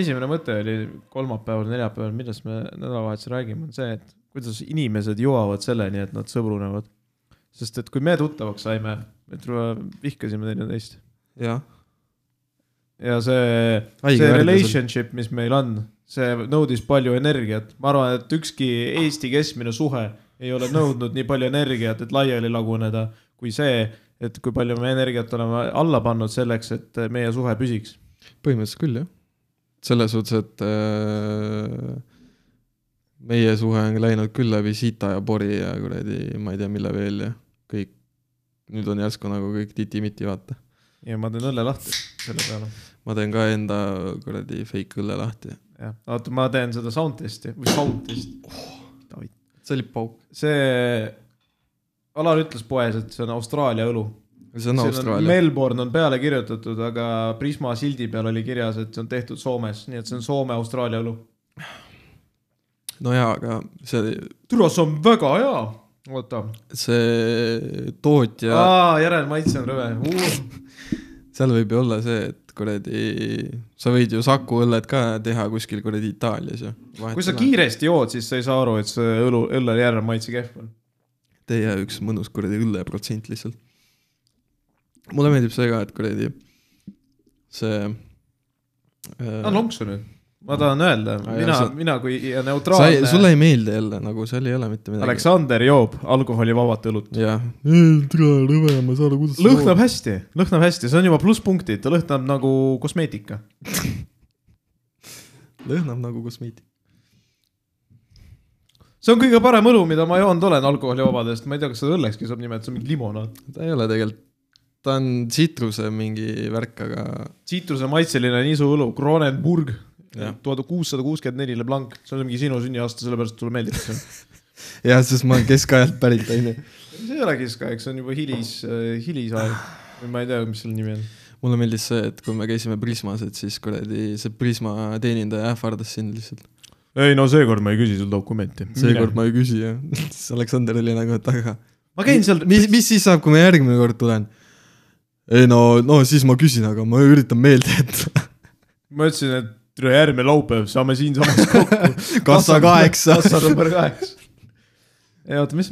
esimene mõte oli kolmapäeval, neljapäeval, millest me nädalavahetusel räägime, on see, et kuidas inimesed jõuavad selleni, et nad sõbrunevad. sest et kui me tuttavaks saime, me vihkasime teineteist jah, ja see, see relationship, mis meil on, see nõudis palju energiat. ma arvan, et ükski Eesti keskmine suhe ei ole nõudnud nii palju energiat, et laiali laguneda, kui see, et kui palju me energiat oleme alla pannud selleks, et meie suhe püsiks. põhimõtteliselt küll jah. Selles suhtes, et äh, meie suhe on läinud küll läbi sita ja pori ja kuradi, ma ei tea, mille veel ja kõik. nüüd on järsku nagu kõik titi-miti, vaata. ja ma teen õlle lahti selle peale. ma teen ka enda kuradi fake õlle lahti. jah, oota, ma teen seda sound testi või sound testi oh,. see oli pauk. see, Alar ütles poes, et see on Austraalia õlu. See on Austraalia. Melbourne on peale kirjutatud, aga Prisma sildi peal oli kirjas, et see on tehtud Soomes, nii et see on Soome-Austraalia õlu. no jaa, aga see, türa, see on väga hea. oota, see tootja, järelmaitse on rõve uh. seal võib ju olla see, et kuradi, sa võid ju Saku õlled ka teha kuskil kuradi Itaalias ju. kui sa. kiiresti jood, siis sa ei saa aru, et see õlu, õlle järelmaitse kehv on. tee üks mõnus kuradi õlleprotsent lihtsalt. Mulle meeldib see ka, et kuradi see ta on lonksu nüüd, ma tahan öelda, mina jaa,, mina kui sa ei, neutraalne sulle ei meeldi jälle nagu seal ei ole mitte midagi. Aleksander joob alkoholivabat õlut. jah. rõve, ma ei saa aru, kuidas. lõhnab hästi, lõhnab hästi, see on juba plusspunktid, ta lõhnab nagu kosmeetika. lõhnab nagu kosmeetik. see on kõige parem õlu, mida ma joonud olen alkoholivabadest, ma ei tea, kas seda õllekski saab nimetada, see on mingi limonaad. ta ei ole tegelikult, ta on tsitruse mingi värk, aga tsitruse maitseline nisuõlu, Kronenburg Jah., tuhat kuussada kuuskümmend neli Leblanc, see on mingi sinu sünniaasta, sellepärast sulle meeldib see. jah, sest ma olen keskajalt pärit, onju. see ei ole keskaeg, see on juba hilis, hilisaeg või ma ei tea, mis selle nimi on. mulle meeldis see, et kui me käisime Prismas, et siis kuradi see Prisma teenindaja ähvardas sind lihtsalt. ei no seekord ma ei küsi sul dokumenti. seekord ma ei küsi jah, siis Aleksander oli nagu, et aga ma käin seal, mis, mis siis saab, kui ma järgmine kord tulen? Ei no, no siis ma küsin, aga ma üritan meelde jätta. ma ütlesin, et tere, järgmine laupäev saame siinsamas kokku. kassa kaheksa. kassa number kaheksa. ja oota, mis,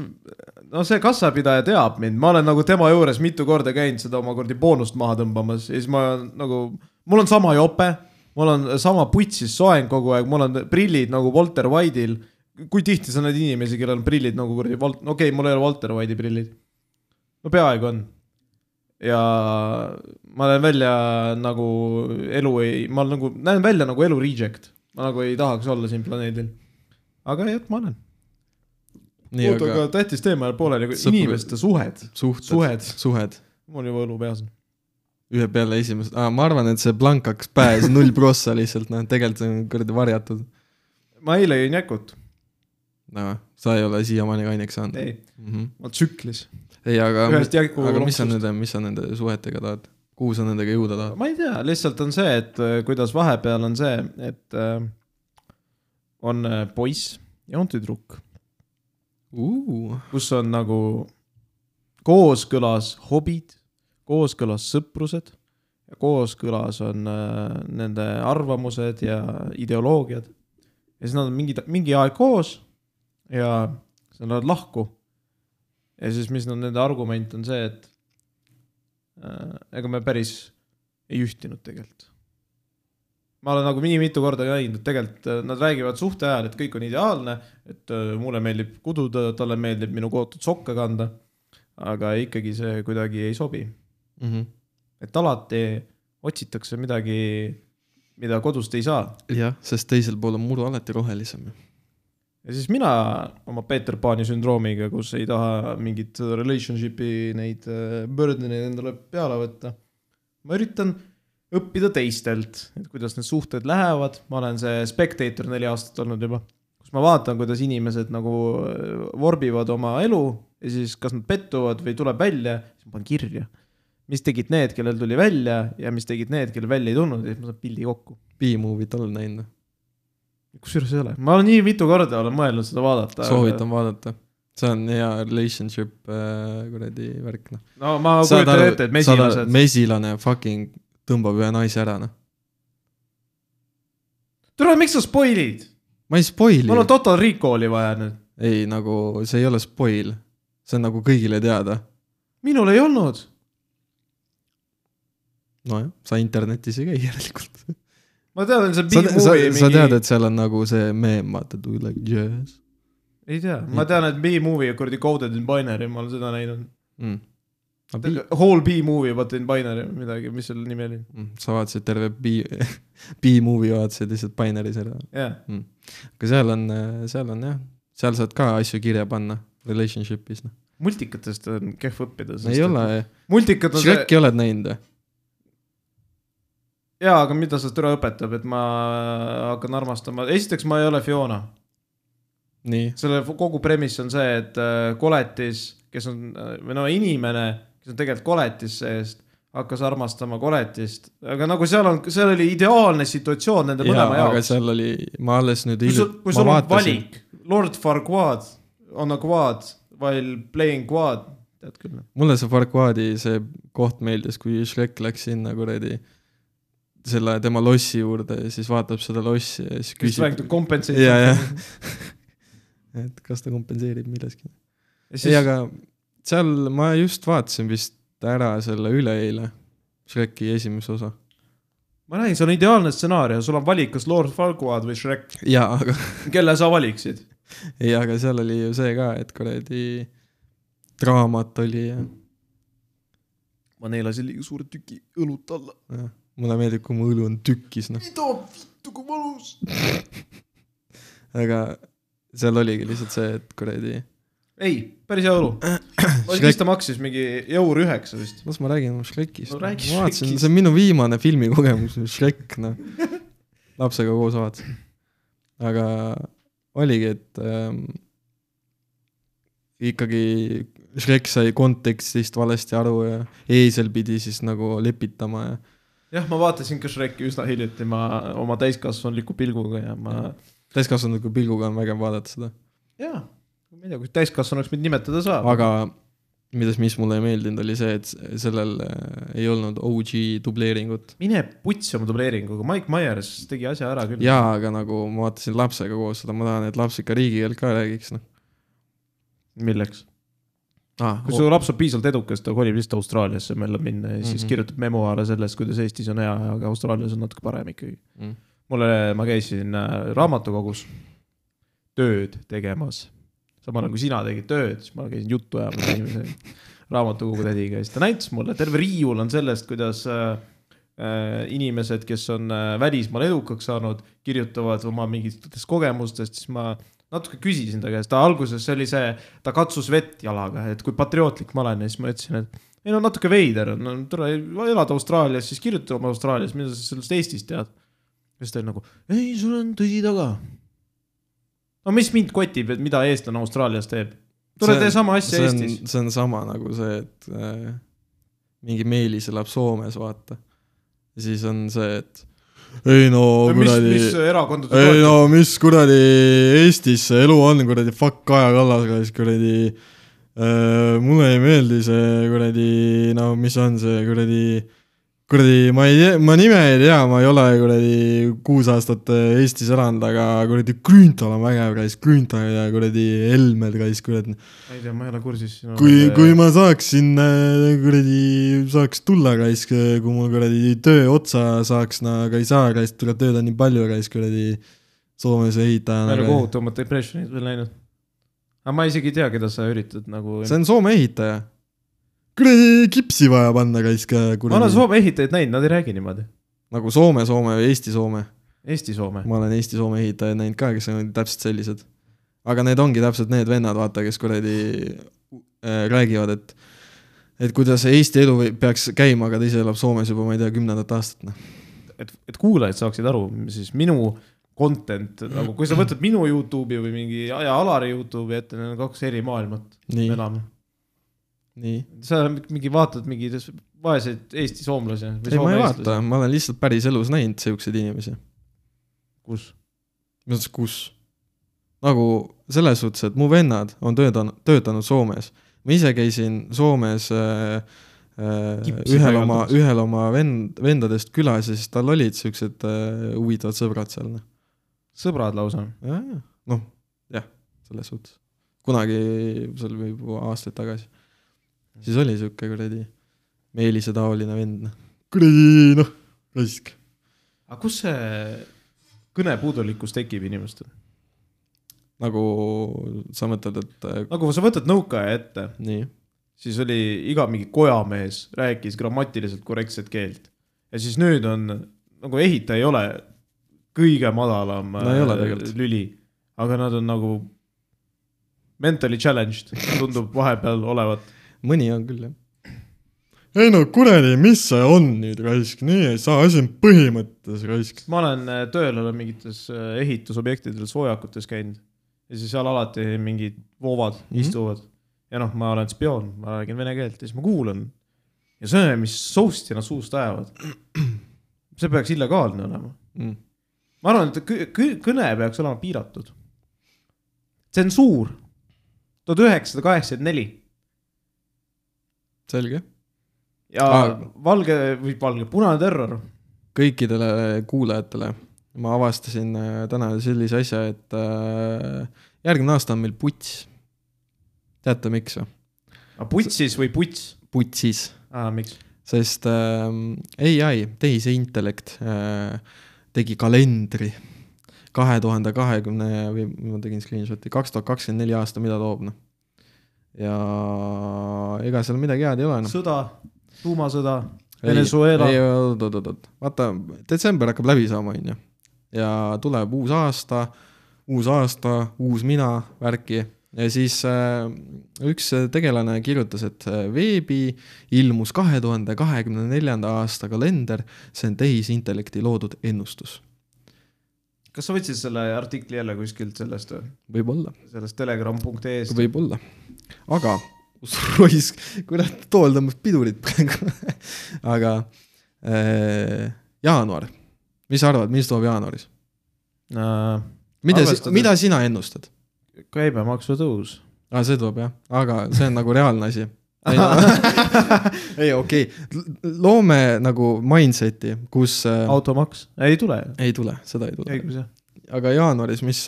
no see kassapidaja teab mind, ma olen nagu tema juures mitu korda käinud seda oma kuradi boonust maha tõmbamas ja siis ma nagu, mul on sama jope, mul on sama putsis soeng kogu aeg, mul on prillid nagu Walter White'il. kui tihti sa näed inimesi, kellel on prillid nagu kuradi Walt-, okei okay,, mul ei ole Walter White'i prillid. no peaaegu on. Ja ma näen välja nagu elu ei, ma nagu näen välja nagu elu reject. ma nagu ei tahaks olla siin planeedil. aga jah, ma olen. oota, aga tähtis teema jääb pooleli, inimeste suhed, suhted, suhed, suhed. mul juba õlu peas on. ühe peale esimesed ah,, ma arvan, et see blank hakkas pähe, see null prossa lihtsalt, noh, tegelikult see on kuradi varjatud. ma eile jõin jäkut, noh, sa ei ole siiamaani kaineks saanud. ei, Mm -hmm. ma tsüklis. ei, aga, aga mis sa nende, mis sa nende suhetega tahad? kuhu sa nendega jõuda tahad? ma ei tea, lihtsalt on see, et äh, kuidas vahepeal on see, et äh, on äh, poiss ja on tüdruk, kus on nagu kooskõlas hobid, kooskõlas sõprused ja kooskõlas on äh, nende arvamused ja ideoloogiad. ja siis nad on mingi, mingi aeg koos ja siis nad lähevad lahku. Ja siis, mis on nende argument, on see, et äh, ega me päris ei ühtinud tegelikult. ma olen nagu nii mitu korda näinud, et tegelikult äh, nad räägivad suhte ajal, et kõik on ideaalne, et äh, mulle meeldib kududa, talle meeldib minu kootud sokke kanda. aga ikkagi see kuidagi ei sobi, mm. -hmm. et alati otsitakse midagi, mida kodust ei saa. jah, sest teisel pool on muru alati rohelisem. Ja siis mina oma Peeter Paani sündroomiga, kus ei taha mingit relationship'i neid äh, burden'eid endale peale võtta. ma üritan õppida teistelt, et kuidas need suhted lähevad, ma olen see spectator neli aastat olnud juba, kus ma vaatan, kuidas inimesed nagu äh, vorbivad oma elu ja siis kas nad pettuvad või tuleb välja, siis ma panen kirja. mis tegid need, kellel tuli välja ja mis tegid need, kellel välja ei tulnud ja siis ma saan pildi kokku. B-movie't oled näinud? Kusjuures ei ole, ma olen nii mitu korda olen mõelnud seda vaadata. soovitan vaadata. see on hea relationship äh, kuradi värk, noh. no ma kujutan ette, et mesilased, mesilane fucking tõmbab ühe naise ära, noh. tule, miks sa spoil'id? ma ei spoil'i mul on Total Recall'i vaja nüüd. ei, nagu see ei ole spoil, see on nagu kõigile teada. minul ei olnud. nojah, sa internetis ei käi järelikult. Ma tean, see on B-movie sa, mingi... sa tead, et seal on nagu see meem, vaata, do you like jazz ei tea, ma tean, et B-movie kuradi Coded in Binary, ma olen seda näinud. mm.. Whole B-movie, but in binary või midagi, mis selle nimi oli? mm, sa vaatasid terve B, B-movie vaatasid lihtsalt Binary's ära. jah, aga seal on, seal on jah, seal saad ka asju kirja panna relationship'is, noh. multikatest on kehv õppida. ei ole, multikad on see, Shreki oled näinud või? jaa, aga mida see türa õpetab, et ma hakkan armastama, esiteks ma ei ole Fiona. nii, selle kogu premise on see, et äh, koletis, kes on, või no inimene, kes on tegelikult koletis seest, hakkas armastama koletist, aga nagu seal on, seal oli ideaalne situatsioon nende mõlema aga jaoks. seal oli, ma alles nüüd sul, kui sul on valik, Lord Farquaad on a quad while playing quad, tead küll. mulle see Farquaadi see koht meeldis, kui Shrek läks sinna kuradi selle tema lossi juurde ja siis vaatab seda lossi ja siis just räägitud küsib, kompensatsioon. Jaa, jah. et kas ta kompenseerib milleski. ei, siis, aga seal ma just vaatasin vist ära selle üleeile, Shreki esimese osa. ma räägin, see on ideaalne stsenaarium, sul on valik, kas Lord Farquaad või Shrek, jaa, aga kelle sa valiksid? ei, aga seal oli ju see ka, et kuradi draamat oli ja, ma neelasin liiga suure tüki õlut alla. Mulle meeldib, kui mu õlu on tükkis, noh. mida vittu, kui valus. aga seal oligi lihtsalt see, et kuradi, ei, päris hea õlu. mis ta maksis, mingi eur üheksa vist? las ma räägin oma Shrekist No ma vaatasin, see on minu viimane filmikogemus, Shrek, noh. lapsega koos vaatasin. aga oligi, et ähm, ikkagi Shrek sai kontekstist valesti aru ja eesel pidi siis nagu lepitama ja jah, ma vaatasin ka Shreki üsna hiljuti, ma oma täiskasvanuliku pilguga ja ma, täiskasvanliku pilguga on vägev vaadata seda. jaa, ma ei tea, kui täiskasvanuks mind nimetada saab. aga milles, mis mulle ei meeldinud, oli see, et sellel äh, ei olnud OG dubleeringut. mine putsi oma dubleeringuga, Mike Myers tegi asja ära küll. jaa, aga nagu ma vaatasin lapsega koos seda, ma tahan, et laps ikka riigikeelt ka räägiks, noh milleks? ah,. kui su laps on piisavalt edukas, ta kolib lihtsalt Austraaliasse möllab minna ja siis mm Mhm. -hmm. kirjutab memuaare sellest, kuidas Eestis on hea, aga Austraalias on natuke parem ikkagi. Mm. mulle, ma käisin äh, raamatukogus tööd tegemas. samal ajal kui sina tegid tööd, siis ma käisin juttu ajamas inimese raamatukogu tädiga ja siis ta näitas mulle, terve riiul on sellest, kuidas äh, äh, inimesed, kes on äh, välismaal edukaks saanud, kirjutavad oma mingitest kogemustest, siis ma natuke küsisin ta käest, ta alguses oli see, ta katsus vett jalaga, et kui patriootlik ma olen ja siis ma ütlesin, et ei no natuke veider no tule elad Austraalias, siis kirjuta oma Austraalias, mida sa sellest Eestist tead. ja siis ta oli nagu, ei, sul on tõsi taga. no mis mind kotib, et mida eestlane Austraalias teeb? tule tee sama asja on Eestis., see on sama nagu see, et äh, mingi Meelis elab Soomes, vaata. ja siis on see, et ei no mis, kuradi mis erakonda ta ei no mis kuradi Eestis see elu on, kuradi fuck Kaja Kallas, kuradi kuradi äh,. mulle ei meeldi see kuradi, no mis on see kuradi, kuradi, ma ei tea, ma nime ei tea, ma ei ole kuradi kuus aastat äh, Eestis elanud, aga kuradi Grünthal on vägev, käis Grünthal ja kuradi Helmed käis kuradi. ma ei tea, ma ei ole kursis. kui, kui ma saaksin äh, kuradi, saaks tulla, käis, kui mul kuradi töö otsa saaks, no aga ei saa, käis, tuleb tööd on nii palju, käis kuradi Soomes ehitajana. kohutavat impressionit veel näinud. aga ma isegi ei tea, keda sa üritad nagu. see on Soome ehitaja. kuradi kipsi vaja panna, käis ka ma olen Soome ehitajaid näinud, nad ei räägi niimoodi. nagu Soome, Soome või Eesti-Soome. Eesti-Soome. ma olen Eesti-Soome ehitajaid näinud ka, kes on täpselt sellised. aga need ongi täpselt need vennad, vaata, kes kuradi äh, räägivad, et et kuidas see Eesti elu või- peaks käima, aga ta ise elab Soomes juba, ma ei tea, kümnendat aastat, noh. et, et kuulajad saaksid aru, siis minu content nagu, kui sa võtad minu Youtube'i või mingi ja Alari Youtube'i ette, need on kaks eri maailmat, nii. Sa mingi vaatad mingi vaeseid Eesti soomlasi. ei, ma ei vaata, ma olen lihtsalt päris elus näinud siukseid inimesi. kus? mis mõttes, kus? nagu selles suhtes, et mu vennad on töötanud, töötanud Soomes. ma ise käisin Soomes äh, äh, ühel oma, ühel oma vend, vendadest külas ja siis tal olid siuksed äh, huvitavad sõbrad seal. noh. sõbrad lausa. noh, jah, selles suhtes. kunagi, oli juba aastaid tagasi, siis oli sihuke kuradi Meelise taoline vend, noh. kuradi noh, raisk. aga kus see kõnepuudulikkus tekib inimestel? nagu sa mõtled, et äh, nagu sa võtad nõukaaja ette, nii, siis oli iga mingi kojamees rääkis grammatiliselt korrektset keelt ja siis nüüd on nagu ehitaja ei ole kõige madalam No ei ole äh, tegelikult. lüli, aga nad on nagu mentally challenged, tundub vahepeal olevat. Mõni on küll jah. ei no kuradi, mis see on nüüd raisk, nii ei saa, asi on põhimõttes raisk. ma olen äh, tööl olen mingites äh, ehitusobjektidel soojakutes käinud ja siis seal alati mingid voovad mm. -hmm. istuvad ja noh, ma olen spioon, ma räägin vene keelt ja siis ma kuulan ja see, mis sousti nad suust ajavad, see peaks illegaalne olema. Mm. ma arvan, et kõ- kõne peaks olema piiratud. tsensuur, tuhat üheksasada kaheksakümmend neli selge. ja Aa. valge või valge, punane terror. kõikidele kuulajatele, ma avastasin äh, täna sellise asja, et äh, järgmine aasta on meil puts. teate, miks või? putsis või puts putsis, ah,, miks? sest äh, ai, tehisintellekt äh, tegi kalendri kahe tuhande kahekümne või ma tegin screenshot'i, kaks tuhat kakskümmend neli aasta, mida toob noh. Ja ega seal midagi head ei ole noh. sõda, tuumasõda, Venezuela. ei, oot, oot, oot, oot, vaata, detsember hakkab läbi saama, onju. ja tuleb uus aasta, uus aasta, uus mina, värki. ja siis äh, üks tegelane kirjutas, et äh, veebi ilmus kahe tuhande kahekümne neljanda aasta kalender, see on tehisintellekti loodud ennustus. kas sa võtsid selle artikli jälle kuskilt sellest, võib-olla, sellest telegram.ee-st? võib-olla, aga raisk, kurat, tool tõmbas pidurit praegu. aga äh, jaanuar, mis sa arvad, mis toob jaanuaris? Äh, mida, mida sina ennustad? käibemaksu tõus. aa, see tuleb jah, aga see on nagu reaalne asi. ei, okei okay., loome nagu mindset'i, kus äh, automaks, ei tule ei tule, seda ei tule. õigus jah. Aga jaanuaris, mis,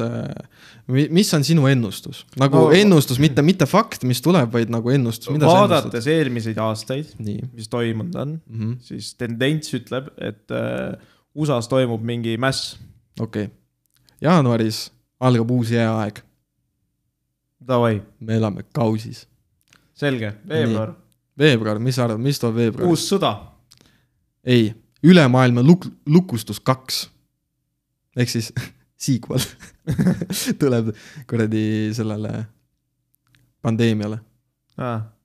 mis on sinu ennustus? nagu No- ennustus, mitte, mitte fakt, mis tuleb, vaid nagu ennustus, vaadates eelmiseid aastaid, mis toimunud on, mm -hmm., siis tendents ütleb, et äh, USA-s toimub mingi mäss. okei okay.. jaanuaris algab uus jääaeg, Davai, me elame kausis. selge, veebruar, veebruar, mis sa arvad, mis toob veebruar? uus sõda. ei, ülemaailmne luk-, lukustus kaks. ehk siis sequel tuleb kuradi sellele pandeemiale.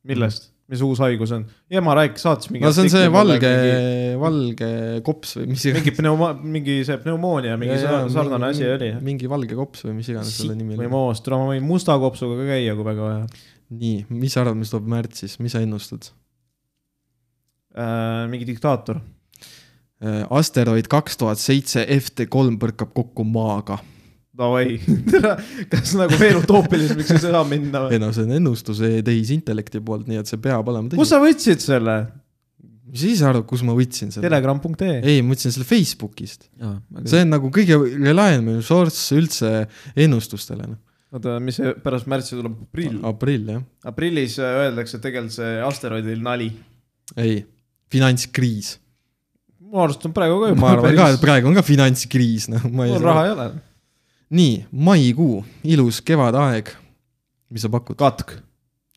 millest, mis uus haigus on? ema rääkis, saatis mingi. no see on see valge, valge kops või mis mingi pneuma-, mingi see pneumoonia, mingi Ja, ja, sa- sarnane asi oli. mingi valge kops või mis iganes selle nimi oli. moost, ma võin musta kopsuga ka käia, kui väga vaja nii, mis sa arvad, mis tuleb märtsis, mis sa ennustad? äh,. mingi diktaator. Asteroid kaks tuhat seitse FT3 põrkab kokku maaga. Davai, kas nagu veel utoopilisem, miks ei saa minna või? ei no see on ennustus e- tehisintellekti poolt, nii et see peab olema kus sa võtsid selle? mis sa ise arvad, kus ma võtsin selle? Telegram.ee. ei, ma võtsin selle Facebookist. see see on nagu kõige reliable source üldse ennustustele, noh. oota, mis see pärast märtsi tuleb, aprill. aprill, jah. aprillis äh, öeldakse, et tegelikult see asteroidil nali. ei, finantskriis. Mu arust on praegu ka ma arvan ka, et praegu on ka finantskriis, noh, mul raha ei ole. nii, maikuu, ilus kevadaeg. mis sa pakud? katk.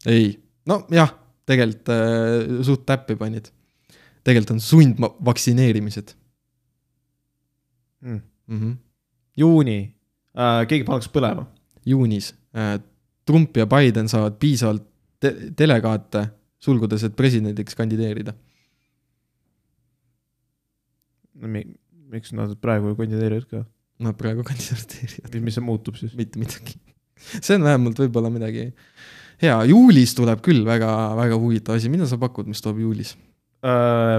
ei, nojah, tegelikult äh, suht täppi panid. tegelikult on sundvaktsineerimised Mm. mm. -hmm. juuni äh,, keegi paneks põlema. juunis äh, Trump ja Biden saavad piisavalt te delegaate, sulgudes, et presidendiks kandideerida. Miks nad praegu kandideerivad ka? Nad praegu kandideerivad, mis see muutub siis? mitte midagi. see on vähemalt võib-olla midagi hea, juulis tuleb küll väga, väga huvitav asi, mida sa pakud, mis tuleb juulis? Äh,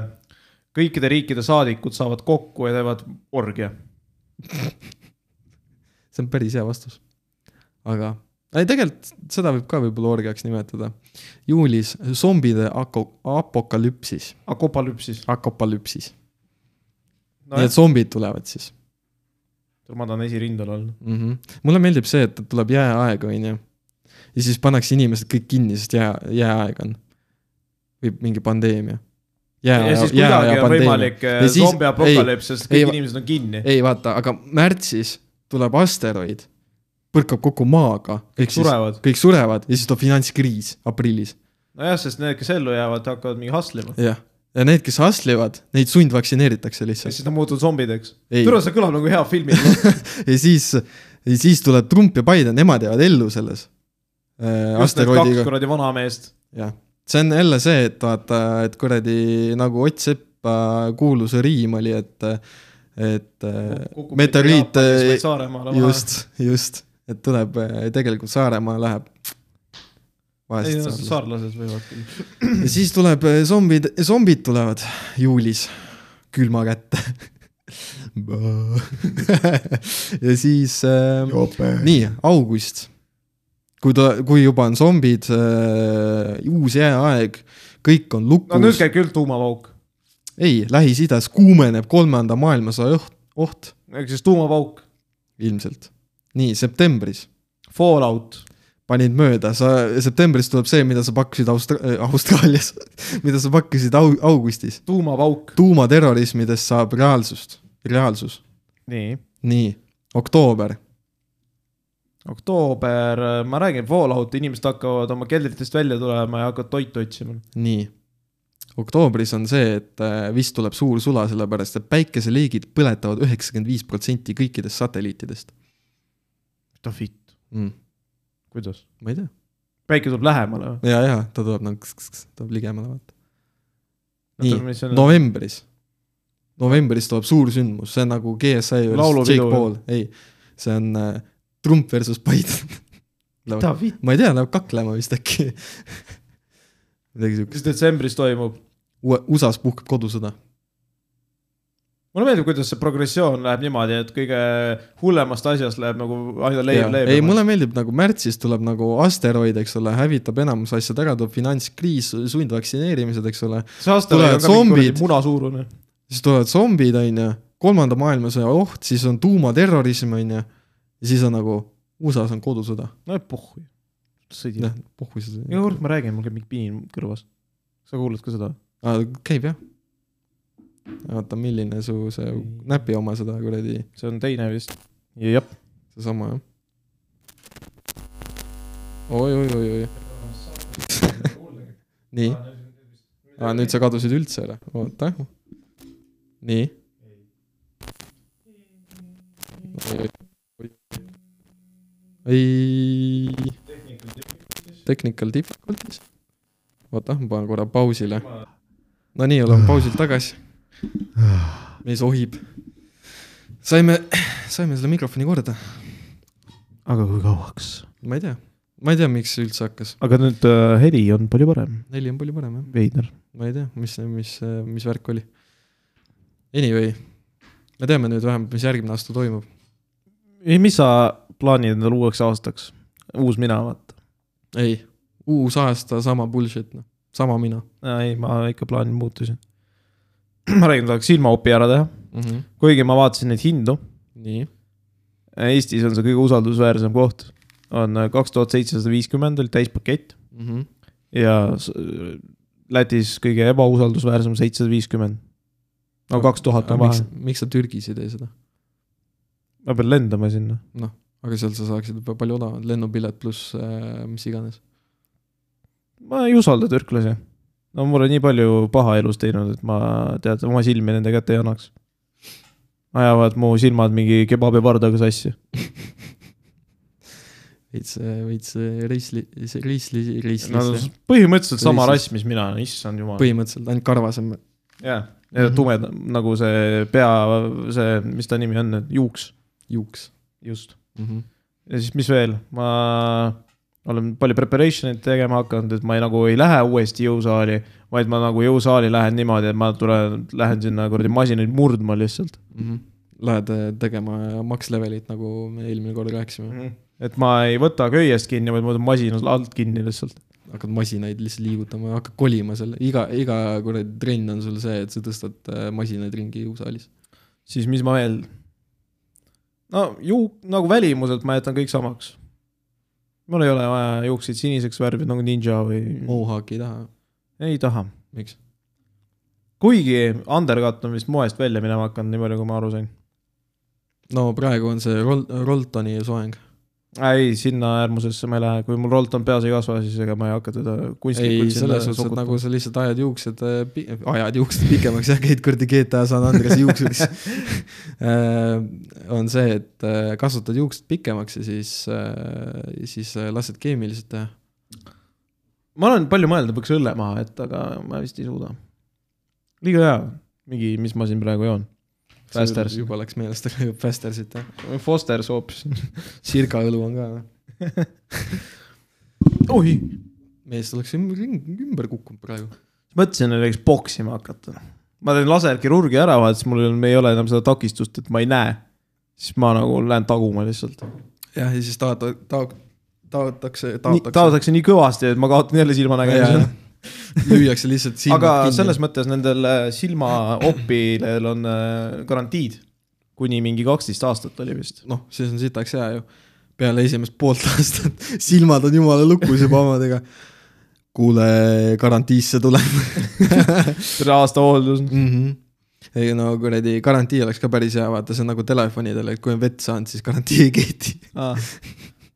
kõikide riikide saadikud saavad kokku ja teevad orgia. see on päris hea vastus. aga, ei tegelikult seda võib ka võib-olla orgiaks nimetada. juulis zombide ako-, apokalüpsis, apokalüpsis. apokalüpsis no,. nii et, zombid tulevad siis. ma tahan esirindel olla. mm. -hmm. mulle meeldib see, et tuleb jääaeg, onju. ja siis pannakse inimesed kõik kinni, sest jää, jääaeg on. või mingi pandeemia. ja, siis kuidagi on võimalik äh, Ja siis- zombi apokalüps, sest ei, kõik va- inimesed on kinni. ei vaata, aga märtsis tuleb asteroid, põrkab kokku maaga. kõik surevad. kõik surevad ja siis tuleb finantskriis aprillis. nojah, sest need, kes ellu jäävad, hakkavad mingi hustlema. jah, ja need, kes hustlevad, neid sundvaktsineeritakse ja lihtsalt. siis nad muutuvad zombideks. tule, see kõlab nagu hea film. ja siis, ja siis tuleb Trump ja Biden, nemad jäävad ellu selles äh, just need kaks kuradi vanameest. jah, see on jälle see, et vaata, et kuradi nagu Ott Seppa kuulus riim oli, et, et äh, meteoriit, just, just, et tuleb, tegelikult Saaremaa läheb. ei, no saarlased. võivad küll. ja siis tuleb äh, zombid, zombid tulevad juulis külma kätte. ja siis äh,, nii, august. kui ta, kui juba on zombid äh,, uus jääaeg, kõik on lukus no nüüd käib küll tuumapauk. ei, Lähis-Idas kuumeneb kolmanda maailmasõja oht, oht ehk siis tuumapauk. ilmselt. nii, septembris Fallout. Panid mööda, sa, septembris tuleb see, mida sa pakkusid Austra-, Austraalias, mida sa pakkusid au-, augustis. tuumapauk. tuumaterrorismidest saab reaalsust, reaalsus. nii. nii, oktoober, oktoober, ma räägin, Fallout, inimesed hakkavad oma keldritest välja tulema ja hakkavad toitu otsima. nii. oktoobris on see, et äh, vist tuleb suur sula, sellepärast et päikeseliigid põletavad üheksakümmend viis protsenti kõikidest satelliitidest mida fitt, mm.. kuidas? ma ei tea. päike tuleb lähemale või? ja, ja ta tuleb nagu, tuleb ligemale, vaata. nii novembris, novembris tuleb suur sündmus, see on nagu GSI versus Jake? Paul, ei, see on äh, Trump versus Biden. ma ei tea, läheb kaklema vist äkki. midagi siukest. mis detsembris toimub? USA-s puhkeb kodusõda. Mulle meeldib, kuidas see progressioon läheb niimoodi, et kõige hullemast asjast läheb nagu aina leib, ei, leibemaks. mulle meeldib nagu märtsis tuleb nagu asteroid, eks ole, hävitab enamus asjad ära, tuleb finantskriis, sundvaktsineerimised, eks ole. see oli tulevad ka mingi zombid. munasuurune. siis tulevad zombid, on ju, kolmanda maailmasõja oht, siis on tuumaterrorism, on ju. ja siis on nagu USA-s on kodusõda. no pohhu. sõdi. noh, pohhu siis. iga kord ma räägin, mul käib mingi piin kõrvas. sa kuulad ka seda? käib jah. vaata, milline su see näpi oma seda kuradi, see on teine vist. jah. seesama jah. oi-oi-oi-oi, nii, aa nüüd sa kadusid üldse ära, oota. nii. ei, technical difficulties. oota, ma panen korra pausile. no nii, oleme pausilt tagasi. mees ohib. saime, saime selle mikrofoni korda. aga kui kauaks? ma ei tea, ma ei tea, miks see üldse hakkas. aga nüüd äh, heli on palju parem. neli on palju parem jah, veider. ma ei tea, mis, mis, mis värk oli. Anyway, me teame nüüd vähemalt, mis järgmine aasta toimub. mis sa plaanid endale uueks aastaks? uus mina, vaata. ei, uus aasta, sama bullshit, noh, sama mina ei, ma ikka plaanin muutusi. Ma räägin, tahaks silmaopi ära teha, mm. -hmm. kuigi ma vaatasin neid hindu. nii, Eestis on see kõige usaldusväärsem koht, on kaks tuhat seitsesada viiskümmend oli täispakett mm -hmm. ja Lätis kõige ebausaldusväärsem seitsesada viiskümmend. no kaks tuhat on vahe,, miks sa Türgis ei tee seda? ma pean lendama sinna. aga seal sa saaksid palju odavamalt, lennupilet pluss äh, mis iganes. ma ei usalda türklasi. No mul on nii palju paha elus teinud, et ma tead oma silmi nende kätte ei annaks. ajavad mu silmad mingi kebabipardaga sassi. veits, veits reisli, reisli, reisli no põhimõtteliselt sama rass, mis mina olen, issand jumal. põhimõtteliselt ainult karvasem. jah, ja Mhm. tume nagu see pea, see, mis ta nimi on, juuks, juuks just. mm. -hmm. ja siis, mis veel, ma olen palju preparation'it tegema hakanud, et ma ei, nagu ei lähe uuesti jõusaali, vaid ma nagu jõusaali lähen niimoodi, et ma tulen, lähen sinna kuradi masinaid murdma lihtsalt Mm -hmm. Lähed äh, tegema max levelit, nagu me eelmine kord rääkisime mm. mm. -hmm. et ma ei võta köiest kinni, vaid ma võtan masina alt kinni lihtsalt. hakkad masinaid lihtsalt liigutama, hakkad kolima selle, iga, iga kuradi trenn on sul see, et sa tõstad äh, masinaid ringi jõusaalis. siis mis ma veel, no juuk, nagu välimuselt ma jätan kõik samaks. Mul ei ole vaja juukseid siniseks värvida nagu ninja või Mohawki ei taha, ei taha. miks? kuigi undercut on vist moest välja minema hakanud, nii palju kui ma aru sain. no praegu on see Rol-, Roltoni soeng. ei, sinna äärmusesse ma ei lähe, kui mul Rolton peas ei kasva, siis ega ma ei hakka teda ei, kunstlikult selles suhtes, et nagu sa lihtsalt ajad juuksed, ajad juuksed pikemaks ja käid kuradi GTA San Andreasi juuksuriks. on see, et äh, kasvatad juuksed pikemaks ja siis, siis äh, lased keemiliselt teha. ma olen palju mõelnud, võiks õlle maha jätta, aga ma vist ei suuda. liiga hea, mingi, mis ma siin praegu joon. Fasters. juba läks meelest, aga Fastersit jah. Foster's hoopis. Sirka õlu on ka. oi, mees oleks ümber, kukkunud praegu. mõtlesin, et võiks poksima hakata. ma teen laserkirurgi ära, vaata siis mul ei ole- enam seda takistust, et ma ei näe. siis ma nagu lähen taguma lihtsalt. jah, ja siis taota-, taot-, taotakse, taotakse. taotakse nii kõvasti, et ma kaotan jälle silmanägemise. Lüüakse lihtsalt silmad aga kinni. selles mõttes nendel äh, silmaopidel on äh, garantiid. kuni mingi kaksteist aastat oli vist. noh, siis on sitaks hea ju. peale esimest poolt aastat, silmad on jumala lukus juba omadega. kuule, garantiisse tuleme terve aasta hooldus. mm. -hmm. ei no kuradi garantii oleks ka päris hea, vaata, see on nagu telefonidel, et kui on vett saanud, siis garantii ei kehti.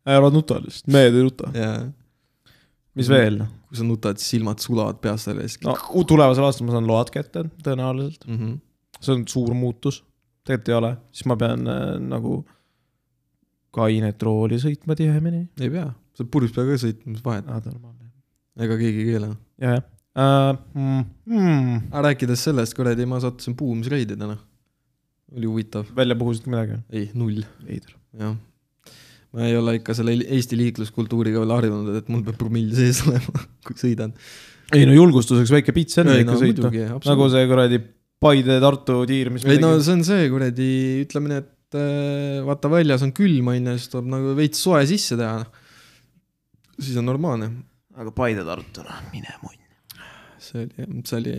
ära nuta lihtsalt, mehed ei nuta. ja mis veel? kui sa nutad, siis silmad sulavad peast välja, siis no tulevasel aastal ma saan load kätte tõenäoliselt, mm. -hmm. see on suur muutus. tegelikult ei ole, siis ma pean äh, nagu kainet rooli sõitma tihemini. ei pea, sa purjus peaga ka sõitma, mis vahet, aa, normaalne. ega keegi ei keela. jah, jah uh,. Mm, mm. aga rääkides sellest, kuradi, ma sattusin puhumisreidi täna. oli huvitav. välja puhusid midagi? ei, null, veider. jah. Ma ei ole ikka selle Eesti liikluskultuuriga veel harjunud, et mul peab promill sees olema, kui sõidan. ei no julgustuseks väike pits enne ei ikka no sõita. nagu see kuradi Paide-Tartu tiir, mis ei no see on see kuradi, ütleme nii, et äh, vaata väljas on külm onju, siis tuleb nagu veits soe sisse teha. siis on normaalne. aga Paide-Tartu, noh, mine munn. see oli, see oli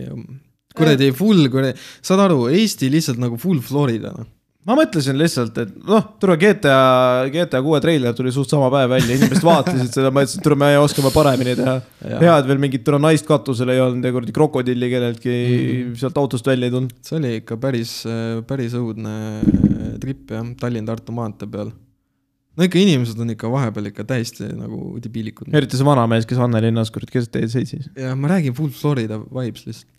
kuradi full kuradi, saad aru, Eesti lihtsalt nagu full Florida noh. Ma mõtlesin lihtsalt, et noh, tule GTA, GTA kuue treiler tuli suht sama päev välja, inimesed vaatasid seda, ma ütlesin, et tule, me oskame paremini teha. hea, et veel mingit tule naist katusel ei olnud ja kuradi krokodilli kelleltki mm sealt autost välja ei tulnud. see oli ikka päris, päris õudne trip jah, Tallinn-Tartu maantee peal. no ikka inimesed on ikka vahepeal ikka täiesti nagu debiilikud. eriti see vanamees, kes Annelinnas kuradi keset teed sõitsis. ja ma räägin full Florida vibes lihtsalt.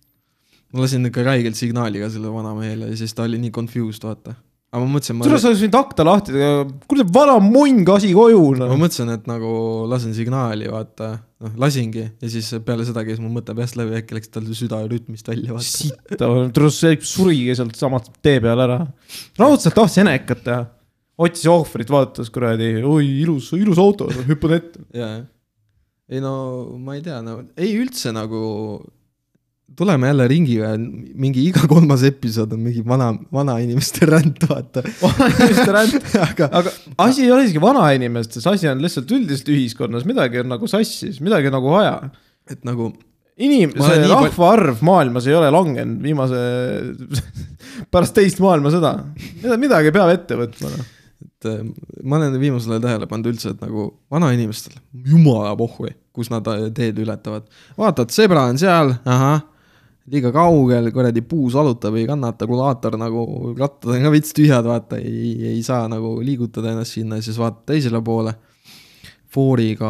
ma lasin ikka räigelt signaali ka sellele vanamehele ja siis ta oli nii confused, vaata. Aga ma mõtlesin, tule, ma, sa võinud akta lahti teha, kuule vana munn kasi koju ma no.. mõtlesin, et nagu lasen signaali, vaata, noh lasingi ja siis peale seda käis mul mõte peast läbi, äkki läks tal süda rütmist välja, sitta, tule see surigi sealt samast tee peal ära. raudselt tahtis enekat teha. otsis ohvrit, vaatas kuradi, oi ilus, ilus auto, hüppan ette. jaa, ei no ma ei tea, no ei üldse nagu tuleme jälle ringiga, mingi iga kolmas episood on mingi vana, vanainimeste ränd, vaata. vanainimeste ränd. aga aga asi ei ole isegi vanainimestes, asi on lihtsalt üldiselt ühiskonnas, midagi on nagu sassis, midagi on nagu vaja. et nagu inim-, see rahvaarv maailmas ei ole langenud viimase, pärast teist maailmasõda. midagi peab ette võtma, noh. et äh, ma olen viimasel ajal tähele pannud üldse, et nagu vanainimestel jumala pohhui, kus nad äh, teed ületavad. vaatad, zebra on seal, ahah, liiga kaugel, kuradi puu salutab, ei kannata, rulaator nagu, rattad on ka veits tühjad, vaata, ei, ei saa nagu liigutada ennast sinna siis vaatad teisele poole. fooriga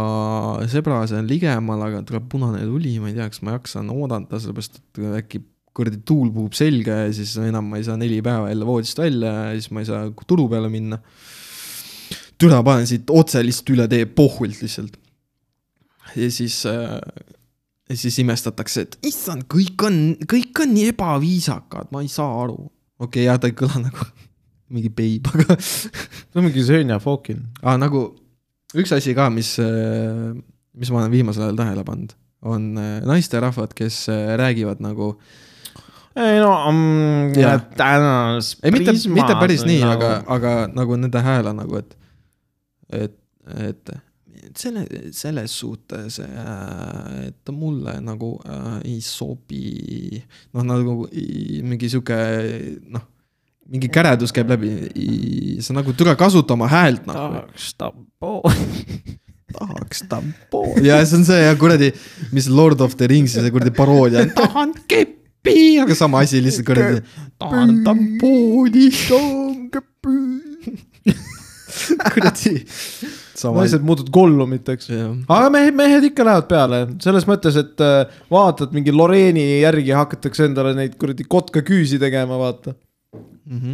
zebra, see on ligemal, aga tuleb punane tuli, ma ei tea, kas ma jaksan oodata, sellepärast et äkki kuradi tuul puhub selga ja siis enam ma ei saa neli päeva jälle voodist välja ja siis ma ei saa turu peale minna türa panen siit otse lihtsalt üle tee pohhuilt lihtsalt. ja siis äh,, ja siis imestatakse, et issand, kõik on, kõik on nii ebaviisakad, ma ei saa aru. okei okay,, jah, ta ei kõla nagu mingi beib, aga see on mingi Sõnja Fokin. ah, nagu üks asi ka, mis, mis ma olen viimasel ajal tähele pannud, on äh, naisterahvad, kes äh, räägivad nagu ei no um, Jah. täna. ei, mitte, mitte päris nii, aga, aga nagu nende hääl on nagu, et, et et selle, selles suhtes, et mulle nagu äh, ei sobi, noh nagu mingi sihuke noh, mingi käredus käib läbi, sa nagu tule kasuta oma häält noh, tahaks tampoo. tahaks tampoo. ja see on see ja kuradi, mis Lord of the Ringsi see kuradi paroodia on, tahan keppi, aga sama asi lihtsalt kuradi, tahan tampooni. kuradi, sama asi. Naised muutuvad kollumiteks. jah, aga mehed, mehed ikka lähevad peale, selles mõttes, et äh, vaatad mingi Loreeni järgi hakatakse endale neid kuradi kotkaküüsi tegema, vaata.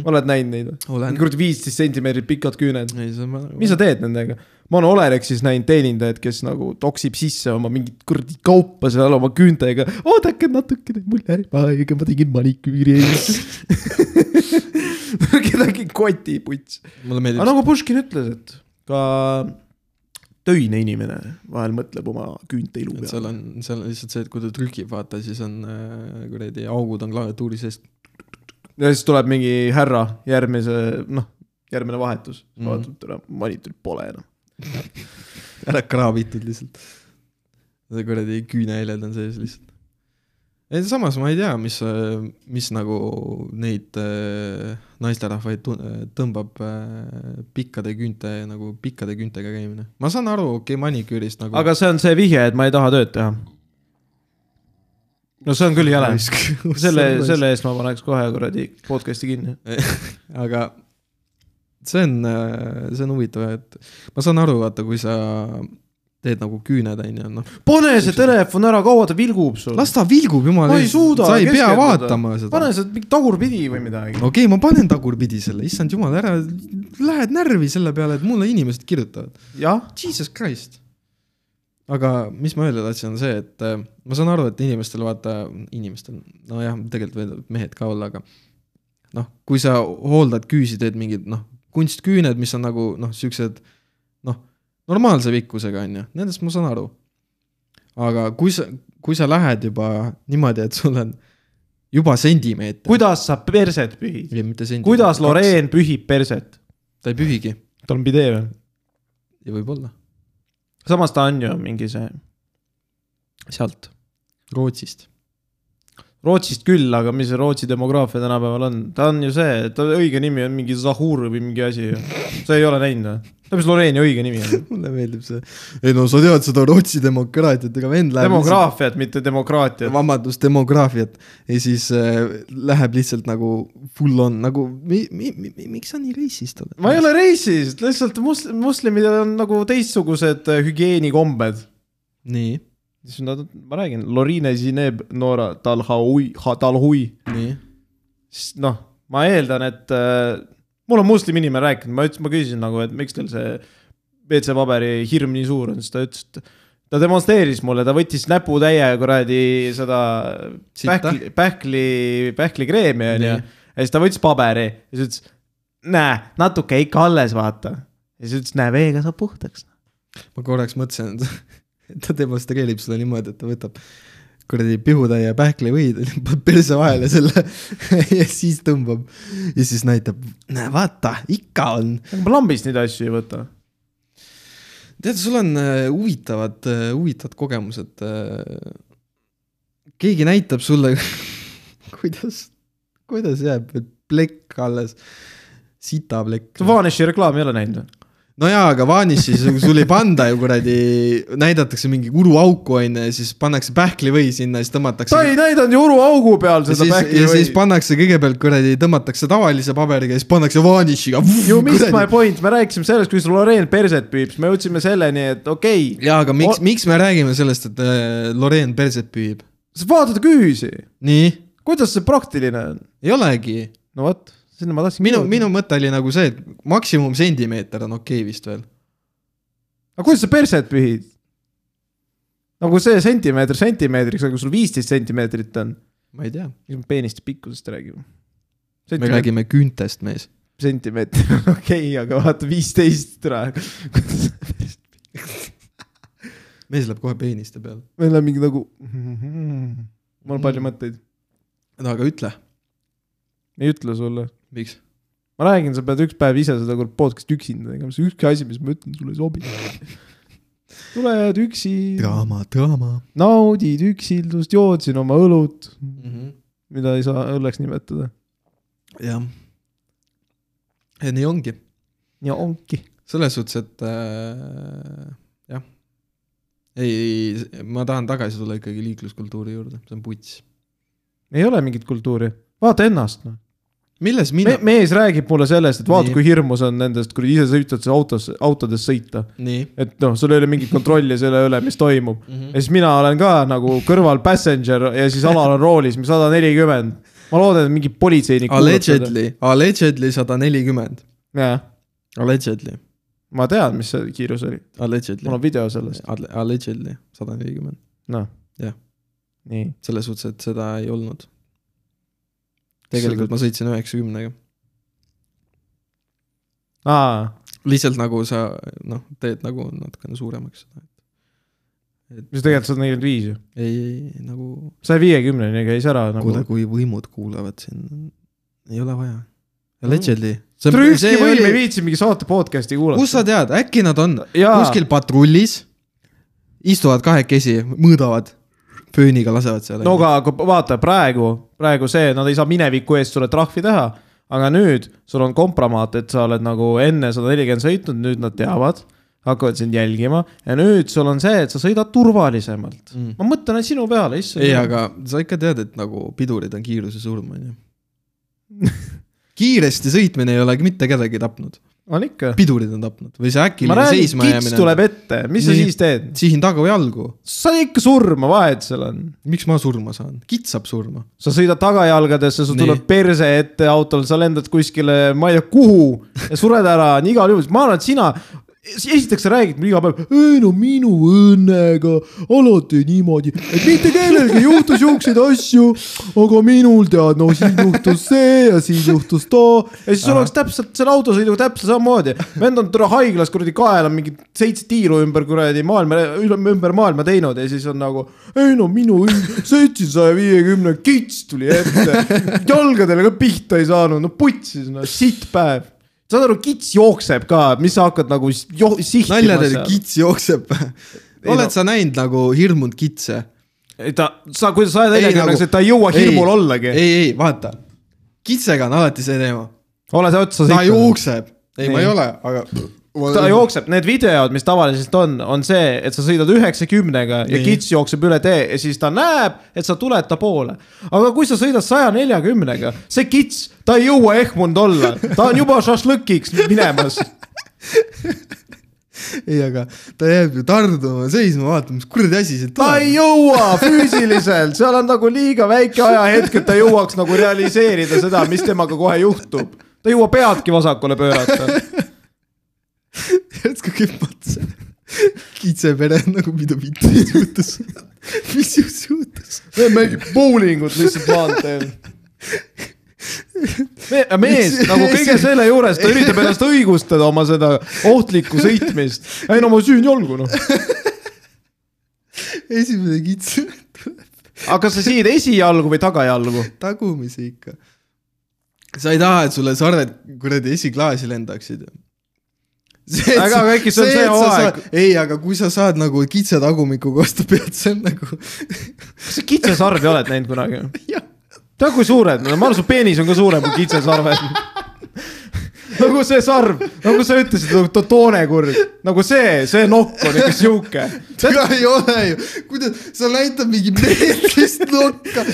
oled näinud neid või? Kuradi viisteist sentimeetrit pikad küüned. on. mis sa teed nendega? ma olen Olerexis näinud teenindajaid, kes nagu toksib sisse oma mingit kuradi kaupa seal oma küüntega. oodake natukene, mul järg aega, ma tegin maniküüri eile. kedagi kotiputs. mulle aga nagu Puškin ütles, et ka töine inimene vahel mõtleb oma küünte ilu et seal peale. on, seal on lihtsalt see, et kui ta trükib, vaata, siis on äh, kuradi augud on klaviatuuri sees. ja siis tuleb mingi härra järgmise, noh, järgmine vahetus mm. -hmm. vaatab, et monitorit pole enam. ära kraabitud lihtsalt. kuradi küünehäljed on sees lihtsalt. Ei samas ma ei tea, mis, mis nagu neid äh, naisterahvaid tõmbab äh, pikkade küünte nagu pikkade küüntega käimine. ma saan aru, okei okay,, maniküürist nagu. aga see on see vihje, et ma ei taha tööd teha. no see on küll jäle. selle, selle eest ma paneks kohe kuradi podcast'i kinni. aga see on, see on huvitav, et ma saan aru, vaata, kui sa teed nagu küüned, onju, noh. pane see telefon ära, kaua ta vilgub sul? las ta vilgub, ei suuda sa ei pea vaatama seda. pane see mingi tagurpidi või midagi. okei okay,, ma panen tagurpidi selle, issand jumal, ära lähed närvi selle peale, et mulle inimesed kirjutavad. jah, Jesus Christ. aga mis ma öelda tahtsin, on see, et äh, ma saan aru, et inimestel vaata, inimestel, nojah, tegelikult võivad mehed ka olla, aga noh, kui sa hooldad küüsi, teed mingid noh, kunstküüned, mis on nagu noh, siuksed noh, normaalse pikkusega on ju, nendest ma saan aru. aga kui sa, kui sa lähed juba niimoodi, et sul on juba sentimeeter. kuidas sa perset pühid? kuidas? Loreen pühib perset? ta ei pühigi tal on pidee või? ja võib-olla samas ta on ju mingi see, sealt, Rootsist. Rootsist küll, aga mis see Rootsi demograafia tänapäeval on, ta on ju see, ta õige nimi on mingi Zahur või mingi asi ju. sa ei ole näinud või? tead, mis Loreeni õige nimi on? mulle meeldib see. ei no sa tead seda Rootsi demokraatiat, ega vend läheb demograafiat, mitte demokraatiat. vabandust, demograafiat ja siis äh, läheb lihtsalt nagu full on nagu mi,, mi, mi, mi, miks sa nii racist oled? ma ei ole reisist, lihtsalt mus-, moslemid on nagu teistsugused äh, hügieenikombed. nii, siis nad, ma räägin, Lorine Zineb Noora Talhaui, Talhui, nii, siis noh, ma eeldan, et äh, mul on moslem inimene rääkinud, ma ütlesin, ma küsisin nagu, et miks teil see WC-paberi hirm nii suur on, siis ta ütles, et ta demonstreeris mulle, ta võttis näputäie kuradi seda pähkli, pähkli, pähklikreemi onju Nii. ja siis ta võttis paberi ja siis ütles, näe, natuke ikka alles, vaata. ja siis ütles, näe, veega saab puhtaks. ma korraks mõtlesin, et ta demonstreerib seda niimoodi, et ta võtab kuradi pihutäie pähklivõid, paneb perse vahele selle ja siis tõmbab ja siis näitab, näe vaata, ikka on ma lambist neid asju ei võta. tead, sul on äh, huvitavad äh,, huvitavad kogemused äh,. keegi näitab sulle, kuidas, kuidas jääb plekk alles, sitaplekk. Vanishi reklaami ei ole näinud või? No jaa, aga Vanissi sul sul ei panda ju kuradi, näidatakse mingi uruauku onju ja siis pannakse pähklivõi sinna siis tõmmatakse. ta ei näidanud ju uruaugu peal seda siis, ja siis pannakse kõigepealt kuradi, tõmmatakse tavalise paberiga ja siis pannakse Vanishiga. ju mis my point, me rääkisime sellest, kuidas Loreen perset püüb, siis me jõudsime selleni, et okei okay,, jaa, aga miks O-, miks me räägime sellest, et äh, Loreen perset püüb? sa vaatad küüsi, nii, kuidas see praktiline on? ei olegi no vot, sinna ma tahtsin. minu, minu mõte oli nagu see, et maksimum sentimeeter on okei okay vist veel. aga kuidas sa perset pühid? nagu see sentimeeter sentimeetriks, aga kui sul viisteist sentimeetrit on, ma ei tea, mis me peeniste pikkusest räägime? me räägime küüntest, mees. sentimeeter, okei okay,, aga vaata viisteist, tere. mees läheb kohe peeniste peale. meil on mingi nagu, mul on palju mõtteid, no aga ütle, ei ütle sulle miks? ma räägin, sa pead üks päev ise seda podcast'i üksinda tegema, see ükski asi, mis ma ütlen, sulle ei sobi. tuled üksi, draama, draama naudid üksildust, jood siin oma õlut, mm. -hmm. mida ei saa õlleks nimetada. jah, ja nii ongi, ja ongi. selles suhtes, et äh, jah. ei, ma tahan tagasi tulla ikkagi liikluskultuuri juurde, see on puts. ei ole mingit kultuuri, vaata ennast noh. Milles Me, mina, mees räägib mulle sellest, et vaata, kui hirmus on nendest kuradi isesõitvates autos, autodes sõita. et noh, sul ei ole mingit kontrolli selle üle, mis toimub. mm. -hmm. ja siis mina olen ka nagu kõrval passenger ja siis Alar on roolis, sada nelikümmend. ma loodan, et mingi politseinik. Allegedly, allegedly sada nelikümmend, allegedly, ma tean, mis see kiirus oli, allegedly mul on video sellest, Allegedly sada nelikümmend, noh. Jah. selles suhtes, et seda ei olnud. Tegelikult ma sõitsin üheksakümnega, lihtsalt nagu sa noh, teed nagu natukene suuremaks seda. mis tegelikult sada nelikümmend viis ju. ei, ei nagu, saja viiekümneni käis ära kuule nagu., kui võimud kuulavad siin, ei ole vaja. Mm. Allegedly. trühki võim ei viitsi mingi saate podcast'i kuulata. kust sa tead, äkki nad on jaa, kuskil patrullis, istuvad kahekesi, mõõdavad, fööniga lasevad seal. no aga vaata praegu, praegu see, nad ei saa mineviku eest sulle trahvi teha. aga nüüd sul on kompromaat, et sa oled nagu enne sada nelikümmend sõitnud, nüüd nad teavad, hakkavad sind jälgima ja nüüd sul on see, et sa sõidad turvalisemalt. mm.. ma mõtlen ainult sinu peale, issand. ei, aga sa ikka tead, et nagu pidurid on kiiruse surm, onju. kiiresti sõitmine ei olegi mitte kedagi tapnud, on ikka. pidurid on tapnud või see äkiline seisma kits jäämine. tuleb ette, mis sa Nii. siis teed? sihin tagajalgu, sa ikka surma, vahet seal on. miks ma surma saan, kits saab surma. sa sõidad tagajalgadesse, sul tuleb perse ette autol, sa lendad kuskile, ma ei tea kuhu ja sured ära, on igal juhul, ma arvan, et sina. Esiteks sa räägid mulle iga päev, ei no minu õnnega alati niimoodi, et mitte kellelgi ei juhtu siukseid asju. aga minul tead, no siin juhtus see ja siin juhtus too ja siis Ahah. oleks täpselt selle autosõiduga täpselt samamoodi. vend on tule haiglas kuradi kael on mingi seitse tiiru ümber kuradi maailma, ümber maailma teinud ja siis on nagu. ei no minu õnn- sõitsin saja viiekümne, kits tuli ette, jalgadele ka pihta ei saanud, no putsis, no sitt päev. Saad aru, kits jookseb ka, mis sa hakkad nagu jo- sihtima nalja teed, kits jookseb. Oled no- sa näinud nagu hirmunud kitse? ei ta, sa, kui sa Ei, neljakümneks nagu-, ta ei jõua hirmul ei, ollagi. ei, ei vaata, kitsega on alati see teema, ole sa otsa ta jookseb, ei, ma ei ole, aga. Ta jookseb, need videod, mis tavaliselt on, on see, et sa sõidad üheksakümnega ja kits jookseb üle tee ja siis ta näeb, et sa tuled ta poole. aga kui sa sõidad saja neljakümnega, see kits, ta ei jõua ehmunud olla, ta on juba šašlõkiks minemas. ei, aga ta jääb ju tarduma, seisma, vaatama, mis kuradi asi see ta ei jõua füüsiliselt, seal on nagu liiga väike ajahetk, et ta jõuaks nagu realiseerida seda, mis temaga kohe juhtub. ta ei jõua peadki vasakule pöörata. Järsku kipmata. kitsepere nagu mida vittu siis juhtus. mis just juhtus? mängib bowlingut lihtsalt maanteel. mees nagu kõige selle juures, ta üritab ennast õigustada oma seda ohtlikku sõitmist. ei no ma süün jalgu noh. esimene kits aga kas sa siid esijalgu või tagajalgu? tagumise ikka. sa ei taha, et sulle sarved kuradi esiklaasi lendaksid. Aga äkki see on see hooaeg- ei, aga kui sa saad nagu kitse tagumiku vastu pead, see on nagu. kas sa kitsesarvi oled näinud kunagi? tead, kui suured nad on, ma arvan, su peenis on ka suurem kui kitsesarved. Nagu see sarv, nagu sa ütlesid, nagu Totone kurg, nagu see, see nokk on ikka sihuke. ega ei ole ju, kuidas, sa näitad mingi meetrist nokka.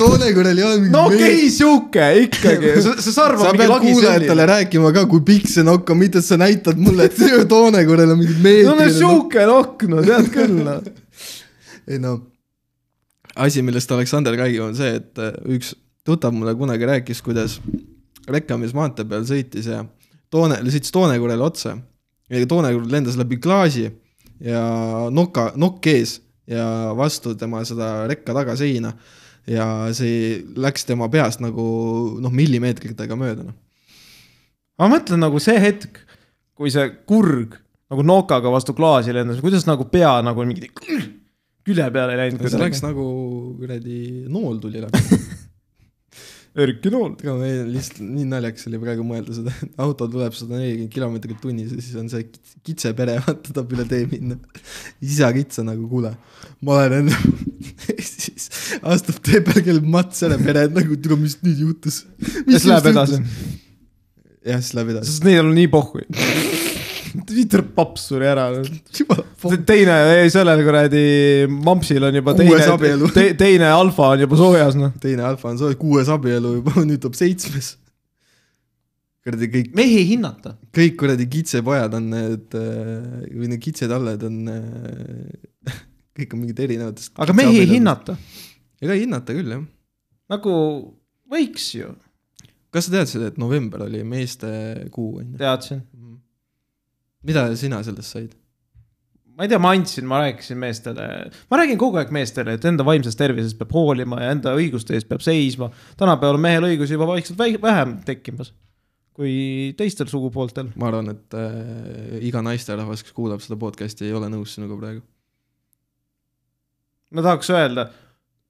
Toonekõrel ei ole mingi no okei okay,, sihuke ikkagi, see sarv sa on mingi pead lagi kuulajatele selline. rääkima ka, kui pikk see nokk on, mitte et sa näitad mulle, et see Toonekõrel on mingi no no meetrine nokk. sihuke nokk, no tead küll noh. ei no, asi, millest Aleksander räägib, on see, et äh, üks tuttav mulle kunagi rääkis, kuidas Rekkamis maantee peal sõitis ja Toone, sõitis Toonekurele otsa ja Toonekur lendas läbi klaasi ja noka, nokk ees ja vastu tema seda rekka tagaseina ja see läks tema peast nagu noh, millimeetritega mööda noh. ma mõtlen nagu see hetk, kui see kurg nagu nokaga vastu klaasi lendas, kuidas nagu pea nagu mingi külje peale ei läinud see läks. nagu kuradi nool tuli läbi. Erki Nool. lihtsalt nii naljakas oli praegu mõelda seda, et auto tuleb sada nelikümmend kilomeetrit tunnis ja siis on see kits- kitsepere, vaata tahab üle tee minna. isa kits on nagu, kuule, ma olen enne, siis astub tee peal, kellel mats ära pere, et nagu tule, mis nüüd juhtus. mis läheb edasi? jah, siis läheb edasi. sest neil on nii pohhu. Twitter paps suri ära. teine, sellel kuradi mampsil on juba Kuues teine abielu. te,, teine alfa on juba soojas, noh. teine alfa on soo-, kuues abielu juba, nüüd tuleb seitsmes. kuradi kõik, mehi hinnata. kõik kuradi kitsepojad on need äh, või need kitsetalled on, kõik on mingid erinevatest. aga mehi ei. hinnata. ega ei hinnata küll jah. nagu võiks ju, kas sa teadsid, et november oli meeste kuu on ju? teadsin. Mida sina sellest said? ma ei tea, ma andsin, ma rääkisin meestele, ma räägin kogu aeg meestele, et enda vaimsest tervisest peab hoolima ja enda õiguste eest peab seisma. tänapäeval on mehel õigusi juba vaikselt vähem tekkimas kui teistel sugupooltel. ma arvan, et äh, iga naisterahvas, kes kuulab seda podcast'i, ei ole nõus sinuga praegu. ma tahaks öelda,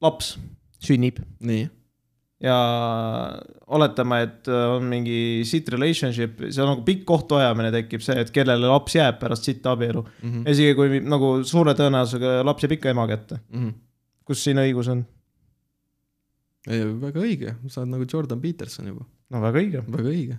laps sünnib nii, ja oletame, et on mingi sitt relationship, see on nagu pikk kohtuajamine tekib see, et kellele laps jääb pärast sitta abielu. mm. -hmm. isegi kui nagu suure tõenäosusega laps jääb ikka ema kätte, Mm -hmm. kus siin õigus on? ei, väga õige, sa oled nagu Jordan Peterson juba, no väga õige. väga õige.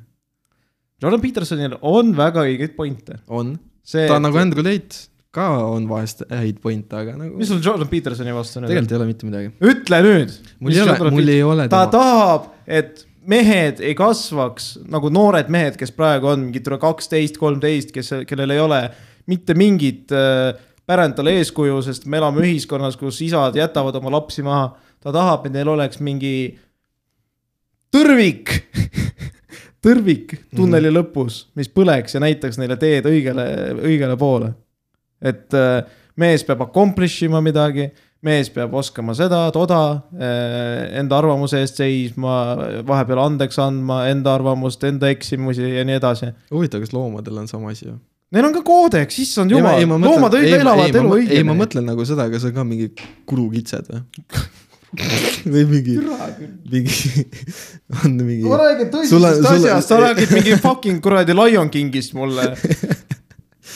Jordan Petersonil on väga õigeid pointe. on, see, ta on nagu Andrew Tate ka on vahest häid pointe, aga nagu mis sul Jordan Petersoni vastu on? tegelikult ei ole mitte midagi. ütle nüüd. mul ei ole, mul ei ole ta tahab, et mehed ei kasvaks nagu noored mehed, kes praegu on mingi tule kaksteist, kolmteist, kes, kellel ei ole mitte mingit äh, parental eeskuju, sest me elame ühiskonnas, kus isad jätavad oma lapsi maha. ta tahab, et neil oleks mingi tõrvik, tõrvik tunneli mm -hmm. lõpus, mis põleks ja näitaks neile teed õigele, õigele poole. Et äh, mees peab accomplish ima midagi mees peab oskama seda, toda, enda arvamuse eest seisma, vahepeal andeks andma enda arvamust, enda eksimusi ja nii edasi. huvitav, kas loomadel on sama asi või? Neil on ka koodeks, issand jumal, loomad ei, elavad elu ei, ei ma õigesti. mõtlen nagu seda, kas on ka mingid kulukitsed või? või mingi, mingi, on mingi. ma räägin tõsisest asjast, sa räägid mingi fucking kuradi Lion Kingist mulle.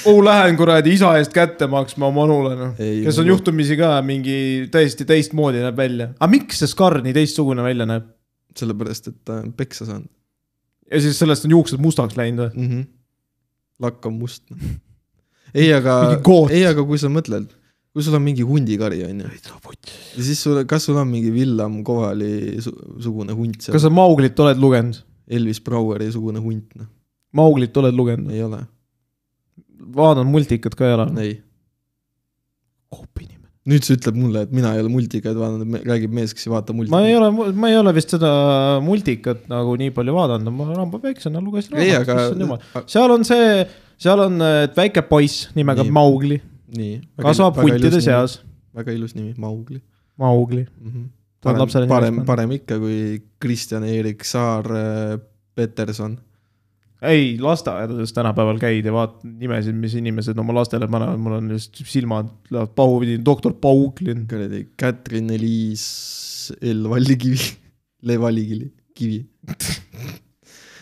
oh, lähen kuradi isa eest kätte maksma oma onule, noh. Kes on juhtumisi ka mingi täiesti teistmoodi näeb välja. aga miks see Scar nii teistsugune välja näeb? sellepärast, et ta on peksa saanud ja siis sellest on juuksed mustaks läinud või? mm. -hmm. lakk on must. ei, aga ei, aga kui sa mõtled, kui sul on mingi hundikari, onju, ja siis sul, kas sul on mingi Villam Kovali su sugune hunt seal kas, sa Mauglit oled lugenud? Elvis Braueri sugune hunt, noh, Mauglit oled lugenud? ei ole, vaadanud multikat ka ei ole? ei. kopp inimene. nüüd sa ütled mulle, et mina ei ole multikaid vaadanud, räägib mees, kes ei vaata multikaid. ma ei ole, ma ei ole vist seda multikat nagu nii palju vaadanud, ma Rambo väiksena lugesin raamatut, aga seal on see, seal on väike poiss nimega Nii. Maugli, nii. kasvab huntide. seas. väga ilus nimi, Maugli Maugli, mm. -hmm. Parem parem parem ikka kui Kristjan-Erik Saar äh, Peterson. Ei lasteaedades tänapäeval käid ja vaatad nimesid, mis inimesed oma lastele panevad, mul on just silmad lähevad pahupidi, doktor Pauklin. kuradi Katrin Eliis L Vallikivi, Le Vallikivi, kivi.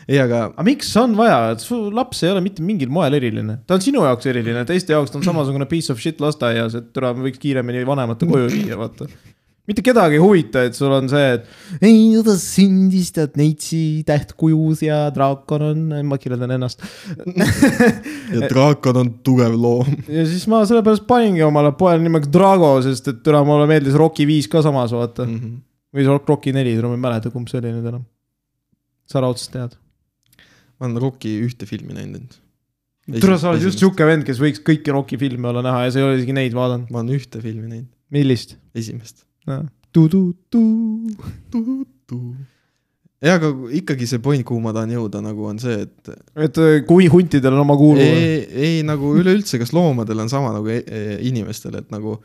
ei, aga aga miks on vaja, et su laps ei ole mitte mingil moel eriline, ta on sinu jaoks eriline, teiste jaoks ta on samasugune piece of shit lasteaias, et türa võiks kiiremini vanemate koju viia, vaata. Mitte kedagi ei huvita, et sul on see, et ei, ta sündis tead neitsi tähtkujus ja draakon on, ma kirjeldan ennast. ja draakon on tugev loom. ja siis ma sellepärast paningi omale poele nimeks Drago, sest et türa mulle meeldis Rocki viis ka samas, vaata. Mhm. või Rock- Rocki neli, ma ei mäleta, kumb see oli nüüd enam. sa raudselt tead. ma olen Rocki ühte filmi näinud. türa, sa oled just. sihuke vend, kes võiks kõiki Rocki filme olla näha ja sa ei ole isegi neid vaadanud. ma olen ühte filmi näinud, millist? esimest. tu-tu-tu. ja aga ikkagi see point, kuhu ma tahan jõuda nagu on see, et et äh, kui huntidel on oma kuulu. ei, ei nagu üleüldse, kas loomadel on sama nagu e- e- inimestel, et nagu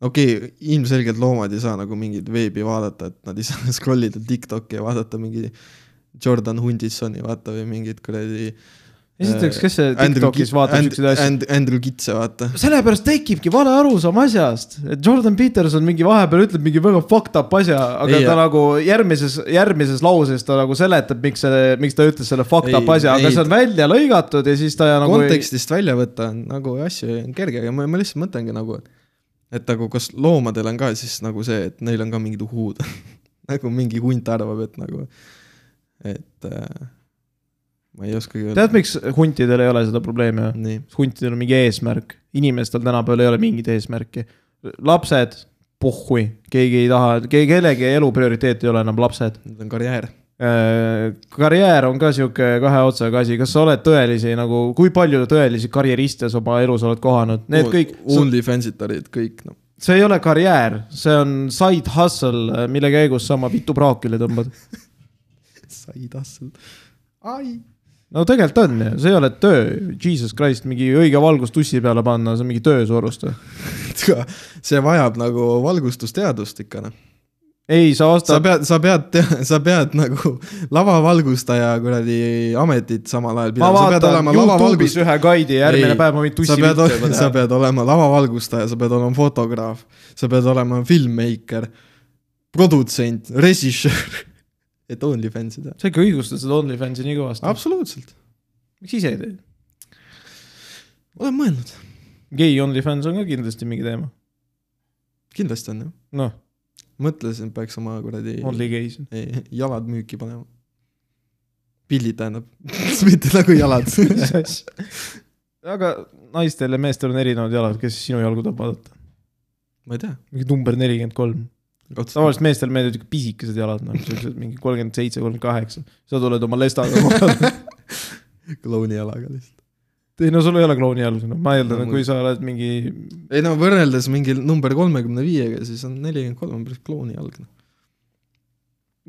okei okay,, ilmselgelt loomad ei saa nagu mingit veebi vaadata, et nad ei saa scroll ida Tiktoki ja vaadata mingi Jordan Hundissoni vaata või mingit kuradi esiteks, kes see Tiktokis vaatab siukseid asju? And- Andrew Kitse vaata. sellepärast tekibki vale arusaam asjast, et Jordan Peterson mingi vahepeal ütleb mingi väga fucked up asja, aga Ei, ta ja- nagu järgmises, järgmises lauses ta nagu seletab, miks see, miks ta ütles selle fucked Ei, up asja, aga ei. see on välja lõigatud ja siis ta nagu. kontekstist välja võtta on nagu asju on kerge, aga ma, ma lihtsalt mõtlengi nagu, et nagu kas loomadel on ka siis nagu see, et neil on ka mingid uhud. nagu mingi hunt arvab, et nagu, et äh, ma ei oskagi öelda. tead, miks huntidel ei ole seda probleemi või? huntidel on mingi eesmärk, inimestel tänapäeval ei ole mingit eesmärki. lapsed, pohhui, keegi ei taha, kellegi elu prioriteet ei ole enam lapsed. nüüd on karjäär. karjäär on ka sihuke kahe otsaga asi, kas sa oled tõelisi nagu, kui palju tõelisi karjeriste sa oma elus oled kohanud, need kõik, OnlyFansid olid kõik, noh. see ei ole karjäär, see on side hustle, mille käigus sa oma vitu praakile tõmbad. sai tassel. ai. No tegelikult on ju, see ei ole töö, jesus christ, mingi õige valgus tussi peale panna, see on mingi töö suurust või? see vajab nagu valgustusteadust ikka, noh. ei, sa sa ostad, pead, sa pead, sa pead nagu lavavalgustaja kuradi ametit samal ajal ma pidama, sa pead vaatan olema Youtube'is ühe ja järgmine Ei, päev ma võin tussi sa pead, pilte sa pead olema lavavalgustaja, sa pead olema fotograaf, sa pead olema filmmaker, produtsent, režissöör, et OnlyFansi teha. sa ikka õigustad seda OnlyFansi nii kõvasti. absoluutselt, miks ise ei tee? olen mõelnud, gei OnlyFans on ka kindlasti mingi teema. kindlasti on jah. noh, mõtlesin, peaks oma kuradi only ei, jalad müüki panema. pildid tähendab, mitte nagu jalad. aga naistel ja meestel on erinevad jalad, kes sinu jalgu tahab vaadata? ma ei tea, mingi number nelikümmend kolm. Tavaliselt meestel meeldivad ikka pisikesed jalad, noh, siuksed mingi kolmkümmend seitse, kolmkümmend kaheksa. sa tuled oma lestaga kohale. klouni jalaga lihtsalt. ei no sul ei ole klouni jalg, noh, ma eeldan No mul- kui sa oled mingi, ei no võrreldes mingi number kolmekümne viiega, siis on nelikümmend kolm on päris klouni jalg. noh.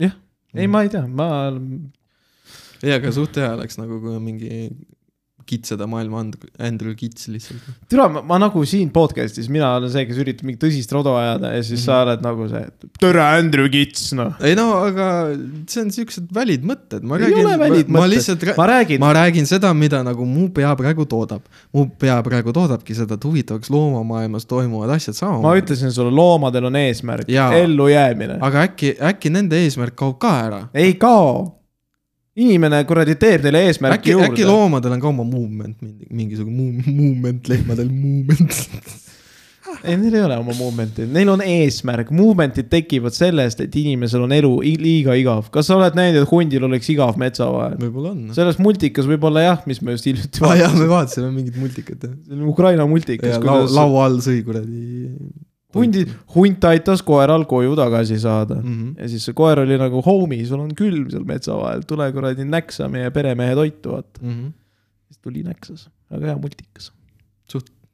jah, ei, ma ei tea, ma, ei, aga suht hea oleks nagu, kui on mingi kitseda maailma and-, Andrew Kits lihtsalt. türa, ma, ma nagu siin podcast'is, mina olen see, kes üritab mingit tõsist rodu ajada ja siis mm -hmm. sa oled nagu see, tere, Andrew Kits, noh. ei no aga see on siuksed valid mõtted, ma Ei valid ma, ma mõtted. lihtsalt rää- ma räägin, ma räägin seda, mida nagu mu pea praegu toodab. mu pea praegu toodabki seda, et huvitavaks loomamaailmas toimuvad asjad ma samamoodi. ütlesin sulle, loomadel on eesmärk, ellujäämine. aga äkki, äkki nende eesmärk kaob ka ära? ei kao. Inimene kuradi teeb neile eesmärki äkki, juurde äkki. loomadel on ka oma movement, mingisugune movement, lehmadel movement. ei, neil ei ole oma movement'id, neil on eesmärk, movement'id tekivad sellest, et inimesel on elu liiga igav. kas sa oled näinud, et hundil oleks igav metsa vahel? võib-olla on. selles multikas võib-olla jah, mis me just hiljuti aa jaa, me vaatasime. vaatasime mingit multikat jah. see on Ukraina multikas, laua all sõi kuradi. hundi, hunt aitas koeral koju tagasi saada mm. -hmm. ja siis see koer oli nagu, homie, sul on külm seal metsa vahel, tule kuradi näksa meie peremehe toitu, vaata. siis tuli näksas, väga hea multikas,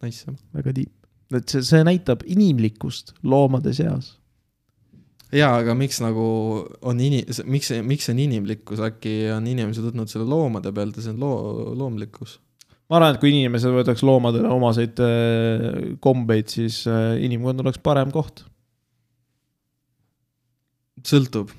Nice jah. väga tiip. et see, see näitab inimlikkust loomade seas. jaa, aga miks nagu on ini-, miks, miks see on inimlikkus, äkki on inimesed võtnud selle loomade pealt ja see on loo-, loomlikkus? Ma arvan, et kui inimesed võtaks loomadele omaseid äh, kombeid, siis äh, inimkond oleks parem koht. sõltub,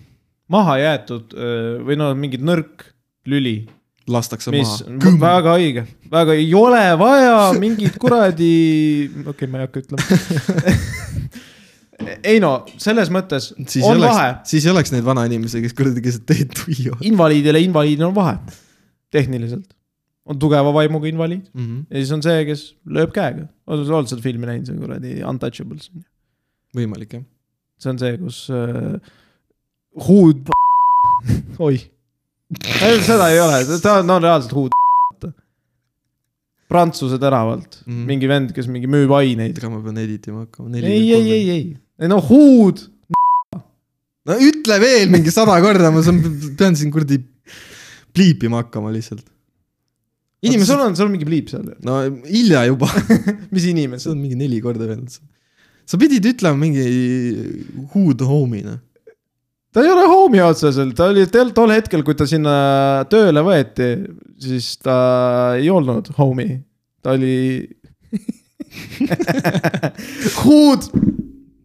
maha jäetud äh, või no mingi nõrk lüli, lastakse mis maha. väga õige, väga ei ole vaja mingit kuradi, okei okay,, ma ei hakka ütlema. ei no selles mõttes siis on oleks vahe,, siis ei oleks neid vanainimesi, kes kuradi keset teed tuiavad invaliidil ja invaliidil on vahe, tehniliselt. On tugeva vaimuga invaliid mm. -hmm. ja siis on see, kes lööb käega. oled sa filmi näinud, see kuradi Untouchables? võimalik jah. see on see, kus äh, huud, oih, seda ei ole, ta on, on reaalselt huud. Prantsuse tänavalt mm. Mhm. mingi vend, kes mingi müüb aineid. ega ma pean editima hakkama. ei, ei, ei, ei, ei no huud, no ütle veel mingi sada korda, ma saan, pean siin kuradi pliipima hakkama lihtsalt. Sul inimesed, on, sul on mingi pliip seal, no hilja juba, mis see inimesed? on mingi neli korda veel. sa pidid ütlema mingi who the homie noh. ta ei ole homie otseselt, ta oli tel- tol hetkel, kui ta sinna tööle võeti, siis ta ei olnud homie, ta oli huud,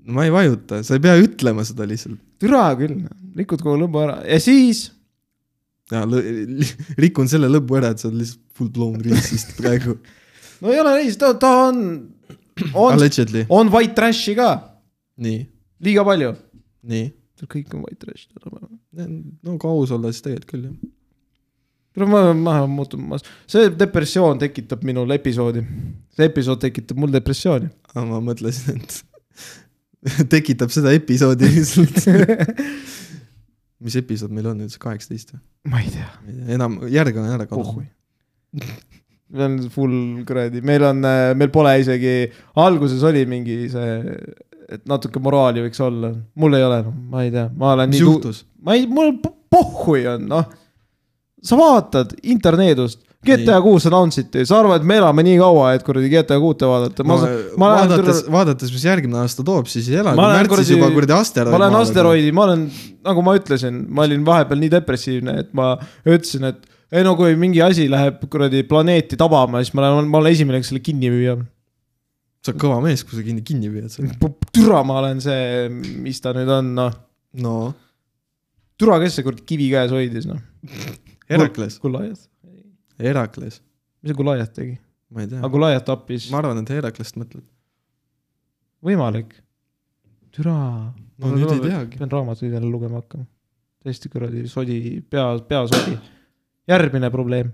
ma ei vajuta, sa ei pea ütlema seda lihtsalt. türa küll, rikud kogu lõbu ära ja siis ja lõ- rikun selle lõbu ära, et sa oled lihtsalt full blown racist praegu. no ei ole reis, ta, ta on, on, on white trash'i ka, nii, liiga palju. nii. kõik on white trash tänapäeval. no kui aus olla, siis tegelikult küll jah. kuule, ma, ma muutun, ma, see depressioon tekitab minul episoodi. see episood tekitab mul depressiooni. ma mõtlesin, et tekitab seda episoodi lihtsalt. Mis episood meil on nüüd, kaheksateist või? ma ei tea, enam, järg on ära kadunud.. meil on full kuradi, meil on, meil pole isegi, alguses oli mingi see, et natuke moraali võiks olla, mul ei ole, ma ei tea, ma olen mis juhtus? ma ei, mul po- pohhui on, noh. sa vaatad interneedust, GTA kuus announce iti, sa arvad, et me elame nii kaua, et kuradi GTA kuute vaadata, ma no,, ma lähen vaadates, vaadates, mis järgmine aasta toob, siis ei ela, Ma lähen kuradi- ma olen. asteroidi, ma olen, nagu ma ütlesin, ma olin vahepeal nii depressiivne, et ma ütlesin, et ei no kui mingi asi läheb kuradi planeeti tabama, siis ma olen, ma olen esimene, kes selle kinni müüab. sa oled kõva mees, kui sa kinni, kinni püüad selle. türa, ma olen see, mis ta nüüd on, noh. no, türa, kes see kuradi kivi käes hoidis, noh. Herakles, Goliath, Herakles, mis see Goliath tegi? ma ei tea aga. Goliath tappis, ma arvan, et Heraklest mõtled. võimalik. türa. no nüüd ei teagi. pean raamatuid jälle lugema hakkama. täiesti kuradi sodi, pea, peasodi. järgmine probleem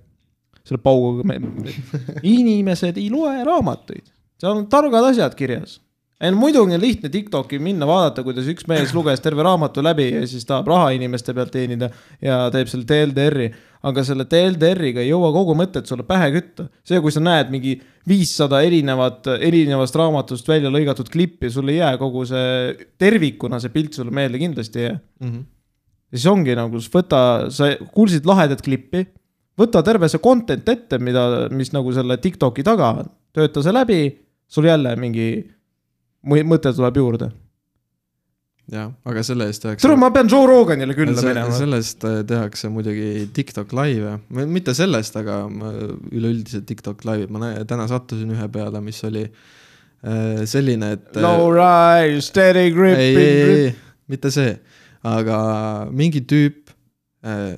selle pauguga me... inimesed ei loe raamatuid, seal on targad asjad kirjas. ei no muidugi on lihtne Tiktoki minna vaadata, kuidas üks mees luges terve raamatu läbi ja siis tahab raha inimeste pealt teenida ja teeb selle TLDR-i. Aga selle TLDR-iga ei jõua kogu mõtet sulle pähe kütta. see, kui sa näed mingi viissada erinevat, erinevast raamatust välja lõigatud klippi, sul ei jää kogu see tervikuna see pilt sulle meelde kindlasti ei jää Mhm. ja siis ongi nagu, võta, sa kuulsid lahedat klippi, võta terve see content ette, mida, mis nagu selle Tiktoki taga on, tööta see läbi, sul jälle mingi mõ- mõte tuleb juurde. jah, aga selle eest tehakse. tule, ma pean Joe Roganile külla minema. sellest äh, tehakse muidugi Tiktok laive, mitte sellest, aga üleüldiselt Tiktok laivid, ma täna sattusin ühe peale, mis oli äh, selline, et. Low rise, steady ei, ei, gripping. ei, mitte see, aga mingi tüüp äh,,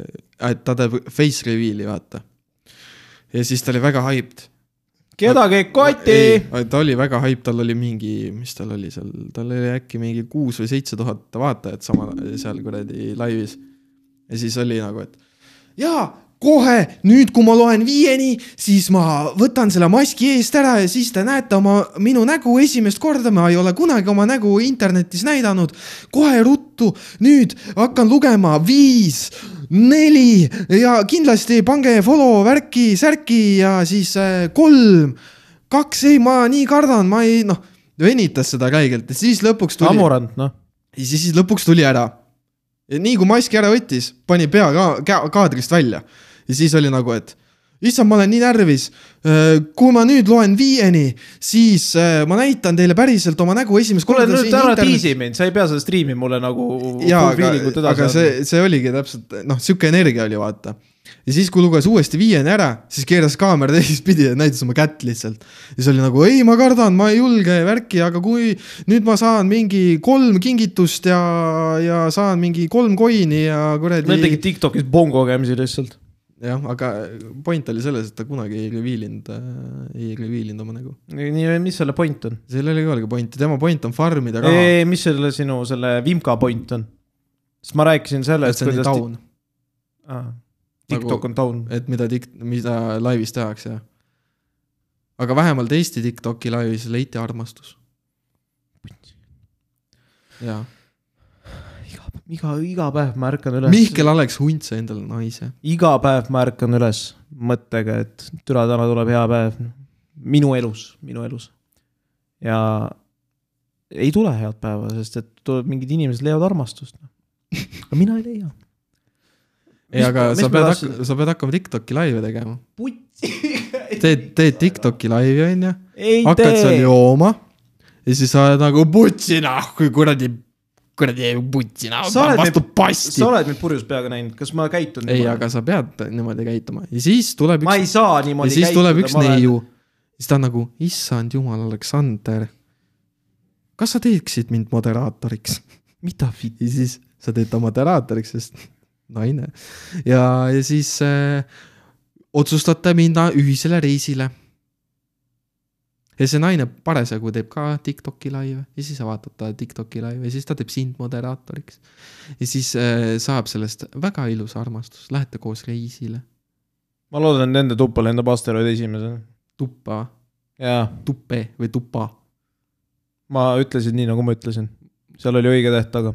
et ta teeb face reveal'i, vaata. ja siis ta oli väga hyped. Kedagi ei koti. ta oli väga hype, tal oli mingi, mis tal oli seal, tal oli äkki mingi kuus või seitse tuhat vaatajat sama seal kuradi laivis. ja siis oli nagu, et jaa, kohe nüüd, kui ma loen viieni, siis ma võtan selle maski eest ära ja siis te näete oma, minu nägu esimest korda, ma ei ole kunagi oma nägu internetis näidanud. kohe ruttu, nüüd hakkan lugema viis, neli ja kindlasti pange follow värki, särki ja siis äh, kolm, kaks, ei, ma nii kardan, ma ei noh, venitas seda räigelt ja siis lõpuks tuli. Amorant, noh. ja siis, lõpuks tuli ära. ja nii kui maski ära võttis, pani pea ka kaadrist välja ja siis oli nagu, et issand, ma olen nii närvis. kui ma nüüd loen viieni, siis äh, ma näitan teile päriselt oma nägu esimest kuule korda nüüd ära tiisi mind, sa ei pea seda striimi mulle nagu. jaa, aga, aga see, see oligi täpselt noh, sihuke energia oli vaata. ja siis, kui luges uuesti viieni ära, siis keeras kaamera teistpidi ja näitas oma kätt lihtsalt. ja siis oli nagu ei, ma kardan, ma ei julge värki, aga kui nüüd ma saan mingi kolm kingitust ja, ja saan mingi kolm coin'i ja kuradi. Need tegid Tiktokis bongo käimisi lihtsalt. jah, aga point oli selles, et ta kunagi ei reveal inud äh,, ei reveal inud oma nägu. nii, mis selle point on? seal ei ole ka pointi, tema point on farm ida raha. ei, mis selle sinu selle Vimka point on? sest ma rääkisin et sellest, see on nii kuidas taun, ah, TikTok on taun. et mida tik-, mida laivis tehakse. aga vähemalt Eesti Tiktoki laivis leiti armastus. jaa, iga, iga, päev ma ärkan üles. Mihkel Alex Hunt sai endale naise. iga päev ma ärkan üles mõttega, et türa, täna tuleb hea päev. minu elus, minu elus. ja ei tule head päeva, sest et tuleb mingid inimesed leiavad armastust. aga mina ei leia. ei, aga sa pead hakkama, sa pead hakkama Tiktoki laive tegema. teed, teed Tiktoki laivi, onju, ei hakkad seal tee. jooma ja siis sa oled nagu putsi nahku, kuradi, kuradi oled vastu pasti sa. oled mind purjus peaga näinud, kas ma käitun ei, aga sa pead niimoodi käituma ja siis tuleb ma üks ei saa ja niimoodi siis tuleb üks neiu, siis ta on nagu, issand jumal, Aleksander. kas sa teeksid mind moderaatoriks? mida fit-? ja siis sa teed ta moderaatoriks, sest naine. ja, ja siis äh, otsustate minna ühisele reisile. Ja see naine parasjagu teeb ka Tiktoki laive ja siis sa vaatad ta Tiktoki laive ja siis ta teeb sind moderaatoriks. ja siis äh, saab sellest väga ilus armastus, lähete koos reisile, ma loodan, et nende tuppa lendab asteroid esimesena. tuppa, tuppe või tupa ma ütlesin nii, nagu ma ütlesin. seal oli õige täht taga.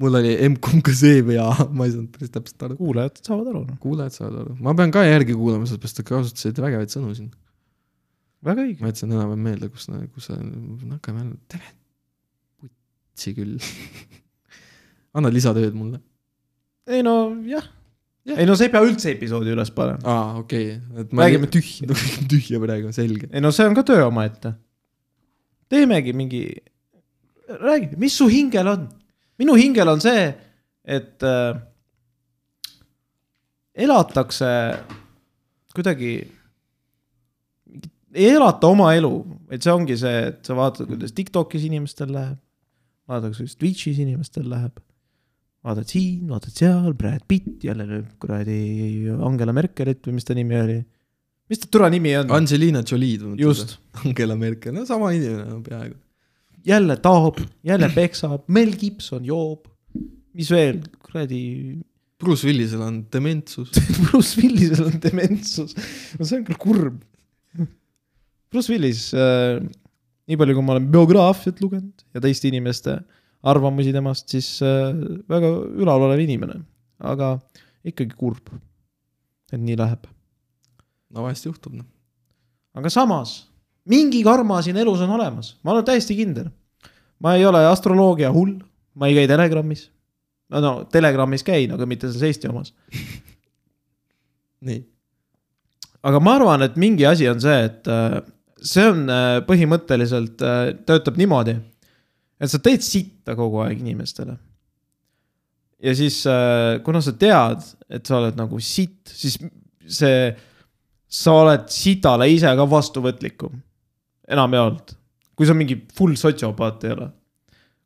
mul oli M-kumb ka see või A, ma ei saanud päris täpselt aru. kuulajad saavad aru, noh. kuulajad saavad aru, ma pean ka järgi kuulama, sellepärast et kasutasid vägevaid sõnu siin. Väga õige. ma jätsin enam-vähem meelde, kus, kus sa, hakkame jälle, tere, putsi küll. anna lisatööd mulle. ei no jah Jah. ei no sa ei pea üldse episoodi üles panema. aa, okei okay., et ma räägime tühja. tühja praegu, selge. ei no see on ka töö omaette. teemegi mingi, räägi, mis su hingel on? minu hingel on see, et äh, elatakse kuidagi, ei elata oma elu, vaid see ongi see, et sa vaatad, kuidas Tiktokis inimestel läheb, vaatad, kuidas Twitch'is inimestel läheb, vaatad siin, vaatad seal, Brad Pitt jälle lööb kuradi Angela Merkelit või mis ta nimi oli. mis ta türa nimi on? Angelina Jolie tundub. just, Angela Merkel, no sama inimene no, peaaegu. jälle taob, jälle peksab, Mel Gibson joob, mis veel, kuradi, Bruce Willisel on dementsus. Bruce Willisel on dementsus, no see on küll kurb. Bruce Willis äh,, nii palju, kui ma olen biograafiat lugenud ja teiste inimeste arvamusi temast, siis äh, väga ülalolev inimene, aga ikkagi kurb, et nii läheb. no vahest juhtub noh. aga samas mingi karma siin elus on olemas, ma olen täiesti kindel. ma ei ole astroloogia hull, ma ei käi Telegrammis. no, no Telegramis käin, aga mitte selles Eesti omas. nii, aga ma arvan, et mingi asi on see, et äh, see on äh, põhimõtteliselt äh, töötab niimoodi, et sa teed sitta kogu aeg inimestele. ja siis, kuna sa tead, et sa oled nagu sitt, siis see, sa oled sitale ise ka vastuvõtlikum. enamjaolt, kui sa mingi full sotsiopaat ei ole.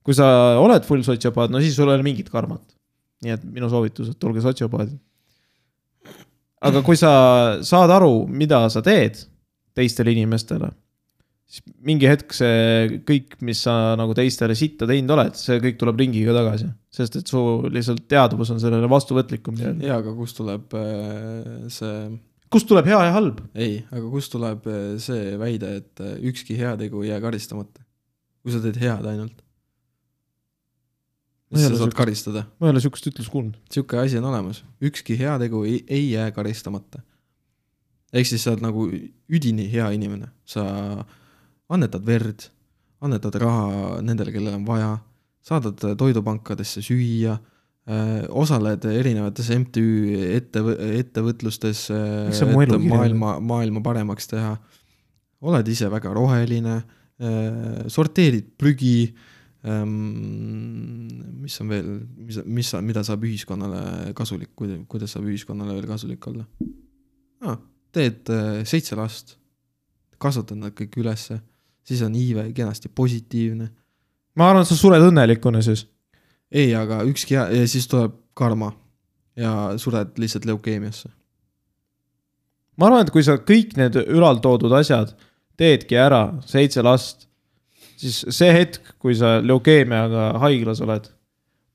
kui sa oled full sotsiopaat, no siis sul ei ole mingit karmat. nii et minu soovitus, et olge sotsiopaadid. aga kui sa saad aru, mida sa teed teistele inimestele, siis mingi hetk see kõik, mis sa nagu teistele sitta teinud oled, see kõik tuleb ringiga tagasi, sest et su lihtsalt teadvus on sellele vastuvõtlikum jaa, aga kust tuleb äh, see, kust tuleb hea ja halb? ei, aga kust tuleb äh, see väide, et äh, ükski heategu ei jää karistamata? kui sa teed head ainult. Siis sa saad siukest- karistada. ma ei ole sihukest ütlust kuulnud. sihuke asi on olemas, ükski heategu ei, ei jää karistamata. Ehk siis sa oled nagu üdini hea inimene, sa annetad verd, annetad raha nendele, kellel on vaja, saadad toidupankadesse süüa, osaled erinevates MTÜ ettevõ-, ettevõtlustes, elu et maailma, maailma paremaks teha. oled ise väga roheline, sorteerid prügi ähm, mis on veel, mis, mis, mida saab ühiskonnale kasulik, kuidas saab ühiskonnale veel kasulik olla ah,? Teed äh, seitse last, kasvatad nad kõik ülesse, siis on iive kenasti positiivne. ma arvan, et sa sured õnnelikuna siis. ei, aga ükski hea, ja siis tuleb karma ja sured lihtsalt leukeemiasse. ma arvan, et kui sa kõik need ülaltoodud asjad teedki ära, seitse last, siis see hetk, kui sa leukeemiaga haiglas oled,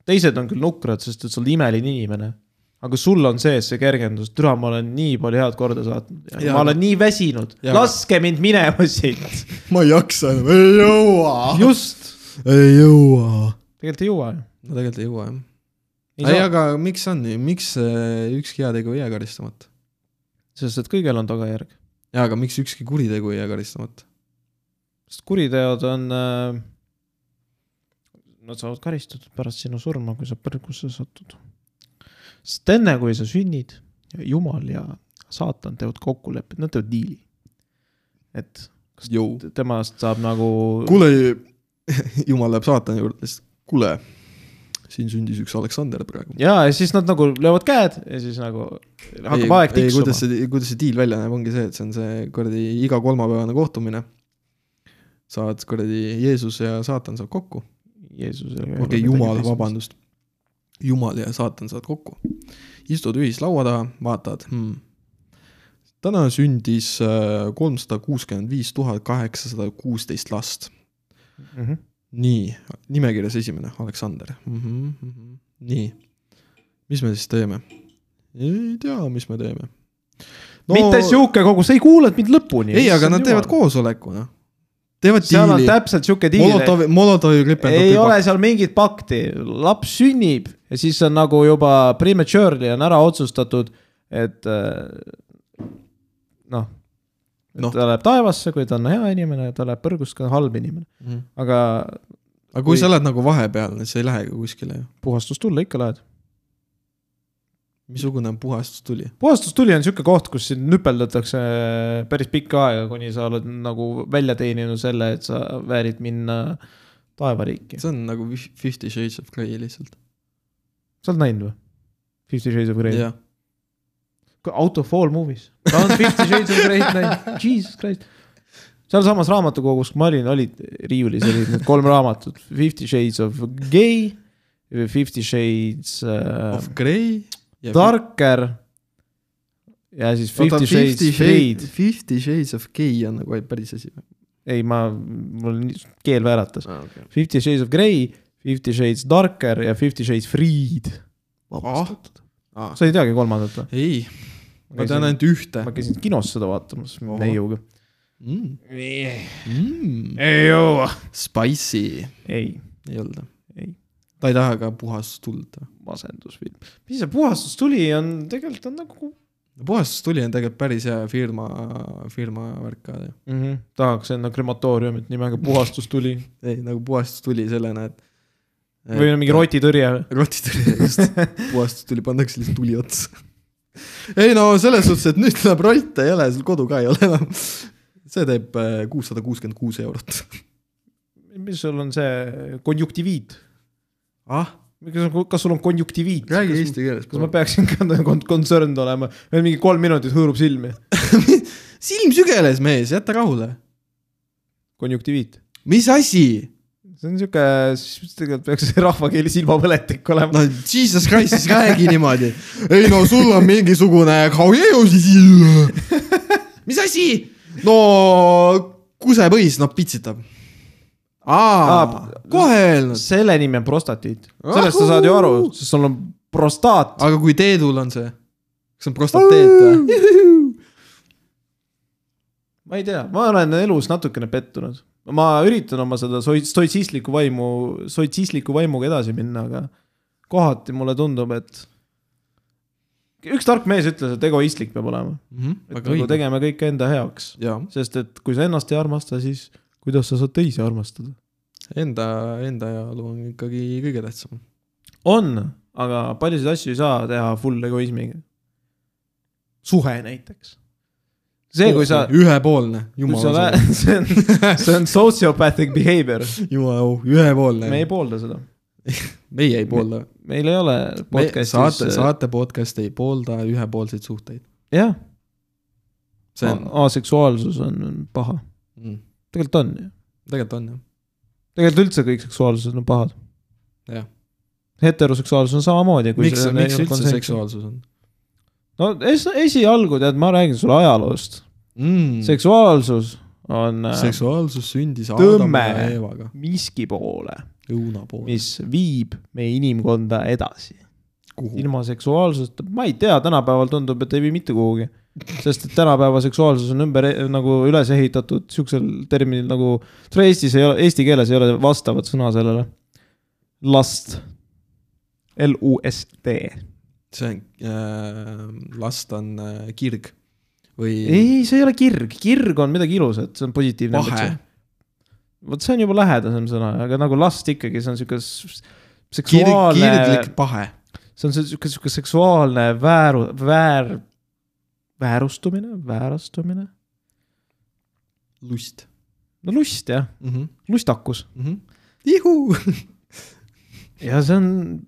teised on küll nukrad, sest et sa oled imeline inimene. Aga sul on sees see kergendus, türa, ma olen nii palju head korda saatnud ma olen nii väsinud, laske mind minema siit. ma ei jaksa enam, ei jõua, just, ei jõua. tegelikult ei jõua ju. no tegelikult ei jõua jah. ei ei, aga miks on nii, miks äh, ükski heategu ei jää karistamata? sest et kõigel on tagajärg. jaa, aga miks ükski kuritegu ei jää karistamata? sest kuriteod on äh,, nad saavad karistatud pärast sinu surma, kui sa põrgusse satud. Sest enne, kui sa sünnid, jumal ja saatan teevad kokkulepped, nad teevad diili. et kas Jõu. temast saab nagu, kuule, jumal läheb saatani juurde, lihtsalt kuule, siin sündis üks Aleksander praegu. ja, ja siis nad nagu löövad käed ja siis nagu hakkab aeg tiksuma kuidas. see, kuidas see diil välja näeb, ongi see, et see on see kuradi iga kolmapäevane kohtumine. saad kuradi Jeesus ja saatan saab kokku. Okei, Jumal, vabandust. Jumal ja saatan saavad kokku. istud ühislaua taha, vaatad hmm.. täna sündis äh, kolmsada kuuskümmend viis tuhat kaheksasada kuusteist last. mm. -hmm. nii, nimekirjas esimene, Aleksander mm. -hmm, mm -hmm. nii, mis me siis teeme? ei tea, mis me teeme no, mitte sihuke kogu, sa ei kuulanud mind lõpuni. ei, aga nad teevad koosoleku, noh. Teevad seal on diili. täpselt sihuke diil, Molotovi, Molotovi ripendab. ei ole seal mingit pakti, laps sünnib ja siis on nagu juba prematurely on ära otsustatud, et äh, noh, Noh. ta läheb taevasse, kui ta on hea inimene, ta läheb põrgust ka halb inimene, Mhm. aga aga kui Kui- sa oled nagu vahepeal, siis sa ei lähe ka kuskile ju. puhastustulle ikka lähed. Missugune on puhastustuli? puhastustuli on sihuke koht, kus sind nüpeldatakse päris pikka aega, kuni sa oled nagu välja teeninud selle, et sa väärid minna taevariiki. see on nagu Fifty Shades of Grey lihtsalt. sa oled näinud või? Fifty Shades of Grey. jah, Out of all movies. ta on Fifty Shades of Grey'd näinud, jesus christ. sealsamas raamatukogus, kui ma olin, olid riiulis olid need kolm raamatut, Fifty Shades of Gay, Fifty Shades äh, of Grey. Darker ja siis Fifty Shades Fade. Fifty Shades of Gay on nagu päris asi või? ei, ma, mul keel vääratas. aa, okei. Fifty Shades of Grey, Fifty Shades Darker ja Fifty Shades Freed. aa, sa ei teagi kolmandat või? ei, ma tean ainult ühte ma. käisin kinos seda vaatamas neiuga. Mm. Mm. ei jõua. Spicy, ei, ei olnud. Ta ei taha ka puhast tuld. masendusfilm. mis see puhastustuli on, tegelikult on nagu puhastustuli on tegelikult päris hea firma, firma värk ka ju. mm. -hmm. tahaks enda krematooriumit nimega puhastustuli ei, nagu puhastustuli sellena, et. või on mingi. rotitõrje või? rotituli, just. puhastustuli pannakse lihtsalt tuli otsa. ei no selles suhtes, et nüüd tuleb rott, ei ole, sul kodu ka ei ole enam. see teeb äh, kuussada kuuskümmend kuus eurot. mis sul on see konjunktiviit? ah, kas sul on konjunktiviit? räägi eesti keeles. kas ma peaksin ka nagu concerned olema, veel mingi kolm minutit hõõrub silmi. silm sügeles, mees, jäta rahule. konjunktiviit. mis asi? see on siuke, tegelikult peaks rahvakeeli silmapõletik olema. no jesus christ, siis räägi niimoodi. ei no sul on mingisugune. mis asi? no kusepõis, no pitsitab. Kohe öelnud. selle nimi on prostatiit. sellest sa saad ju aru, sest sul on prostaat. aga kui teedul on see, kas on prostateet või? ma ei tea, ma olen elus natukene pettunud. ma üritan oma seda stoitsistlikku vaimu, soitsistliku vaimuga edasi minna, aga kohati mulle tundub, et üks tark mees ütles, et egoistlik peab olema. et nagu tegema kõike enda heaks, sest et kui sa ennast ei armasta, siis kuidas sa saad teisi armastada? enda, enda heaolu on ikkagi kõige tähtsam. on, aga paljusid asju ei saa teha full egoismiga. suhe näiteks. see, kui sa, ühepoolne, jumala see on, see on sociopathic behavior, jumala au, ühepoolne. me ei poolda seda. meie ei poolda. meil ei ole saate, podcast'is, saate podcast ei poolda ühepoolseid suhteid. jah, see on, aseksuaalsus on paha, tegelikult on ju. tegelikult on jah, tegelikult üldse kõik seksuaalsused on pahad. jah. heteroseksuaalsus on samamoodi. miks, miks üldse? seksuaalsus on no es, esialgu tead, ma räägin sulle ajaloost. mm.? seksuaalsus on äh, seksuaalsus sündis Tõmme. Miski poole, õuna poole. mis viib meie inimkonda edasi. Ilma seksuaalsuseta, ma ei tea, tänapäeval tundub, et ei vii mitte kuhugi. sest et tänapäeva seksuaalsus on ümber nagu üles ehitatud siuksel terminil nagu, Eestis ei ole, eesti keeles ei ole vastavat sõna sellele. last. L-U-S-T. see on äh,, last on äh, kirg või ei, see ei ole kirg, kirg on midagi ilusat, see on positiivne pahe. vot see on juba lähedasem sõna, aga nagu last ikkagi, see on siuke seksuaalne, kirglik pahe. See on see siuke, siuke seksuaalne vääru, väär, väärustumine, väärastumine. lust no lust jah, mm. -hmm. lustakus Mm -hmm. Juhu! ja see on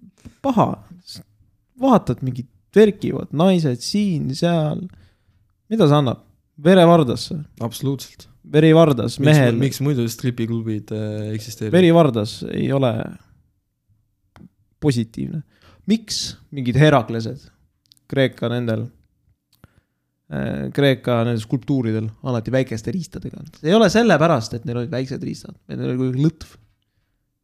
paha. vaatad mingid verkivad naised siin-seal. mida see annab? verevardasse, absoluutselt. verivardas mehel, miks muidu stripiklubid äh, eksisteerivad? verivardas ei ole positiivne. Miks mingid Heraklesed, Kreeka nendel, Kreeka nendel skulptuuridel alati väikeste riistadega on? ei ole sellepärast, et neil olid väiksed riistad, neil oli kuidagi lõtv.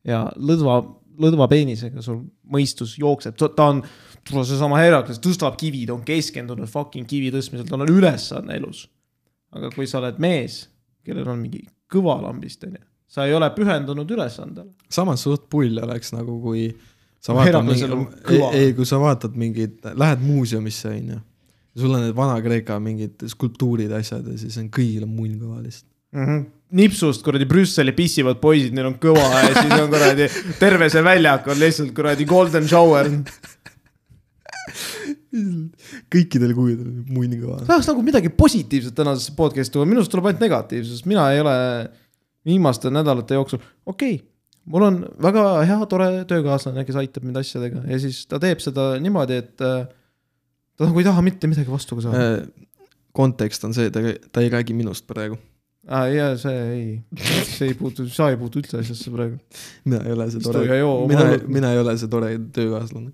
ja lõdva, lõdva peenisega sul mõistus jookseb, ta on, seesama Herakles tõstab kivi, ta on keskendunud fucking kivi tõstmisel, tal on ülesanne elus. aga kui sa oled mees, kellel on mingi kõva lambist, onju. sa ei ole pühendunud ülesandele. samas suht pull oleks nagu, kui sa vaatad mingi, kõva. ei, kui sa vaatad mingit, lähed muuseumisse, onju. sul on need Vana-Kreeka mingid skulptuurid, asjad ja siis on kõigil on munn kõva lihtsalt. mm. -hmm. nipsust kuradi Brüsseli pissivad poisid, neil on kõva ja siis on kuradi terve see väljak on lihtsalt kuradi golden shower. kõikidel kuvidel on munn kõva. tahaks nagu midagi positiivset tänasesse podcast'i tuua, minust tuleb ainult negatiivsust, mina ei ole viimaste nädalate jooksul, okei okay,, mul on väga hea, tore töökaaslane, kes aitab mind asjadega ja siis ta teeb seda niimoodi, et äh, ta nagu ei taha mitte midagi vastu ka saada. kontekst on see, ta, ta ei räägi minust praegu. aa ah, jaa, see ei, see ei puutu, sa ei puutu üldse asjasse praegu. mina ei ole see tore mina mina ei ole see tore töökaaslane.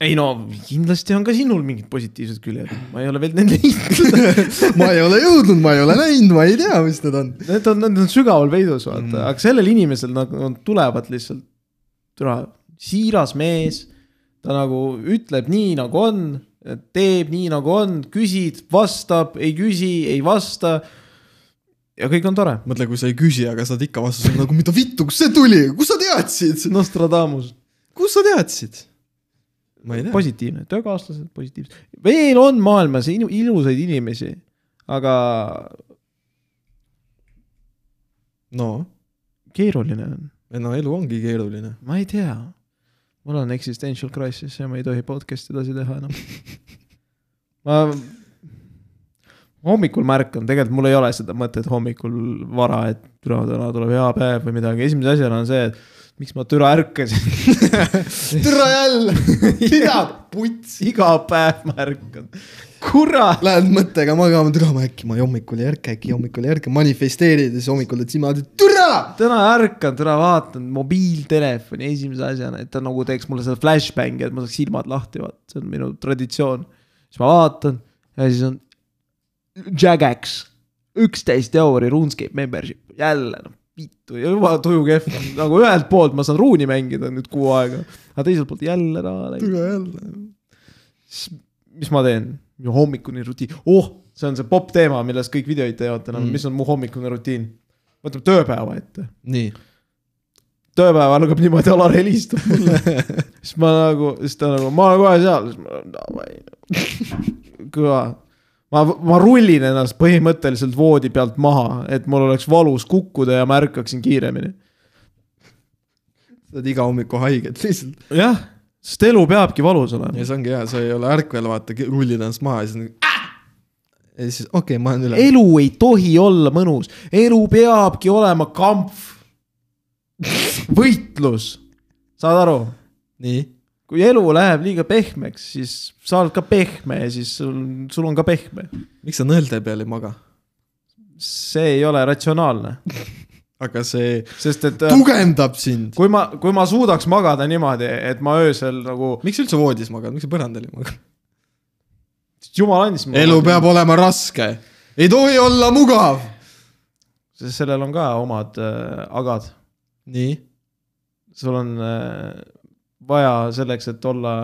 Ei no kindlasti on ka sinul mingid positiivsed küljed, ma ei ole veel neid leidnud. ma ei ole jõudnud, ma ei ole näinud, ma ei tea, mis need on. Need on, need on sügaval peidus, vaata Mm. aga sellel inimesel nagu tulevad lihtsalt, türa, siiras mees. ta nagu ütleb nii nagu on, teeb nii nagu on, küsid, vastab, ei küsi, ei vasta. ja kõik on tore. mõtle, kui sa ei küsi, aga saad ikka vastuse nagu mida vittu, kust see tuli, kust sa teadsid? Nostradamus, kust sa teadsid? Ma positiivne, töökaaslased positiivsed, veel on maailmas ilusaid inimesi, aga no, keeruline on, no elu ongi keeruline. ma ei tea. mul on existential crisis ja ma ei tohi podcast'i edasi teha enam. ma hommikul märkan, tegelikult mul ei ole seda mõtet hommikul vara, et täna tuleb hea päev või midagi, esimese asjana on see, et miks ma türa ärkasin. türa jälle, mida puts. iga päev ma ärkan, kurat. Lähed mõttega magama, türa ma äkki ma hommikul ei ärka, äkki hommikul ei ärka, manifesteerid ja siis hommikul teed silmad, türa. täna ärkan, täna vaatan mobiiltelefoni esimese asjana, et ta nagu teeks mulle selle flashbang'i, et ma saaks silmad lahti vaata, see on minu traditsioon. siis ma vaatan ja siis on Jagex, üksteist euri RuneScape membership, jälle noh, vittu, juba tuju kehv, nagu ühelt poolt ma saan ruuni mängida nüüd kuu aega, aga teiselt poolt jälle raha läinud. jälle. siis mis ma teen, minu hommikune rutiin, oh, see on see popp teema, millest kõik videoid teevad täna mm., mis on mu hommikune rutiin. võtame tööpäeva ette nii. tööpäev algab niimoodi, Alar helistab mulle. siis ma nagu, siis ta nagu, ma olen kohe seal, siis ma davai. kõva. ma, ma rullin ennast põhimõtteliselt voodi pealt maha, et mul oleks valus kukkuda ja ma ärkaksin kiiremini. sa oled iga hommiku haiget lihtsalt. jah, sest elu peabki valus olema ja. see ongi hea, sa ei ole ärkvel, vaata, rullid ennast maha ja siis nagu äh!. ja siis okei okay,, ma olen üle. elu ei tohi olla mõnus, elu peabki olema kampf. võitlus, saad aru? nii, kui elu läheb liiga pehmeks, siis sa oled ka pehme ja siis sul, sul on ka pehme miks sa nõelde peal ei maga? see ei ole ratsionaalne, aga see sest et äh, tugevdab sind. kui ma, kui ma suudaks magada niimoodi, et ma öösel nagu, miks sa üldse voodis magad, miks sa põrandal ei maga? jumal andis. elu peab. olema raske, ei tohi olla mugav. sest sellel on ka omad äh, agad, nii, sul on äh, vaja selleks, et olla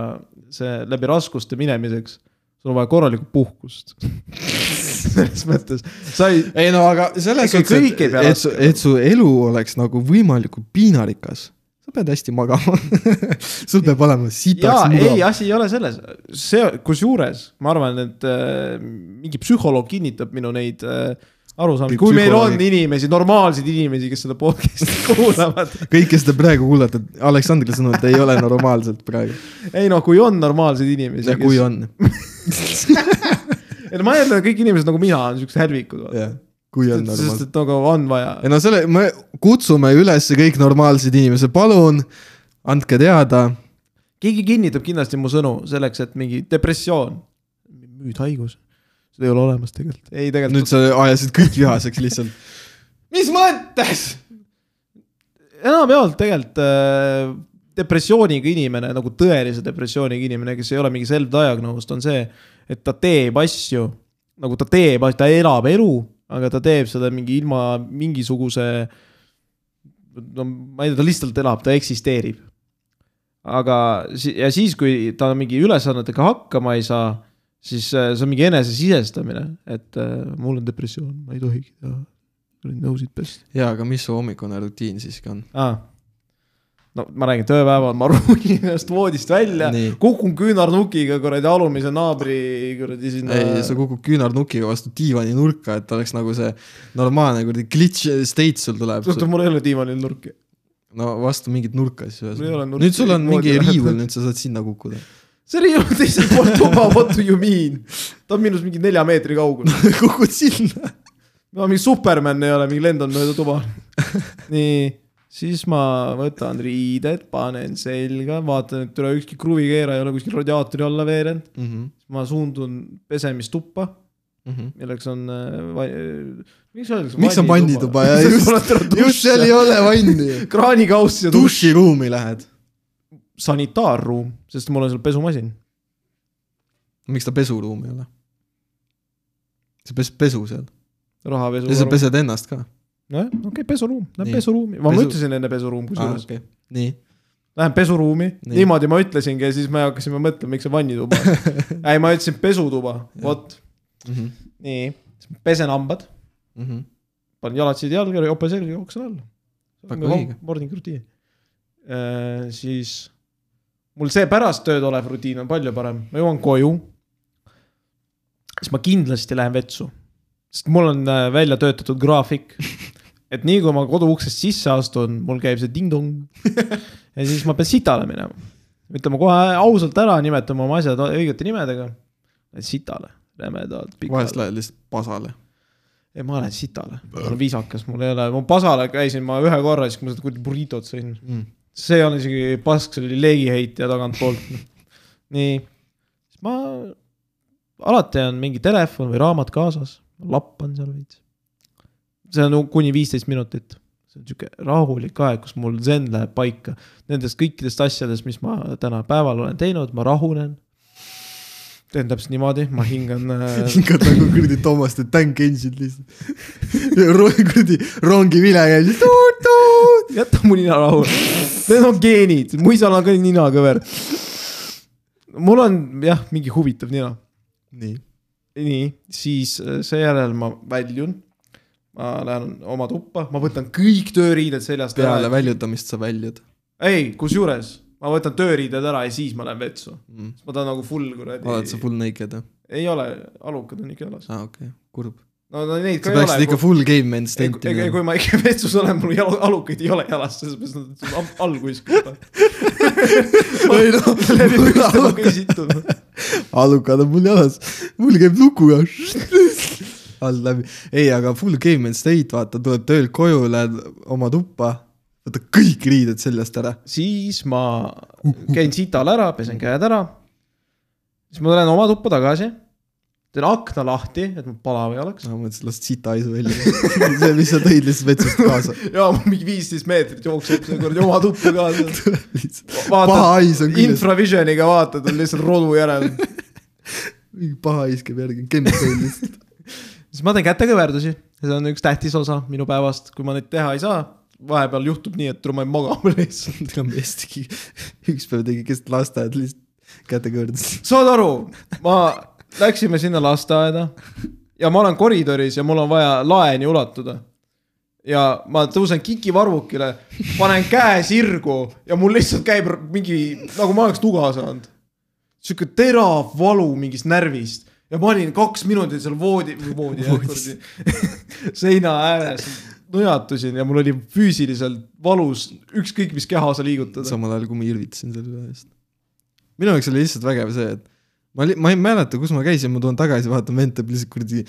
see läbi raskuste minemiseks, sul on vaja korralikku puhkust. selles mõttes, sa ei, ei no aga selles suhtes, ei et, pea et, su- et su elu oleks nagu võimalikult piinarikas, sa pead hästi magama. sul peab olema sitaks, ei, mugav. asi ei ole selles, see, kusjuures ma arvan, et äh, mingi psühholoog kinnitab minu neid äh, arusaamisi, Kõik kui meil on inimesi, normaalseid inimesi, kes seda podcast'i kuulavad. kõik, kes te praegu kuulate, Aleksandri sõnul te ei ole normaalselt praegu. ei no kui on normaalseid inimesi. ja kui. on, ei no ma eeldan, et kõik inimesed nagu mina on siuksed hälvikud. jah, kui on sest normaalselt. et nagu on vaja. ei no selle, me kutsume üles kõik normaalsed inimesed, palun andke teada. keegi kinnitab kindlasti mu sõnu selleks, et mingi depressioon, müüdhaigus, seda ei ole olemas tegelikult, ei tegelikult nüüd sa ajasid kõik vihaseks lihtsalt. mis mõttes? enamjaolt tegelikult äh, depressiooniga inimene nagu tõelise depressiooniga inimene, kes ei ole mingi self-diagnosed, on see, et ta teeb asju nagu ta teeb, ta elab elu, aga ta teeb seda mingi ilma mingisuguse. no ma ei tea, ta lihtsalt elab, ta eksisteerib. aga ja siis, kui ta mingi ülesannetega hakkama ei saa, siis äh, see on mingi enesesisestamine, et äh, mul on depressioon, ma ei tohigi teha nõusid pesta jaa, aga mis su hommikune rutiin siiski on? ah.. no ma räägin, tööpäeval ma runin ennast voodist välja, kukun küünarnukiga kuradi alumise naabri kuradi sinna. ei, sa kukud küünarnukiga vastu diivani nurka, et oleks nagu see normaalne kuradi glitch state sul tuleb. oota, mul ei ole diivanil nurki. no vastu mingit nurka siis ühesõnaga. nüüd sul on mingi riiul, nüüd sa saad sinna kukkuda. See riiul on teiselt poolt tuba, what do you mean? ta on minust mingi nelja meetri kaugul. kukud sinna. ma mingi Superman ei ole, mingi lendan mööda tuba. nii, siis ma võtan riided, panen selga, vaatan, et üle ükski kruvikeera ei ole kuskil radiaatori alla veerenud. Mhm, ma suundun pesemistuppa, milleks on äh,, miks öeldakse? miks on vannituba ja just, just seal ei ole vanni. kraanikauss ja duširuumi lähed. sanitaarruum, sest mul on seal pesumasin. miks ta pesuruum ei ole? sa pesed pesu seal rahapesu. ja sa pesed ennast ka. nojah, okei okay,, pesuruum, lähen pesuruumi, ma Pesu- ütlesin enne pesuruum kusjuures ah,. okei, nii. Lähen pesuruumi, Nii. niimoodi ma ütlesingi ja siis me hakkasime mõtlema, miks see vannituba on. ei, ma ütlesin pesutuba, vot, Mhm, nii, pesen hambad, panen jalatsid jalga, jope selga, jooksen alla. Õige. morning rutiin. siis mul see pärast tööd olev rutiin on palju parem, ma jõuan koju. siis ma kindlasti lähen vetsu, sest mul on äh, välja töötatud graafik. et nii kui ma kodu uksest sisse astun, mul käib see ding-dong ja siis ma pean sitale minema. ütleme kohe ausalt ära, nimetame oma asjad õigete nimedega. sitale, rämedalt vahest lähed lihtsalt pasale. ei, ma lähen sitale, ma olen viisakas, mul ei ole, ma pasale käisin ma ühe korra, siis kui ma seda kuradi burritot sõin. See ei olnud isegi pask, see oli leegiheitja tagantpoolt. nii, siis ma, alati on mingi telefon või raamat kaasas, lappan seal veits. see on kuni viisteist minutit. see on sihuke rahulik aeg, kus mul zen läheb paika. Nendest kõikidest asjadest, mis ma täna päeval olen teinud, ma rahunen. Teen täpselt niimoodi, ma hingan äh, hingad nagu kuradi Toomas the Tank Engine lihtsalt. kuradi rongivile käib tuut-tuut. jäta mu nina rahule. Need on geenid, mu isal on ka ninakõver. mul on jah, mingi huvitav nina. nii, nii, siis äh, seejärel ma väljun. ma lähen oma tuppa, ma võtan kõik tööriided seljast peale väljutamist sa väljud ei, kusjuures ma võtan tööriided ära ja siis ma lähen vetsu. mm.. ma tahan nagu full kuradi. oled sa full naked või? ei ole, alukad on ikka jalas. aa, okei okay., kurb. no, no neid sa ka ei peaksid ole ikka. full game man stenti ei, kui ma ikka vetsus olen, mul jalu- alukaid ei ole jalas, selles mõttes nad on all kuskil. ei noh, läbi püsti ma ka ei situnud. alukad on mul jalas, mul käib lukuga. all läbi, ei, aga full game man state, vaata, tuled töölt koju, lähed oma tuppa, võta kõik riided seljast ära. siis ma käin sital ära, pesen käed ära. siis ma tulen oma tuppa tagasi, teen akna lahti, et mul palav ei oleks. ma mõtlesin, last sita haisu välja. see, mis sa tõid lihtsalt vetsust kaasa. ja mul mingi viisteist meetrit jookseb seekord oma tuppa kaasa. paha hais on küll, infravisioniga vaatad, on lihtsalt rodu järel. mingi paha hais käib järgi, chemical lihtsalt. siis ma teen kätekõverdusi, see on üks tähtis osa minu päevast, kui ma neid teha ei saa. Vahepeal juhtub nii, et tule ma jään magama lihtsalt. hästi, üks päev tegi keset lasteaeda lihtsalt võrdles. saad aru, ma, läksime sinna lasteaeda ja ma olen koridoris ja mul on vaja laeni ulatuda. ja ma tõusen kikivarvukile, panen käe sirgu ja mul lihtsalt käib mingi, nagu ma oleks tuga saanud. sihuke terav valu mingist närvist ja ma olin kaks minutit seal voodi, voodi jah, kuradi seina ääres nõjatusin ja mul oli füüsiliselt valus ükskõik mis keha sa liigutada. samal ajal, kui ma irvitasin selle üle eest. minu jaoks oli lihtsalt vägev see, et ma, ma ei mäleta, kus ma käisin, ma tulen tagasi, vaatan, vend teeb lihtsalt kuradi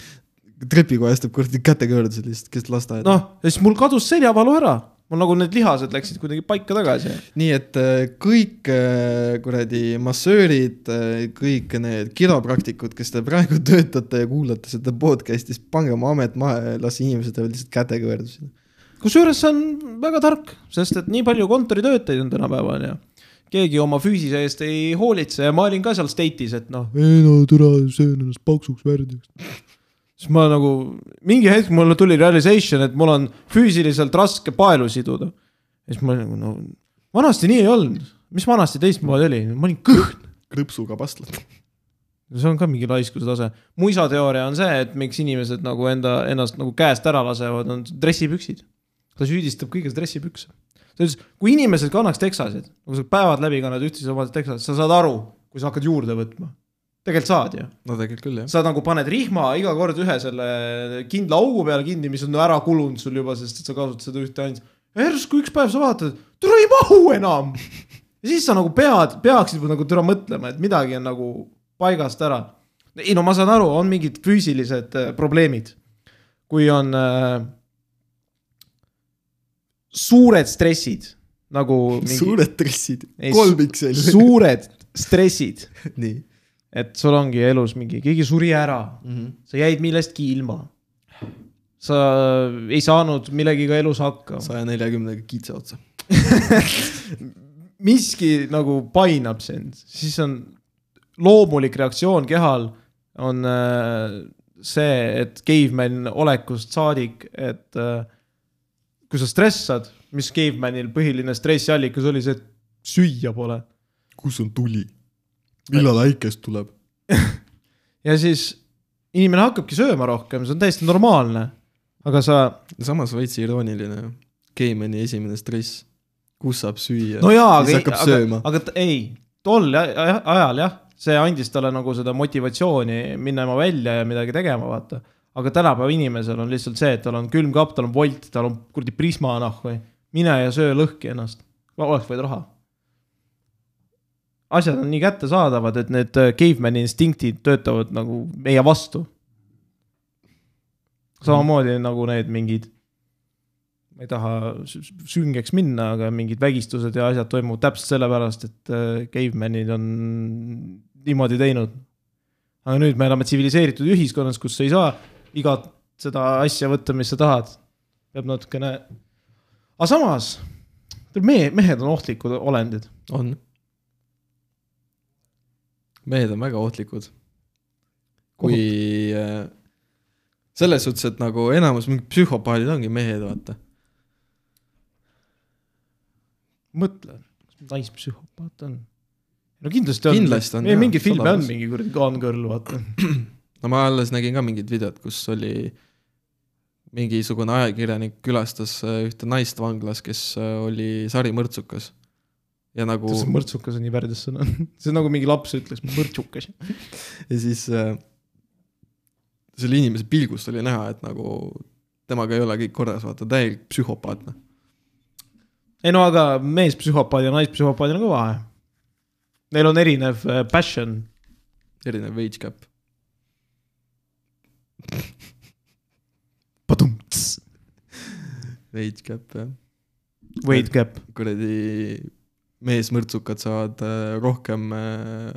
trepikojas teeb kuradi kätega võrdlused lihtsalt keset lasteaeda no.. noh, ja siis mul kadus seljavalu ära, mul nagu need lihased läksid kuidagi paika tagasi. nii et äh, kõik äh, kuradi massöörid, kõik need kiropraktikud, kes te praegu töötate ja kuulate seda podcast'i, siis pange oma amet maha ja las inimesed teevad lihtsalt kätega võrdlusi. kusjuures see on väga tark, sest et nii palju kontoritöötajaid on tänapäeval ja keegi oma füüsise eest ei hoolitse ja ma olin ka seal state'is, et noh, ei no türa, söön ennast paksuks värdjaks. Siis ma nagu mingi hetk mulle tuli realization, et mul on füüsiliselt raske paelu siduda. ja siis ma nagu no vanasti nii ei olnud, mis vanasti teistmoodi oli, ma olin kõhn. krõpsuga pastlad. see on ka mingi laiskuse tase. mu isa teooria on see, et miks inimesed nagu enda, ennast nagu käest ära lasevad, on dressipüksid. ta süüdistab kõiges dressipükse. ta ütles, kui inimesed kannaks teksasid, kui sa päevad läbi kannad üksteise omad teksasid, sa saad aru, kui sa hakkad juurde võtma. Tegelikult saad ju. no tegelikult küll jah. sa nagu paned rihma iga kord ühe selle kindla augu peale kinni, mis on ära kulunud sul juba, sest et sa kasutad seda ühte ainult. järsku üks päev sa vaatad, tule ei mahu enam. ja siis sa nagu pead, peaksid nagu türa mõtlema, et midagi on nagu paigast ära. ei no ma saan aru, on mingid füüsilised äh, probleemid. kui on äh, suured stressid nagu mingi, suured dressid Ei,, kolm piksel. suured stressid, nii. Et sul ongi elus mingi, keegi suri ära Mhm. sa jäid millestki ilma. sa ei saanud millegiga elus hakkama. saja neljakümnega kitse otsa. miski nagu painab sind, siis on loomulik reaktsioon kehal on äh, see, et caveman olekust saadik, et äh, kui sa stressad, mis cavemanil põhiline stressiallikas oli see, et süüa pole. kus on tuli? Millal äikest tuleb? ja siis inimene hakkabki sööma rohkem, see on täiesti normaalne. aga sa, samas veits irooniline. Keimani esimene stress, kus saab süüa no jaa, aga hakkab, aga, sööma. aga ei, tol ajal jah, see andis talle nagu seda motivatsiooni minema välja ja midagi tegema, vaata. aga tänapäeva inimesel on lihtsalt see, et tal on külmkapp, tal on Wolt, tal on kuradi Prisma nahku, mine ja söö lõhki ennast, oleks vaid raha. Asjad on nii kättesaadavad, et need äh, caveman'i instinktid töötavad nagu meie vastu. samamoodi nagu need mingid, ma ei taha sü- süngeks minna, aga mingid vägistused ja asjad toimuvad täpselt sellepärast, et äh, caveman'id on niimoodi teinud. aga nüüd me elame tsiviliseeritud ühiskonnas, kus ei saa igat seda asja võtta, mis sa tahad. peab natukene, aga samas, mehed, mehed on ohtlikud olendid. on. Mehed on väga ohtlikud. kui äh, selles suhtes, et nagu enamus mingid psühhopaadid ongi mehed, vaata. mõtle, kas naispsühhopaat on? no kindlasti on. Kindlasti on, mingi filme on mingi kuradi Gone Girl, vaata. no ma alles nägin ka mingit videot, kus oli mingisugune ajakirjanik külastas äh, ühte naist vanglas, kes äh, oli sarimõrtsukas. Ja nagu kas mõrtsukas on nii värdjas sõna? see on nagu mingi laps ütles, mõrtsukas. ja siis äh, selle inimese pilgust oli näha, et nagu temaga ei ole kõik korras, vaata, täielik psühhopaat, noh. ei no aga meespsühhopaadi ja naispsühhopaadil on ka vahe. Neil on erinev äh, passion. erinev wage cap. Wage cap, jah. Weight gap. kuradi meesmõrtsukad saavad äh, rohkem äh,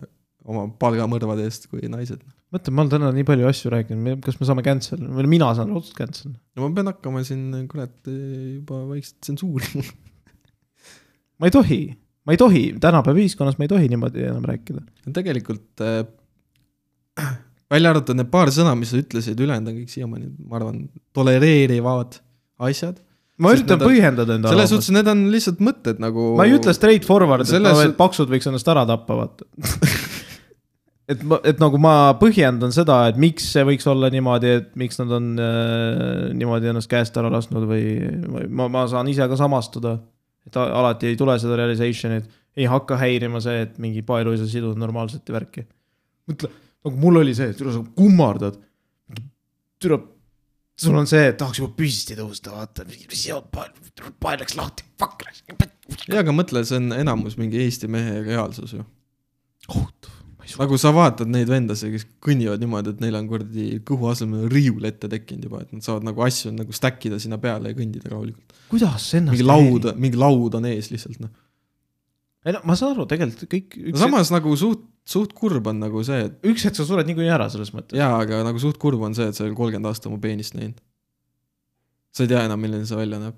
oma palgamõrvade eest kui naised. mõtle, ma olen täna nii palju asju rääkinud, kas me saame cancel või mina saan otseselt cancel. no ma pean hakkama siin kurat juba vaikselt tsensuurima. ma ei tohi, ma ei tohi, tänapäeva ühiskonnas ma ei tohi niimoodi enam rääkida. tegelikult äh, välja arvatud need paar sõna, mis sa ütlesid, ülejäänud on kõik siiamaani, ma arvan, tolereerivad asjad. Ma üritan põhjendada enda selles suhtes, need on lihtsalt mõtted nagu. ma ei ütle straight forward, et no, et paksud võiks ennast ära tappa, vaata. et ma, et nagu ma põhjendan seda, et miks see võiks olla niimoodi, et miks nad on äh, niimoodi ennast käest ära lasknud või, või ma, ma saan ise ka samastuda. et alati ei tule seda realization'it, ei hakka häirima see, et mingi paelu ei saa siduda normaalselt ja värki. mõtle, nagu mul oli see, et sa kummardad. türa, sul on see, et tahaks juba püsti tõusta, vaata, pael läks lahti, fuck läks. jaa, aga mõtle, see on enamus mingi Eesti mehe reaalsus ju. kohutav, nagu sa vaatad neid vendasid, kes kõnnivad niimoodi, et neil on kuradi kõhu asemel riiul ette tekkinud juba, et nad saavad nagu asju nagu stack ida sinna peale ja kõndida rahulikult. kuidas ennast. mingi laud, mingi laud on ees lihtsalt noh. Ei no ma saan aru, tegelikult kõik, no samas nagu suht, suht kurb on nagu see, et üks hetk sa sured niikuinii ära selles mõttes. jaa, aga nagu suht kurb on see, et sa oled kolmkümmend aastat oma peenist näinud. sa ei tea enam, milline see välja näeb.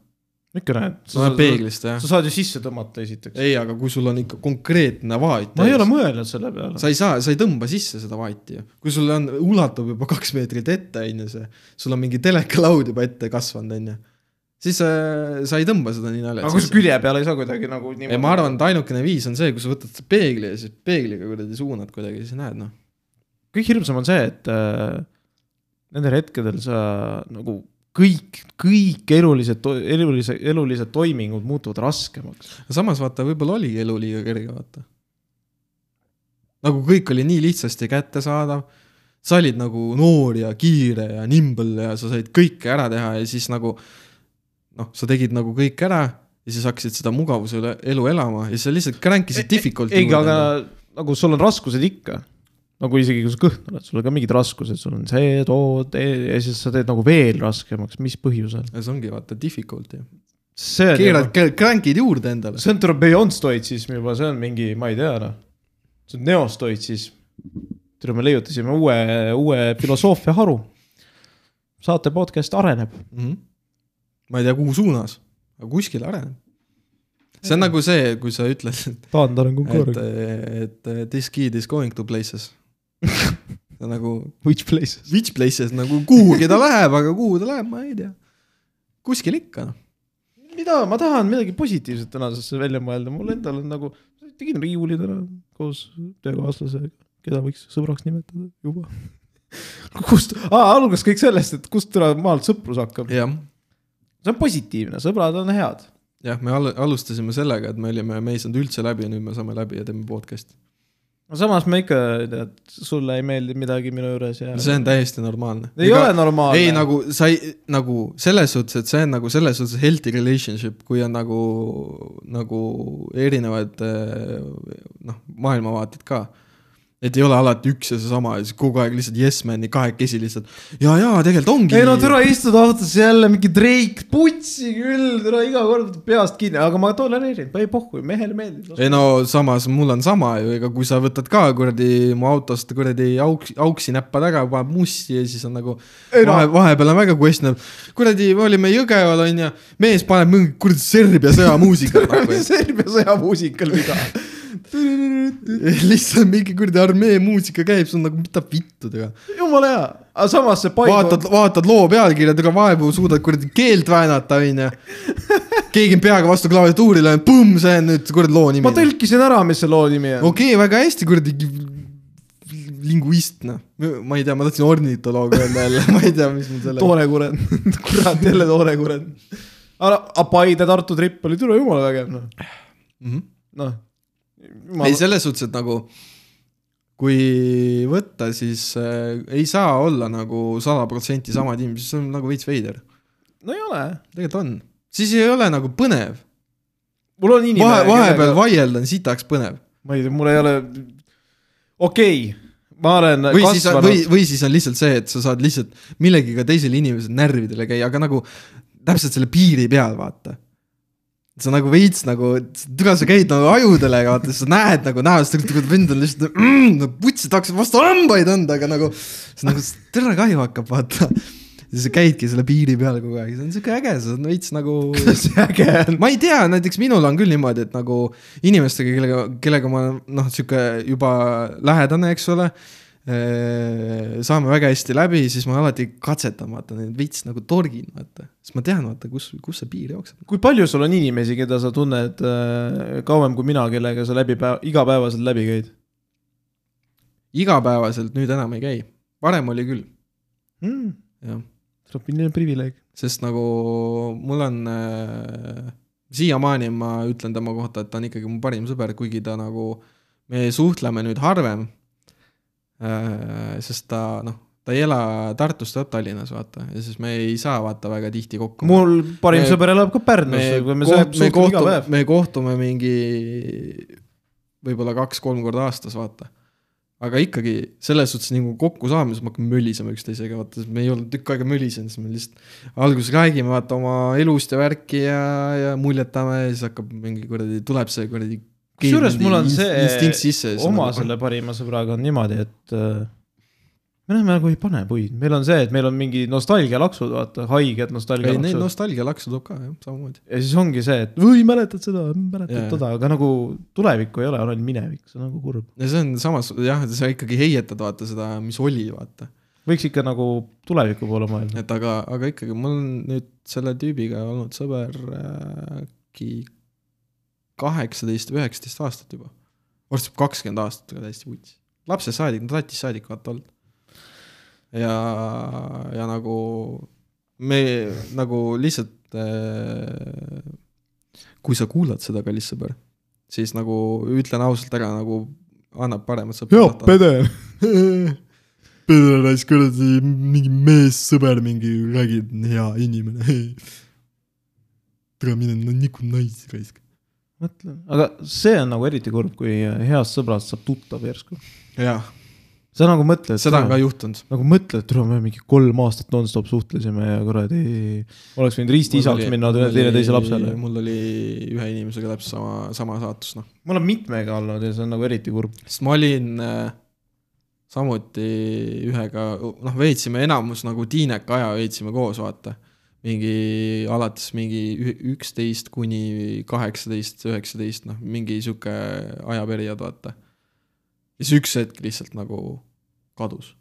ikka näed. sa näed peeglist jah sa. saad ju sisse tõmmata esiteks. ei, aga kui sul on ikka konkreetne vaat ma ei ole mõelnud selle peale. sa ei saa, sa ei tõmba sisse seda vaati ju. kui sul on, ulatub juba kaks meetrit ette, on ju see, sul on mingi telekalaud juba ette kasvanud, on ju. Siis äh, sa ei tõmba seda nii aga naljalt kui sa. külje peale ei saa kuidagi nagu ei, ma arvan, et ainukene viis on see, kui sa võtad peegli ja siis peegliga kuradi suunad kuidagi, siis näed noh. kõige hirmsam on see, et äh, nendel hetkedel sa nagu kõik, kõik elulised, elulised, elulised toimingud muutuvad raskemaks. samas vaata, võib-olla oligi elu liiga kerge, vaata. nagu kõik oli nii lihtsasti kättesaadav, sa olid nagu noor ja kiire ja nimble ja sa said kõike ära teha ja siis nagu noh, sa tegid nagu kõik ära ja siis hakkasid seda mugavuse üle- elu elama ja sa lihtsalt crank'isid difficult'i ei, aga nagu sul on raskused ikka. nagu isegi kui sa kõhn oled, sul on ka mingid raskused, sul on see, too, ja siis sa teed nagu veel raskemaks, mis põhjusel? see ongi vaata difficult ju. see on keerad juba, crank'id juurde endale. see on tuleb beyond stoitsism juba, see on mingi, ma ei tea noh. see on neostoitsism. tule, me leiutasime uue, uue filosoofia haru. saate podcast areneb. mm. -hmm. Ma ei tea, kuhu suunas, aga kuskil areneb. see on nagu see, kui sa ütled, et taandarengu et et this kid is going to places. nagu Which places? which places nagu kuhugi ta läheb, aga kuhu ta läheb, ma ei tea. kuskil ikka noh. mida, ma tahan midagi positiivset tänasesse välja mõelda, mul endal on nagu, tegin riiuli täna koos töökaaslasega, keda võiks sõbraks nimetada juba. kust ah,, algas kõik sellest, et kust maalt sõprus hakkab. See on positiivne, sõbrad on head. jah, me al- alustasime sellega, et me olime, me ei saanud üldse läbi ja nüüd me saame läbi ja teeme podcast'i. no samas ma ikka, tead, sulle ei meeldi midagi minu juures ja. see on täiesti normaalne. ei Ega, ole normaalne. ei nagu sa ei, nagu selles suhtes, et see on nagu selles suhtes healthy relationship, kui on nagu, nagu erinevad eh, noh, maailmavaated ka. Et ei ole alati üks ja seesama ja siis kogu aeg lihtsalt yes man'i kahekesi lihtsalt ja, ja tegelikult ongi. ei no türa istud autos jälle mingi Drake, putsi küll, türa iga kord peast kinni, aga ma tolereerin, ei pohhu, mehele meeldib. ei no samas mul on sama ju, ega kui sa võtad ka kuradi mu autost kuradi auks, auksi näppad ära, paned mussi ja siis on nagu no- vahe, vahepeal on väga questionable. kuradi, me olime Jõgeval onju, mees paneb mingi kuradi Serbia sõjamuusikat nagu ja Serbia sõjamuusikal viga. lihtsalt mingi kuradi armee muusika käib, sul nagu mida vittu tega. jumala hea, aga samas see paik vaatad, vaatad loo pealkirja, tega vaevu suudad kuradi keelt väänata onju. keegi on peaga vastu klaviatuurile, põmm, see on nüüd kuradi loo nimi ma. tõlkisin ära, mis see loo nimi on. okei okay,, väga hästi kuradi linguist noh, ma ei tea, ma tahtsin ornitoloog öelda jälle, ma ei tea, mis mul selle. toonekurend, kurat jälle toonekurend. aga Paide Tartu tripp oli tule jumala vägev noh, mm. -hmm. noh. ei, selles suhtes, et nagu kui võtta, siis äh, ei saa olla nagu sada protsenti sama tiim, siis on nagu veits veider. no ei ole, tegelikult on, siis ei ole nagu põnev. mul on inimene vahe, vahepeal vaielda on sitaks põnev. ma ei tea, mul ei ole, okei okay,, ma olen või siis, kasvanud või, või siis on lihtsalt see, et sa saad lihtsalt millegiga teisele inimesele närvidele käia, aga nagu täpselt selle piiri peal, vaata. Sa nagu veits nagu, tule sa käid nagu ajudele, vaata, sa näed nagu näost, et vend on lihtsalt mm,, no putsi tahaks vastu hambaid anda, aga nagu, see nagu tere kahju hakkab, vaata. ja sa käidki selle piiri peal kogu aeg, see on siuke äge, see on veits nagu see äge on. ma ei tea, näiteks minul on küll niimoodi, et nagu inimestega, kellega, kellega ma olen noh, sihuke juba lähedane, eks ole. Saame väga hästi läbi, siis ma alati katsetan, vaata neid veits nagu torgin, vaata, sest ma tean, vaata, kus, kus see piir jookseb. kui palju sul on inimesi, keda sa tunned äh, kauem kui mina, kellega sa läbi päeva, igapäevaselt läbi käid igapäevaselt nüüd enam ei käi, varem oli küll, mm,? jah, tuleb privileeg. sest nagu mul on äh, siiamaani ma ütlen tema kohta, et ta on ikkagi mu parim sõber, kuigi ta nagu, me suhtleme nüüd harvem äh,. Sest ta noh, ta ei ela Tartus, ta elab Tallinnas, vaata, ja siis me ei saa vaata väga tihti kokku. mul parim Me- sõber elab ka Pärnus, me, me, me koht, me, kohtume, me kohtume mingi võib-olla kaks-kolm korda aastas, vaata. aga ikkagi selles suhtes nagu kokku saame, siis me hakkame mölisema üksteisega, vaata, me ei olnud tükk aega mölisenud, siis me lihtsalt alguses räägime vaata oma elust ja värki ja, ja muljetame ja siis hakkab mingi kuradi, tuleb see kuradi kusjuures mul on see oma selle parima sõbraga on niimoodi, et äh, me läheme nagu ei pane puid, meil on see, et meil on mingi nostalgialaksud, vaata, haiged ei, neid nostalgialaksud. nostalgialaksu tuleb ka jah, samamoodi. ja siis ongi see, et või mäletad seda, mäletad toda, aga nagu tulevikku ei ole, on ainult minevik, see on nagu kurb. ja see on samas jah, sa ikkagi heietad vaata seda, mis oli, vaata. võiks ikka nagu tuleviku poole mõelda. et aga, aga ikkagi mul on nüüd selle tüübiga olnud sõber äh, äkki kaheksateist üheksateist aastat juba. varsti saab kakskümmend aastat, aga täiesti vuts. lapsest saadik, tatist saadik vaata olnud. ja, ja nagu me nagu lihtsalt äh,. kui sa kuulad seda, kallis sõber, siis nagu ütlen ausalt ära nagu annab paremat sõpra. pede. pederais kuradi mingi meessõber mingi räägib, hea inimene. tere, mine no, niku naisi raisk. mõtlen, aga see on nagu eriti kurb, kui heast sõbrast saab tuttav järsku. jah, sa nagu mõtled. seda on ka juhtunud. nagu mõtled, tule me mingi kolm aastat nonstop suhtlesime ja kuradi oleks võinud risti isaks minna teineteise lapsele. mul oli ühe inimesega täpselt sama, sama saatus, noh. mul on mitmega olnud ja see on nagu eriti kurb. sest ma olin äh, samuti ühega, noh, veetsime enamus nagu tiineka aja veetsime koos, vaata. Mingi alates mingi üksteist kuni kaheksateist, üheksateist, noh, mingi sihuke ajaperiood, vaata. ja siis üks hetk lihtsalt nagu kadus.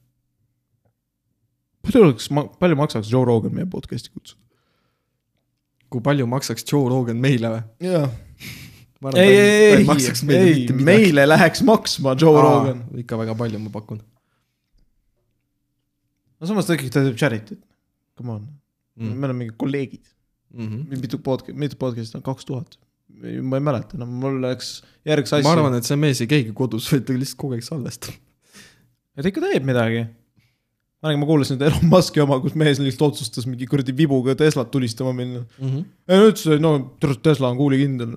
palju oleks, palju maksaks Joe Rogan meie podcast'i kutsuda? kui palju maksaks Joe Rogan meile või? arvan, ei, ei, ei, ei midagi. meile läheks maksma Joe Aa, Rogan. ikka väga palju, ma pakun no samas ta ikkagi, teeb charity't. Come on, mm.. me oleme mingi kolleegid. Mm -hmm. mitu podcast, mitu podcast'i on, kaks tuhat. ma ei mäleta enam, mul läks järgmine asi. ma arvan, et see mees ei käigi kodus, vaid ta lihtsalt kogu aeg salvestab. et ikka teeb midagi. ma räägin, ma kuulasin seda Elon Musk'i oma, kus mees lihtsalt otsustas mingi kuradi vibuga Teslat tulistama minna. Mm -hmm. ja ta ütles, et no Tesla on kuulikindel,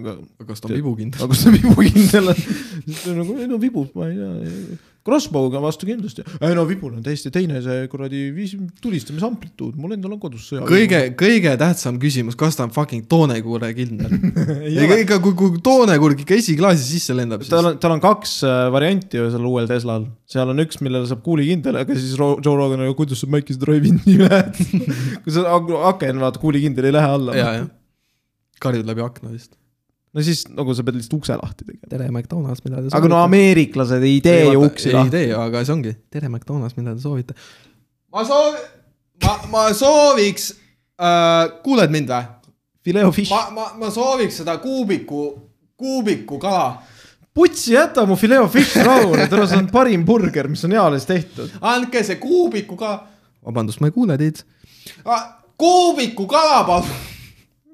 aga, aga kas ta on vibukindel? aga kas ta vibukindel on? siis ta nagu, ei no vibub, ma ei tea. Crossbow'ga vastu kindlasti, ei no vibul on täiesti teine see kuradi viis, tulistamise amplituud, mul endal on kodus sõja. kõige, kõige tähtsam küsimus, kas ta on fucking toonekuure kindel? ole. ega kui, kui toonekurg ikka esiklaasi sisse lendab, siis tal on, tal on kaks äh, varianti ju sellel uuel Teslal, seal on üks, millele saab kuulikindel, aga siis Joe Rogan on, kuidas sa Make'is drive-in nii lähed. kui sa ak- aken vaata kuulikindel ei lähe alla. karjud läbi akna vist. No siis nagu sa pead lihtsalt ukse lahti tegema. tere, McDonalds, mida te aga no ameeriklased ei tee ju uksi ei lahti. tee, aga see ongi, tere, McDonalds, mida te soovite? ma soovin, ma, ma sooviks äh,, kuuled mind või? Fileo fish. ma, ma, ma sooviks seda kuubiku, kuubiku kala. putsi jäta mu Fileo fish rahule, tule see on parim burger, mis on eales tehtud. andke see kuubiku kala. vabandust, ma ei kuule teid. kuubiku kala, palun.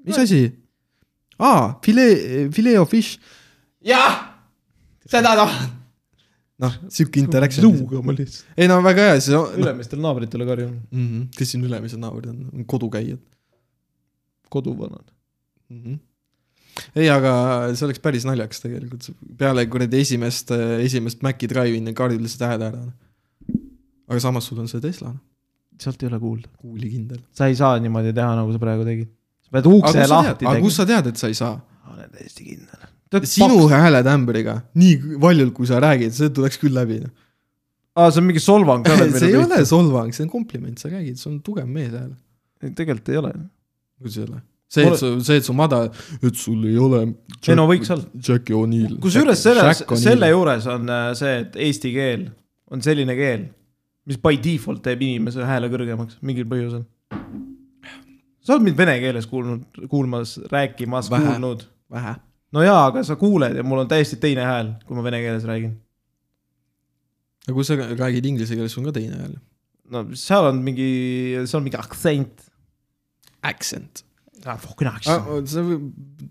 mis asi? aa, filee, filee of fish. jah, seda tahan. noh, sihuke interaction. luuga ma lihtsalt. ei no väga hea, see on no,. ülemistele naabritele karjun, Mm -hmm. kes siin ülemised naabrid on, kodukäijad koduvanad. mm. -hmm. ei, aga see oleks päris naljakas tegelikult, peale kuradi esimest, esimest Maci Drive'ini karjud lihtsalt hääle ära. aga samas sul on see Tesla, sealt ei ole kuulda. kuulikindel. sa ei saa niimoodi teha, nagu sa praegu tegid. Pead ukse lahti aga kust tegema. sa tead, et sa ei saa? olen täiesti kindel. sinu hääletämbriga, nii valjult, kui sa räägid, see tuleks küll läbi. aa, see on mingi solvang ka see ei ole solvang, see on kompliment, sa räägid, sul on tugev mees hääl. tegelikult ei ole. kuidas ei ole? see, et su, see, et su madal, et sul ei ole. ei no võiks olla. Jackie O'Neill. kusjuures selles, selle juures on äh, see, et eesti keel on selline keel, mis by default teeb inimese hääle kõrgemaks mingil põhjusel. Sa oled mind vene keeles kuulnud, kuulmas, rääkimas, kuulnud. vähe. no jaa, aga sa kuuled ja mul on täiesti teine hääl, kui ma vene keeles räägin. aga kui sa räägid inglise keeles, sul on ka teine hääl. no seal on mingi, seal on mingi aktsent. Accent. Fucking accent. see võib-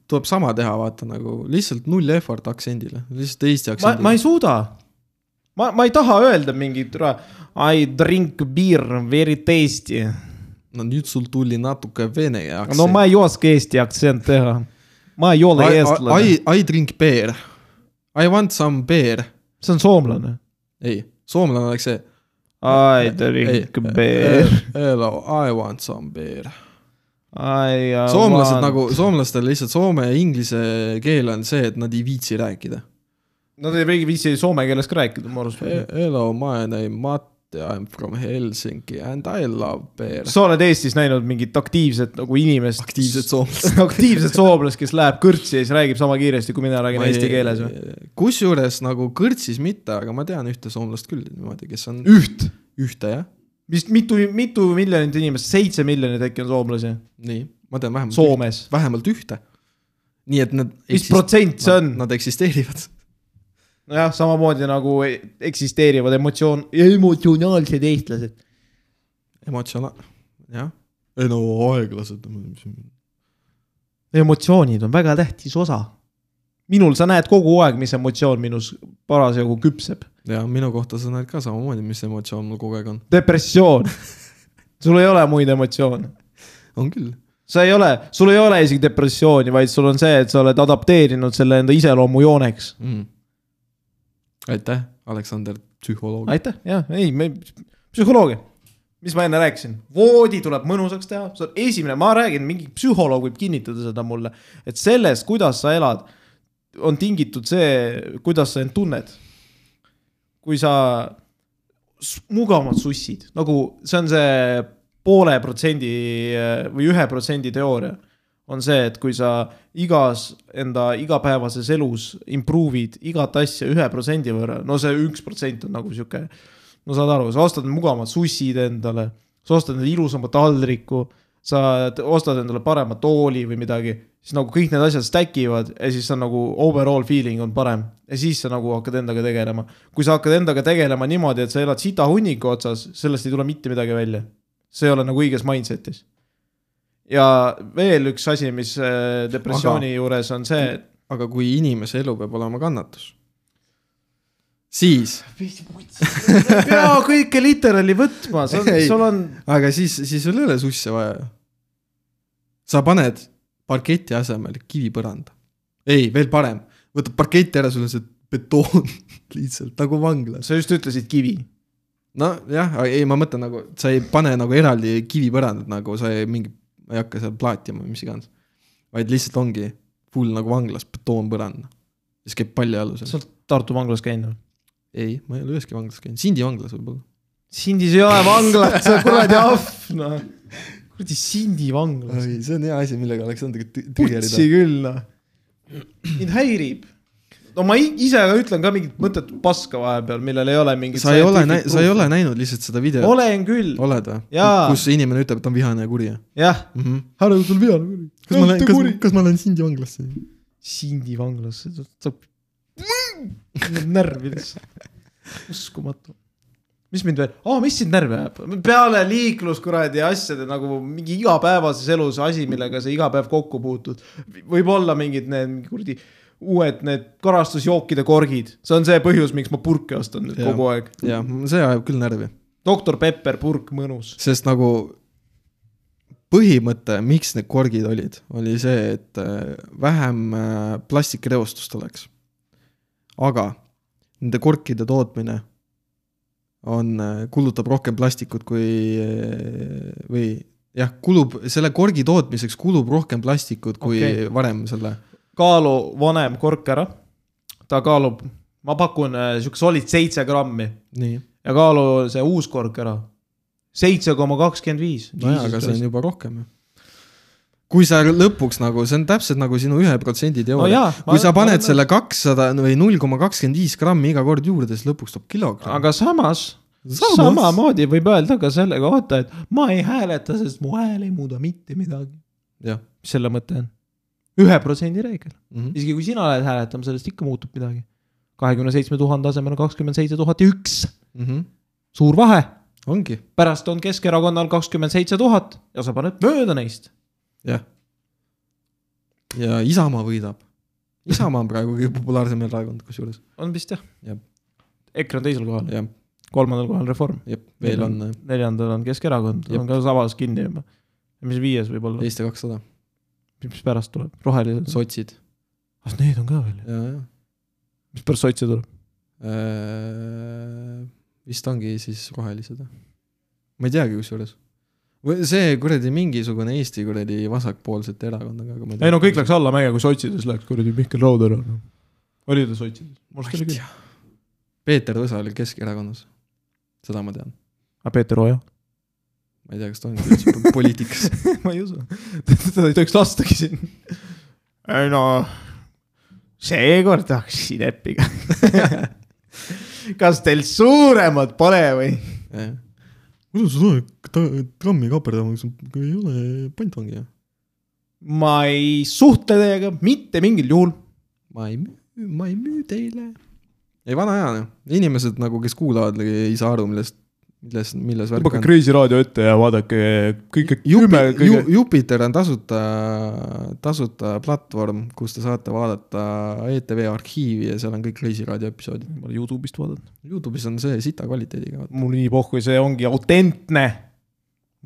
tuleb sama teha, vaata nagu lihtsalt null effort aktsendile, lihtsalt eesti ma, aktsendile. ma ei suuda. ma, ma ei taha öelda mingit, I drink beer very tasty. No nüüd sul tuli natuke vene aktsent. no ma ei oska eesti aktsent teha. ma ei ole I, eestlane. I, I drink beer. I want some beer. see on soomlane. ei, soomlane oleks see. I drink beer. Hello, I want some beer. I soomlased want... nagu, soomlastel lihtsalt soome ja inglise keel on see, et nad ei viitsi rääkida. Nad ei viitsi soome keeles ka rääkida, ma arvan. Hello, my name Matti, I am from Helsingi and I love beer. sa oled Eestis näinud mingit aktiivset nagu inimest. aktiivset soomlast. aktiivset soomlast, kes läheb kõrtsi ja siis räägib sama kiiresti, kui mina räägin eesti keeles või?? kusjuures nagu kõrtsis mitte, aga ma tean ühte soomlast küll niimoodi, kes on üht. ühte jah, vist mitu, mitu miljonit inimest, seitse miljonit äkki on soomlasi nii, ma tean vähemalt Soomes. vähemalt ühte. nii et nad. mis protsent see on? Nad eksisteerivad. nojah, samamoodi nagu e- eksisteerivad emotsioon, emotsionaalsed eestlased. emotsionaal, jah. ei no aeglased. emotsioonid on väga tähtis osa. minul sa näed kogu aeg, mis emotsioon minus parasjagu küpseb. ja minu kohta sa näed ka samamoodi, mis emotsioon mul kogu aeg on. depressioon. sul ei ole muid emotsioone. on küll. sa ei ole, sul ei ole isegi depressiooni, vaid sul on see, et sa oled adapteerinud selle enda iseloomujooneks. mm.. aitäh, Aleksander, psühholoog. aitäh, jah, ei, me, psühholoogia. mis ma enne rääkisin, voodi tuleb mõnusaks teha, see on esimene, ma räägin, mingi psühholoog võib kinnitada seda mulle, et sellest, kuidas sa elad, on tingitud see, kuidas sa end tunned. kui sa mugavamalt sussid, nagu see on see poole protsendi või ühe protsendi teooria, on see, et kui sa igas enda igapäevases elus improve'id igat asja ühe protsendi võrra, no see üks protsent on nagu sihuke, no saad aru, sa ostad mugavamad sussid endale, sa ostad endale ilusama taldriku, sa ostad endale parema tooli või midagi, siis nagu kõik need asjad stack ivad ja siis on nagu overall feeling on parem ja siis sa nagu hakkad endaga tegelema. kui sa hakkad endaga tegelema niimoodi, et sa elad sita hunniku otsas, sellest ei tule mitte midagi välja. see ei ole nagu õiges mindset'is. Ja veel üks asi, mis äh, depressiooni Aga... juures on see, et aga kui inimese elu peab olema kannatus, siis, pea kõike literaali võtma, Ei. sul on, aga siis, siis sul ei ole susse vaja. sa paned parketi asemel kivipõranda. ei, veel parem, võtad parketi ära, sul on see betoon lihtsalt nagu vanglas. sa just ütlesid kivi. nojah, ei, ma mõtlen nagu, sa ei pane nagu eraldi kivipõrandat nagu sa ei mingi, ei hakka seal plaatima või mis iganes. vaid lihtsalt ongi full nagu vanglas betoonpõrand. siis käib palli alusel sa. oled Tartu vanglas käinud? ei, ma ei ole üheski vanglas käinud, Sindi vanglas võib-olla. Sindis ei ole vanglat, sa kuradi ahv, noh. kuradi Sindi vanglas. see on hea asi, millega Aleksandrit tü- putsi triggerida. küll, noh. mind häirib. No ma ise ka ütlen ka mingit mõttetut paska vahepeal, millel ei ole mingit. sa ei ole, sa ei ole näinud lihtsalt seda videot? olen küll, oled või kus inimene ütleb, et ta on vihane ja kuri mm? jah. -hmm. ära sul vihane. kas ma lähen, kas, kas ma lähen Sindi vanglasse? Sindi vanglasse, saab, närvi lihtsalt, uskumatu. mis mind veel, aa, mis sind närvi ajab, peale liiklus kuradi asjade nagu mingi igapäevases elus asi, millega sa iga päev kokku puutud. võib-olla mingid need kuradi uued need karastusjookide korgid, see on see põhjus, miks ma purke ostan nüüd Jah. kogu aeg. jah, see ajab küll närvi, doktor Pepper purk, mõnus. sest nagu põhimõte, miks need korgid olid, oli see, et äh, vähem äh, plastikreostust oleks. aga nende korkide tootmine on, kulutab rohkem plastikut kui äh, või jah, kulub, selle korgi tootmiseks kulub rohkem plastikut kui okay. varem selle. Kaalu vanem kork ära. ta kaalub, ma pakun äh, sihuke solid seitse grammi ja kaalu see uus kork ära. seitse koma kakskümmend viis. nojah, aga see on juba rohkem ju. kui sa lõpuks nagu, see on täpselt nagu sinu ühe protsendi no teooria jaa, kui sa paned selle kakssada või null koma kakskümmend viis grammi iga kord juurde, siis lõpuks tuleb kilogramm. aga samas, Samas. samamoodi võib öelda ka selle kohta, et ma ei hääleta, sest mu hääl ei muuda mitte midagi. mis selle mõte on? Ühe protsendi reegel, mm -hmm. isegi kui sina lähed hääletama, sellest ikka muutub midagi. kahekümne seitsme tuhande asemel on kakskümmend seitse tuhat ja üks. -hmm. suur vahe. ongi, pärast on Keskerakonnal kakskümmend seitse tuhat ja sa paned mööda neist. jah. ja Isamaa võidab. Isamaa on praegu kõige populaarsem erakond kusjuures. on vist jah Jah.? EKRE on teisel kohal, jah, kolmandal kohal Reform, jep, veel on neljandal on Keskerakond, on ka sabas kinni juba. mis viies võib olla, Eesti kakssada, mis pärast tuleb, rohelised? sotsid ah need on ka veel, mis pärast sotse tuleb? äh,. vist ongi siis rohelised või? ma ei teagi, kusjuures. see kuradi mingisugune Eesti kuradi vasakpoolsete erakond, aga ma ei no kõik läks allamäge, kui sotsides läks kuradi Mihkel Raud ära. oli ta sotsides? ma ei tea. Peeter Võsa oli Keskerakonnas, seda ma tean. aga Ah, Peeter Oja? Ma ei tea, kas ta on üldse po- poliitikas. ma ei usu, teda ei tohiks lastagi siin. ei no, seekord hakkasin äppiga. kas teil suuremat pole või? kuidas sa saad trammi kaaperdama, kui ei ole pantvangi ju? ma ei suhtle teiega mitte mingil juhul. ma ei müü, ma ei müü teile. ei, vana hea noh, inimesed nagu, kes kuulavad, ei saa aru, millest, milles, milles värk tõmmake on. Kreisi raadio ette ja vaadake kõike kümme kõige Ju-, Jupiter on tasuta, tasuta platvorm, kus te saate vaadata ETV arhiivi ja seal on kõik Reisi raadio episoodid. ma olen Youtube'ist vaadanud. Youtube'is on see sita kvaliteediga. mul nii pohhu, see ongi autentne.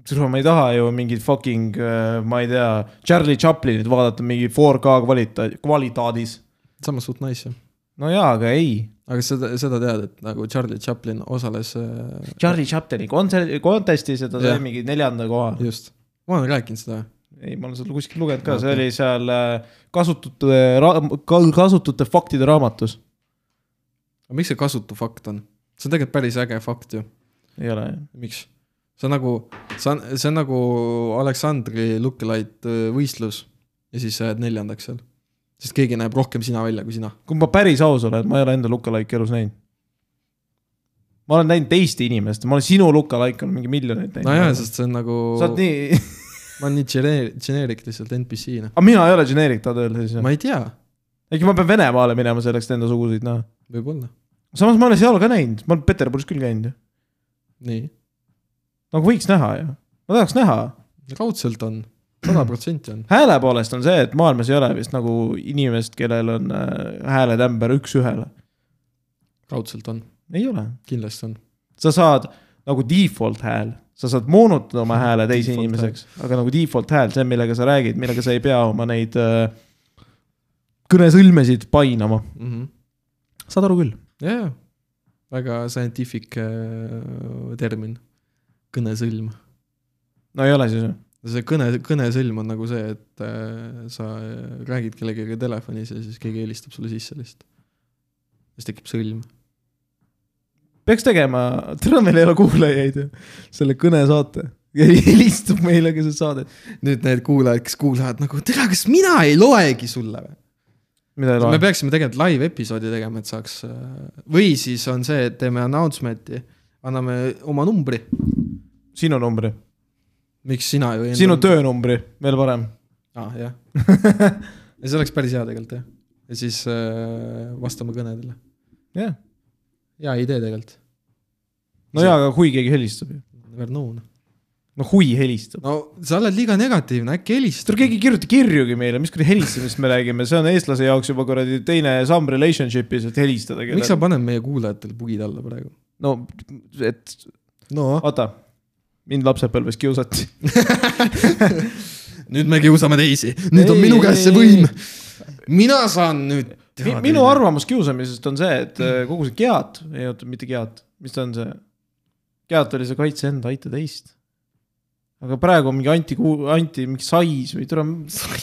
seda ma ei taha ju mingit fucking, ma ei tea, Charlie Chaplinit vaadata mingi 4K kvalita-, kvalitaadis. samas suht nice jah. no jaa, aga ei. Aga seda, seda tead, et nagu Charlie Chaplin osales äh, Charlie Chaplini kontserdi, contest'is ja ta sai mingi neljanda koha. just, ma olen rääkinud seda. ei, ma olen seda kuskil lugenud ka, see Okei. oli seal äh, kasutute, kasutute faktide raamatus. aga miks see kasutu fakt on? see on tegelikult päris äge fakt ju. ei ole jah? miks? see on nagu, see on, see on nagu Aleksandri Lookalike võistlus ja siis sa jääd neljandaks seal. Sest keegi näeb rohkem sina välja kui sina. kui ma päris aus olen, ma ei ole enda lookalike'i elus näinud. ma olen näinud teiste inimeste, ma olen sinu lookalike on mingi miljoneid näinud. nojah, sest see on nagu, sa oled nii, ma olen nii generic, generic lihtsalt NPC noh. aga mina ei ole generic, tahad öelda siis ma ei tea, äkki ma pean Venemaale minema selleks, et enda sugusid näha. võib-olla, samas ma olen seal ka näinud, ma olen Peterburis küll käinud ju. nii, nagu võiks näha ju, ma tahaks näha. raudselt on, sada protsenti on. hääle poolest on see, et maailmas ei ole vist nagu inimest, kellel on äh, hääletämber üks-ühele. raudselt on, ei ole. kindlasti on. sa saad nagu default hääl, sa saad moonutada oma hääle teise Default inimeseks, aga nagu default hääl, see, millega sa räägid, millega sa ei pea oma neid äh, kõnesõlmesid painama, mm. -hmm. saad aru küll. jaa, väga scientific äh, termin, kõnesõlm no ei ole siis või? See kõne, kõnesõlm on nagu see, et äh, sa räägid kellegagi telefonis ja siis keegi helistab sulle sisse lihtsalt. siis tekib sõlm. peaks tegema, tere, meil ei ole kuulajaid ju, selle kõnesaate. helistab meile keset saadet. nüüd need kuulajad, kes kuulavad nagu, tere, kas mina ei loegi sulle või? me peaksime tegelikult live episoodi tegema, et saaks, või siis on see, et teeme announcement'i, anname oma numbri. sinu numbri, miks sina ju ei sinu töönumbri, veel parem. aa ah,, jah. ja see oleks päris hea tegelikult jah. ja siis äh, vastame kõnedele. jah, hea idee tegelikult. no jaa, aga kui keegi helistab ju. Never known. no kui helistab. no sa oled liiga negatiivne, äkki helista tule. keegi kirjuta kirjugi meile, mis kuradi helistamisest me räägime, see on eestlase jaoks juba kuradi teine samm relationship'is, et helistada miks sa. paned meie kuulajatele bugid alla praegu? no, et no vaata, mind lapsepõlves kiusati. nüüd me kiusame teisi, nüüd on Ei, minu ei, käes see võim. mina saan nüüd Mi, minu. arvamus kiusamisest on see, et äh, kogu see keat, ei oota, mitte keat, mis ta on see? keat oli see kaitse enda, aita teist. aga praegu on mingi anti, anti, mingi sais või tule,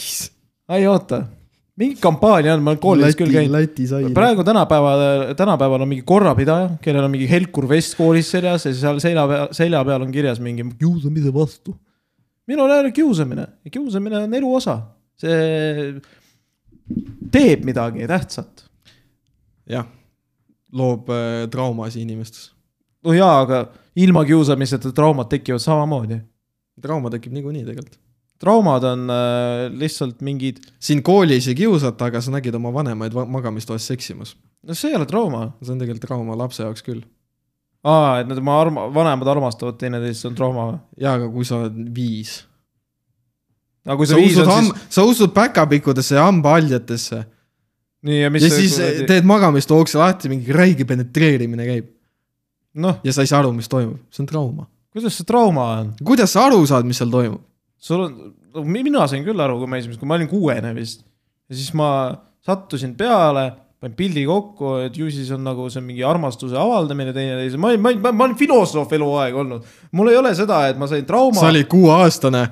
ei oota, mingi kampaania on, ma olen koolis küll käinud. Praegu tänapäeval, tänapäeval on mingi korrapidaja, kellel on mingi helkur vest koolis seljas ja seal selja peal, selja peal on kirjas mingi kiusamise vastu. minul ei ole kiusamine, kiusamine on elu osa, see teeb midagi tähtsat. jah, loob äh, traumasid inimestes. no jaa, aga ilma kiusamiseta traumad tekivad samamoodi. trauma tekib niikuinii tegelikult. Traumad on äh, lihtsalt mingid, sind koolis ei kiusata, aga sa nägid oma vanemaid va- magamistoas seksimas. no see ei ole trauma. see on tegelikult trauma lapse jaoks küll. aa, et nad oma arma-, vanemad armastavad teineteist, see on trauma või? jaa, aga kui sa oled viis. aga kui sa sa viis ham- siis,, sa usud päkapikkudesse ja hambahaljatesse nii ja mis ja siis kuradi- teed magamistoo ukse lahti, mingi räige penetreerimine käib noh, ja sa ei saa aru, mis toimub, see on trauma. kuidas see trauma on? kuidas sa aru saad, mis seal toimub? Sul on, mina sain küll aru, kui ma esimest, kui ma olin kuuene vist. ja siis ma sattusin peale, panin pildi kokku, et ju siis on nagu see mingi armastuse avaldamine teineteise, ma ma olin, ma olin filosoof eluaeg olnud. mul ei ole seda, et ma sain trauma. sa olid kuueaastane,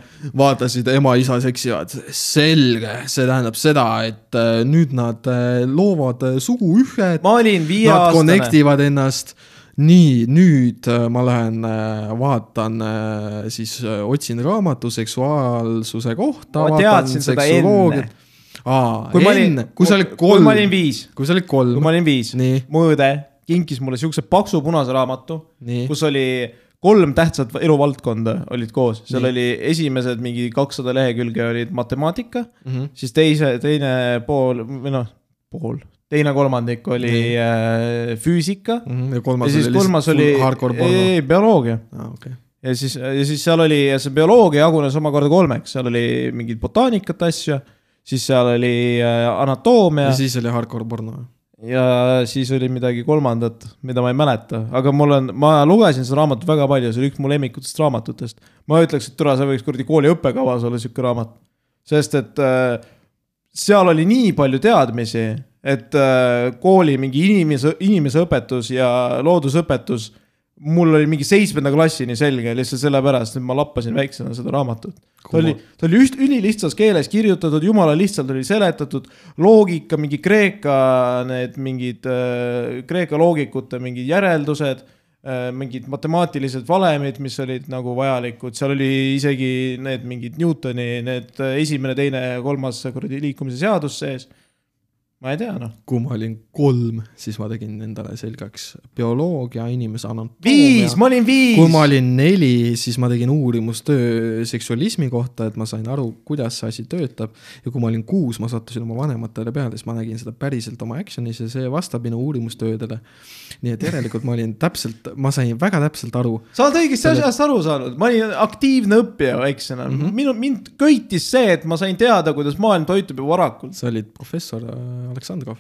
vaatasid ema-isa seksivad, selge, see tähendab seda, et äh, nüüd nad äh, loovad äh, suguühet, ma olin nad viieaastane. connect ivad ennast. nii, nüüd äh, ma lähen äh, vaatan äh, siis otsin raamatu seksuaalsuse kohta. ma teadsin seda enne. aa, kui ma olin enne, kui sa olid kui kolm ma, olin viis, kui sa olid kui kolm ma, olin viis, nii, mõõde kinkis mulle siukse paksu punase raamatu, kus oli kolm tähtsat eluvaldkonda olid koos, seal Nii. oli esimesed mingi kakssada lehekülge olid matemaatika, Mhm. siis teise, teine pool või noh, pool, teine kolmandik oli äh, füüsika Mhm, ja ja kolmas siis oli kolmas oli ei, bioloogia aa, okei. ja siis, ja siis seal oli, ja see bioloogia jagunes omakorda kolmeks, seal oli mingit botaanikat asju, siis seal oli äh, anatoomia ja siis oli hardcore porno. ja siis oli midagi kolmandat, mida ma ei mäleta, aga mul on, ma lugesin seda raamatut väga palju, see oli üks mu lemmikutest raamatutest. ma ütleks, et türa, see võiks kuradi kooli õppekavas olla sihuke raamat. sest et äh, seal oli nii palju teadmisi, et äh, kooli mingi inimese, inimeseõpetus ja loodusõpetus, mul oli mingi seitsmenda klassini selge lihtsalt sellepärast, et ma lappasin väiksena seda raamatut. ta oli, ta oli üst-, ülilihtsas keeles kirjutatud, jumala lihtsalt oli seletatud, loogika, mingi Kreeka need mingid äh, Kreeka loogikute mingid järeldused äh,, mingid matemaatilised valemid, mis olid nagu vajalikud, seal oli isegi need mingid Newtoni need äh, esimene, teine, kolmas kuradi liikumise seadus sees. Ma ei tea noh. kui ma olin kolm, siis ma tegin endale selgeks bioloogia, inimese anatoomia. viis, ma olin viis. kui ma olin neli, siis ma tegin uurimustöö seksualismi kohta, et ma sain aru, kuidas see asi töötab. ja kui ma olin kuus, ma sattusin oma vanematele peale, siis ma nägin seda päriselt oma action'is ja see vastab minu uurimustöödele. nii et järelikult ma olin täpselt, ma sain väga täpselt aru. sa oled õigesti Selle- asjast aru saanud, ma olin aktiivne õppija väiksena mm. -hmm. minu, mind köitis see, et ma sain teada, kuidas maailm toitub juba varakult. sa olid professor äh, Aleksandrov.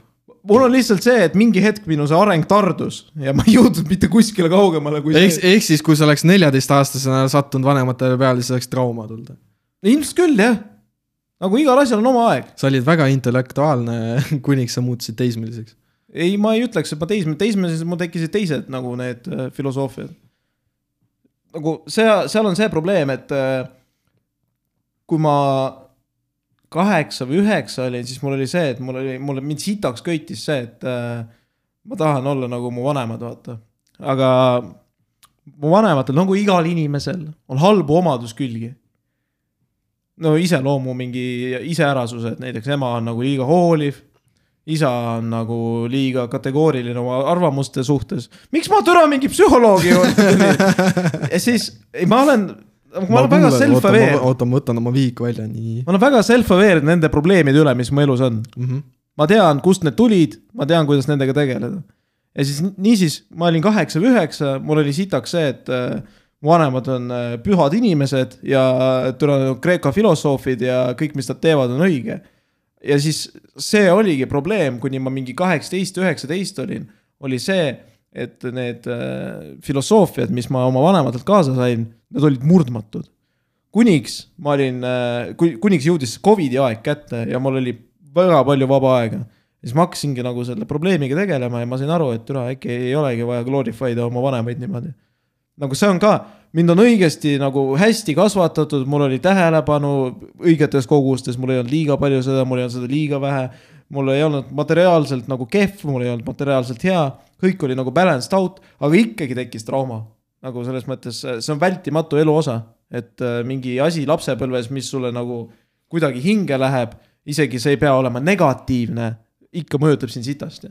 mul on lihtsalt see, et mingi hetk minu see areng tardus ja ma ei jõudnud mitte kuskile kaugemale kui ehk, see. ehk siis, kui sa oleks neljateistaastasena sattunud vanematele peale, siis oleks trauma tulnud. ilmselt küll jah, nagu igal asjal on oma aeg. sa olid väga intellektuaalne, kuniks sa muutusid teismeliseks. ei, ma ei ütleks, et ma teismeline, teismelises mul tekkisid teised nagu need äh, filosoofiad. nagu see, seal on see probleem, et äh, kui ma kaheksa või üheksa olin, siis mul oli see, et mul oli, mulle mind sitaks köitis see, et äh, ma tahan olla nagu mu vanemad, vaata. aga mu vanematel, nagu igal inimesel, on halbu omaduskülgi. no iseloomu mingi iseärasused, näiteks ema on nagu liiga hooliv isa on nagu liiga kategooriline oma arvamuste suhtes. miks ma türa mingi psühholoogi juurde tulin? ja siis, ei ma olen, ma olen väga self-aware, oota, ma võtan oma vihiku välja, nii ma olen väga self-aware nende probleemide üle, mis mu elus on. mm. -hmm. ma tean, kust need tulid, ma tean, kuidas nendega tegeleda. ja siis niisiis, ma olin kaheksa või üheksa, mul oli sitaks see, et äh, vanemad on äh, pühad inimesed ja türa Kreeka filosoofid ja kõik, mis nad teevad, on õige ja siis see oligi probleem, kuni ma mingi kaheksateist, üheksateist olin, oli see, et need äh, filosoofiad, mis ma oma vanematelt kaasa sain, need olid murdmatud. kuniks ma olin äh,, kuniks jõudis Covidi aeg kätte ja mul oli väga palju vaba aega. siis ma hakkasingi nagu selle probleemiga tegelema ja ma sain aru, et türa äkki ei olegi vaja glorify da oma vanemaid niimoodi. nagu see on ka, mind on õigesti nagu hästi kasvatatud, mul oli tähelepanu õigetes kogustes, mul ei olnud liiga palju seda, mul ei olnud seda liiga vähe. mul ei olnud materiaalselt nagu kehv, mul ei olnud materiaalselt hea, kõik oli nagu balanced out, aga ikkagi tekkis trauma. Nagu selles mõttes, see on vältimatu elu osa, et äh, mingi asi lapsepõlves, mis sulle nagu kuidagi hinge läheb, isegi see ei pea olema negatiivne, ikka mõjutab sind sitasti.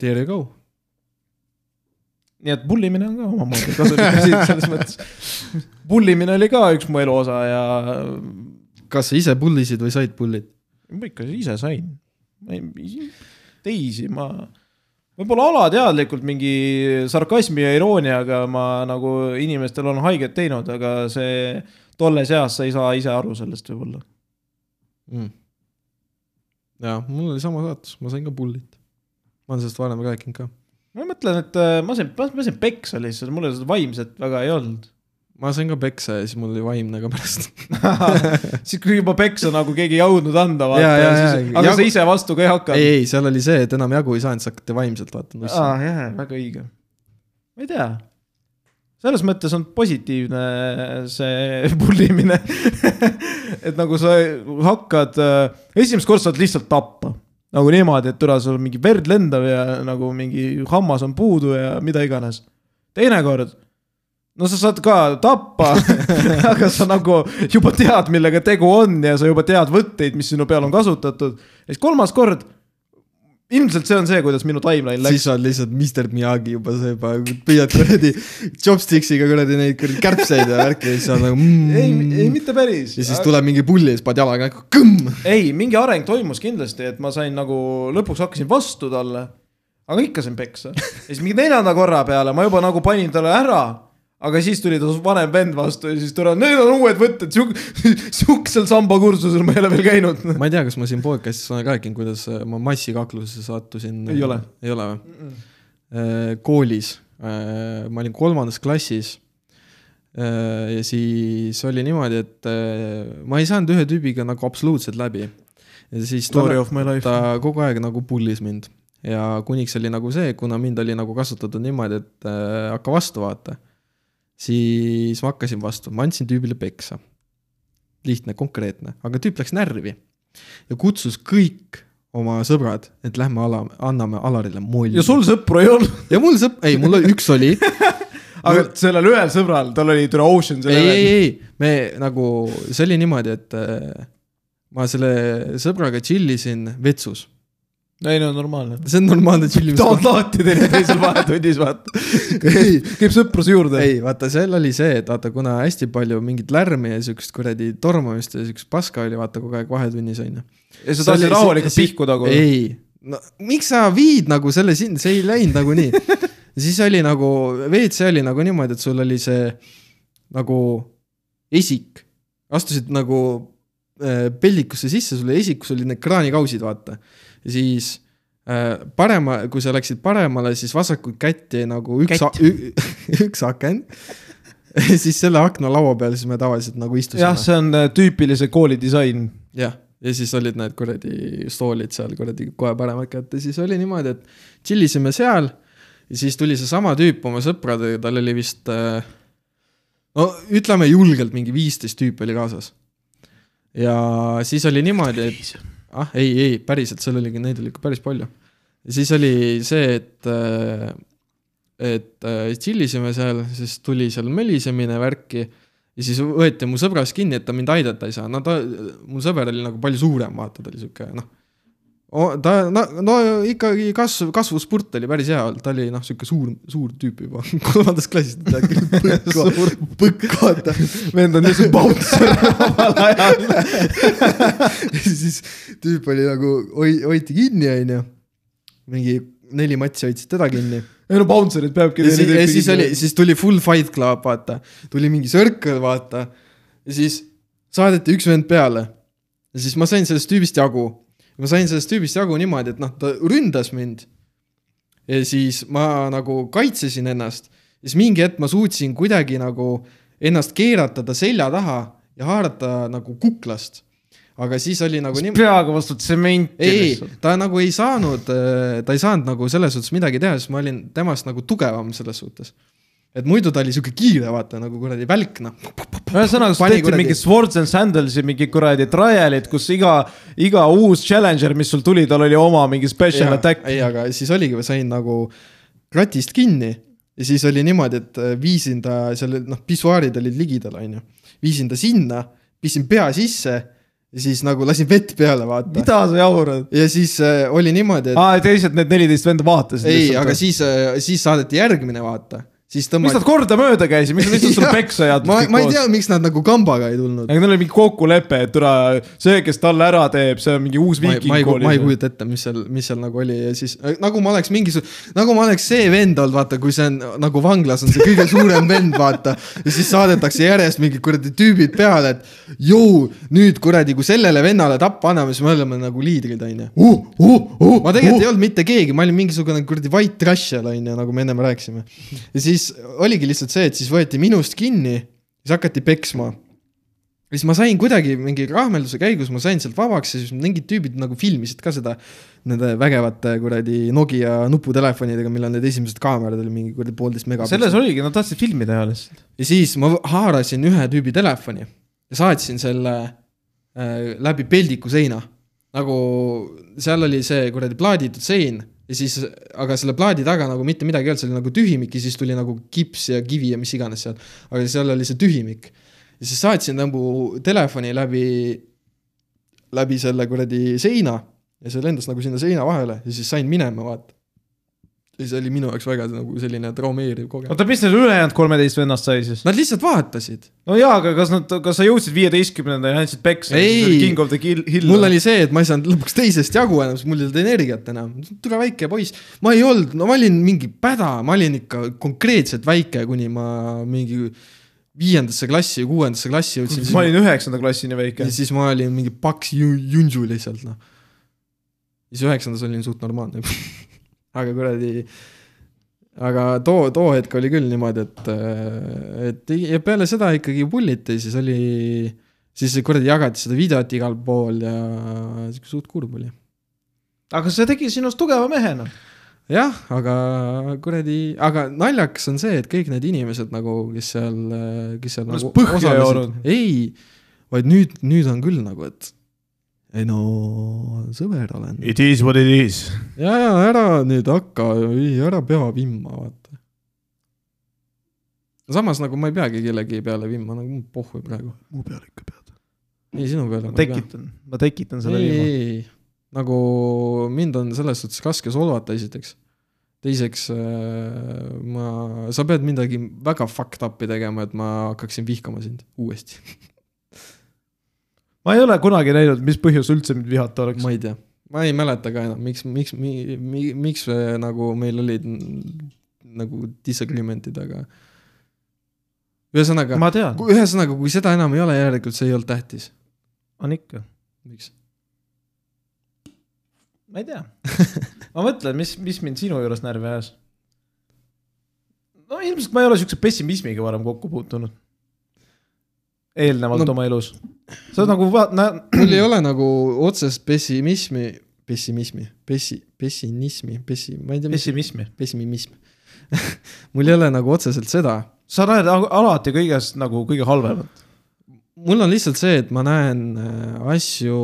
There you go. nii et bullimine on ka omamoodi kasulik asi selles mõttes. bullimine oli ka üks mu elu osa ja kas sa ise pullisid või said pullid? ma ikka ise sain. teisi ma, võib-olla alateadlikult mingi sarkasmi ja irooniaga ma nagu inimestel olen haiget teinud, aga see tolles eas sa ei saa ise aru sellest võib-olla. mm.. jaa, mul oli sama saatus, ma sain ka pullit. ma olen sellest varem rääkinud ka. ma mõtlen, et äh, ma sain, ma sain peksa lihtsalt, mul seda vaimset väga ei olnud. Ma sain ka peksa ja siis mul oli vaimne ka pärast. siis kui juba peksa nagu keegi ei jõudnud anda, vaata Jaa, jaa, ja, jaa. siis, aga Jagu- sa ise vastu ka ei hakanud. ei, ei, seal oli see, et enam jagu ei saanud, siis hakati vaimselt vaata nussi aa, jah, väga õige. ma ei tea. selles mõttes on positiivne see pullimine. et nagu sa hakkad, esimest korda saad lihtsalt tappa. nagu niimoodi, et türa sul mingi verd lendab ja nagu mingi hammas on puudu ja mida iganes. teinekord, no sa saad ka tappa, aga sa nagu juba tead, millega tegu on ja sa juba tead võtteid, mis sinu peal on kasutatud. ja siis kolmas kord ilmselt see on see, kuidas minu timeline läks. siis oled lihtsalt Mr Miyagi juba see juba, püüad kuradi chopsticks'iga kuradi neid kuradi kärbseid ja värki ja siis on nagu mm, ei, ei mitte päris. ja siis tuleb mingi pulli ja siis paned jalaga näkku, kõmm. ei, mingi areng toimus kindlasti, et ma sain nagu, lõpuks hakkasin vastu talle, aga ikka sain peksa. ja siis mingi neljanda korra peale ma juba nagu panin talle ära, aga siis tuli ta vanem vend vastu ja siis tuli, need on uued võtted, siuk-, siuksel samba kursusel ma ei ole veel käinud. ma ei tea, kas ma siin podcast'is olen rääkinud, kuidas äh, ma massikaklusesse sattusin. Ei ole. ei ole või? koolis, ma olin kolmandas klassis. ja siis oli niimoodi, et äh, ma ei saanud ühe tüübiga nagu absoluutselt läbi. ja siis Story of my life. ta kogu aeg nagu pullis mind ja kuniks oli nagu see, kuna mind oli nagu kasutatud niimoodi, et äh, hakka vastu vaata, siis ma hakkasin vastu, ma andsin tüübile peksa. lihtne, konkreetne, aga tüüp läks närvi ja kutsus kõik oma sõbrad, et lähme ala, anname Alarile molli ja. sul sõpru ei olnud, ja mul sõp-, ei, mul oli, üks oli, aga sellel ühel sõbral, tal oli tule Ocean's ei, ei, ei, me nagu, see oli niimoodi, et äh, ma selle sõbraga chill isin vetsus. Ei no normaalne. see on normaalne tahad chillimiskoht. laati teineteisel vahetunnis vaata. ei, käib sõpruse juurde. ei vaata, seal oli see, et vaata, kuna hästi palju mingit lärmi ja siukest kuradi tormamist ja siukest paska oli vaata kogu aeg vahetunnis onju. ja sa tahtsid rahulikult pihku nagu. ei, no miks sa viid nagu selle siin, see ei läinud nagu nii. siis oli nagu, WC oli nagu niimoodi, et sul oli see nagu esik, astusid nagu äh, peldikusse sisse, sul oli esikus olid need kraanikausid, vaata. Siis äh, parema, kui sa läksid paremale, siis vasakut kätt jäi nagu üks, üks aken. siis selle akna laua peal, siis me tavaliselt nagu istusime jah, see on äh, tüüpilise kooli disain. jah, ja siis olid need kuradi stoolid seal kuradi kohe paremat kätte, siis oli niimoodi, et chill isime seal ja siis tuli seesama tüüp oma sõpradega, tal oli vist äh, no ütleme julgelt mingi viisteist tüüpi oli kaasas. ja siis oli niimoodi, et ah ei, ei päriselt, seal oligi, neid oli ikka päris palju. ja siis oli see, et äh, et äh, chill isime seal, siis tuli seal mölisemine värki ja siis võeti mu sõbrast kinni, et ta mind aidata ei saa, no ta, mu sõber oli nagu palju suurem, vaata, ta oli sihuke noh. ta, no, no ikkagi kasv, kasvuspurt oli päris hea olnud, ta oli noh, sihuke suur, suur tüüp juba, kolmandas klassis ta tead küll, põkk, vaata. vend on lihtsalt bouncer omal ajal. ja siis tüüp oli nagu, hoi-, hoiti kinni, onju. mingi neli matsi hoidsid teda kinni ei no bouncer'id peabki. ja siis, ja siis oli, siis tuli full fight club, vaata, tuli mingi circle, vaata. ja siis saadeti üks vend peale. ja siis ma sain sellest tüübist jagu. Ma sain sellest tüübist jagu niimoodi, et noh, ta ründas mind. ja siis ma nagu kaitsesin ennast. ja siis mingi hetk ma suutsin kuidagi nagu ennast keerata ta selja taha ja haarata nagu kuklast. aga siis oli nagu nii peaga vastu tsementi. ei, ei, ta nagu ei saanud, ta ei saanud nagu selles suhtes midagi teha, sest ma olin temast nagu tugevam selles suhtes. Et muidu ta oli sihuke kiire, vaata nagu kuradi välk, noh. ühesõnaga, sa kuradi- mingi Swords and Sandalsi mingi kuradi trial'id, kus iga, iga uus challenger, mis sul tuli, tal oli oma mingi special attack. ei, aga siis oligi, ma sain nagu ratist kinni ja siis oli niimoodi, et äh, viisin ta seal, noh, pissuaarid olid ligidal, onju. viisin ta sinna, pistsin pea sisse ja siis nagu lasin vett peale, vaata. mida sa jaurad? ja siis äh, oli niimoodi, et aa, teised need neliteist venda vaatasid. ei, aga siis, siis saadeti järgmine, vaata. Siis miks tõmmati nad kordamööda käisid, miks nad lihtsalt sulle peksa ei ma, jätnud ma ei tea, miks nad nagu kambaga ei tulnud. aga neil oli mingi kokkulepe, et tule, see, kes talle ära teeb, see on mingi uus ma ei, ma ei, viiking ma kooli. kujuta ette, mis seal, mis seal nagu oli ja siis nagu ma oleks mingisugune, nagu ma oleks see vend olnud, vaata, kui see on nagu vanglas on see kõige suurem vend, vaata. ja siis saadetakse järjest mingid kuradi tüübid peale, et jõu, nüüd kuradi, kui sellele vennale tappa anname, siis me oleme nagu liidrid, onju. uh, uh, uh, ma tegelikult ei olnud mitte keegi, ma olin mingisugune kuradi white trash seal onju, nagu me ennem rääkisime. ja siis oligi lihtsalt see, et siis võeti minust kinni, siis hakati peksma. siis ma sain kuidagi mingi rahmelduse käigus, ma sain sealt vabaks ja siis mingid tüübid nagu filmisid ka seda. Nende vägevate kuradi Nokia nuputelefonidega, millel need esimesed kaamerad oli mingi kuradi poolteist selles megapikslit. oligi, nad tahtsid filmi teha lihtsalt. ja siis ma haarasin ühe tüübi telefoni ja saatsin selle äh, läbi peldiku seina. nagu seal oli see kuradi plaaditud sein ja siis, aga selle plaadi taga nagu mitte midagi ei olnud, see oli nagu tühimik ja siis tuli nagu kips ja kivi ja mis iganes seal. aga seal oli see tühimik. ja siis saatsin nagu telefoni läbi, läbi selle kuradi seina ja see lendas nagu sinna seina vahele ja siis sain minema, vaata. Ja see oli minu jaoks väga nagu selline traumeeriv kogemus. oota, mis need ülejäänud kolmeteist vennast sai siis? Nad lihtsalt vaatasid. no jaa, aga kas nad, kas sa jõudsid viieteistkümnenda ja andsid peksa? Ei. King of the Kill, Hill. mul oli see, et ma ei saanud lõpuks teisest jagu enam, sest mul ei olnud energiat enam. tule väike poiss, ma ei olnud, no ma olin mingi päda, ma olin ikka konkreetselt väike, kuni ma mingi viiendasse klassi, kuuendasse klassi jõudsin. ma olin üheksanda klassini väike ja. siis ma olin mingi paks ju- junsu lihtsalt noh. siis üheksandas olin suht normaalne aga kuradi, aga too, too hetk oli küll niimoodi, et, et ja peale seda ikkagi pulliti, siis oli, siis kuradi jagati seda videot igal pool ja sihuke suht kurb oli. aga see tegi sinust tugeva mehena. jah, aga kuradi, aga naljakas on see, et kõik need inimesed nagu, kes seal, kes seal nagu ei, vaid nüüd, nüüd on küll nagu, et ei no sõber olen. It is what it is. ja, ja ära nüüd hakka, ära pea vimma, vaata. samas nagu ma ei peagi kellegi peale vimma, nagu mul pohhu praegu. mu peal ikka pead. ei, sinu peale ma. tekitan, ma tekitan selle ei, viima. ei, nagu mind on selles suhtes raske solvata, esiteks. teiseks äh, ma, sa pead midagi väga fucked up'i tegema, et ma hakkaksin vihkama sind uuesti. ma ei ole kunagi näinud, mis põhjus üldse mind vihata oleks. ma ei tea, ma ei mäleta ka enam, miks, miks, miks me, nagu meil olid nagu disagreement'id, aga ühesõnaga, ühesõnaga, kui seda enam ei ole, järelikult see ei olnud tähtis. on ikka. miks? ma ei tea. ma mõtlen, mis, mis mind sinu juures närvi ajas. no ilmselt ma ei ole siukse pessimismiga varem kokku puutunud. Eelnevalt No- oma elus. sa oled nagu vaat-, näe, mul ei ole nagu otsest pessimismi, pessimismi, pessi, pessimismi, pessi, ma ei tea, mis pessimismi. pessimism mul ei ole nagu otseselt seda. sa näed al- alati kõigest nagu kõige halvemat. mul on lihtsalt see, et ma näen äh, asju,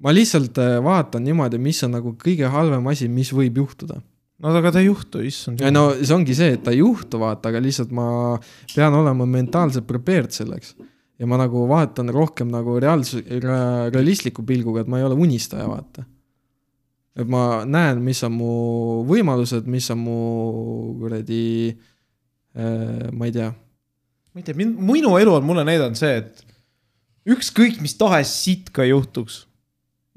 ma lihtsalt äh, vaatan niimoodi, mis on nagu kõige halvem asi, mis võib juhtuda. No aga ta ei juhtu, issand. no see ongi see, et ta ei juhtu, vaata, aga lihtsalt ma pean olema mentaalselt prepared selleks. ja ma nagu vaatan rohkem nagu reaalsus, realistliku pilguga, et ma ei ole unistaja, vaata. et ma näen, mis on mu võimalused, mis on mu kuradi äh,, ma ei tea, ma ei tea, minu elu on mulle näidanud see, et ükskõik mis tahes sitt ka juhtuks,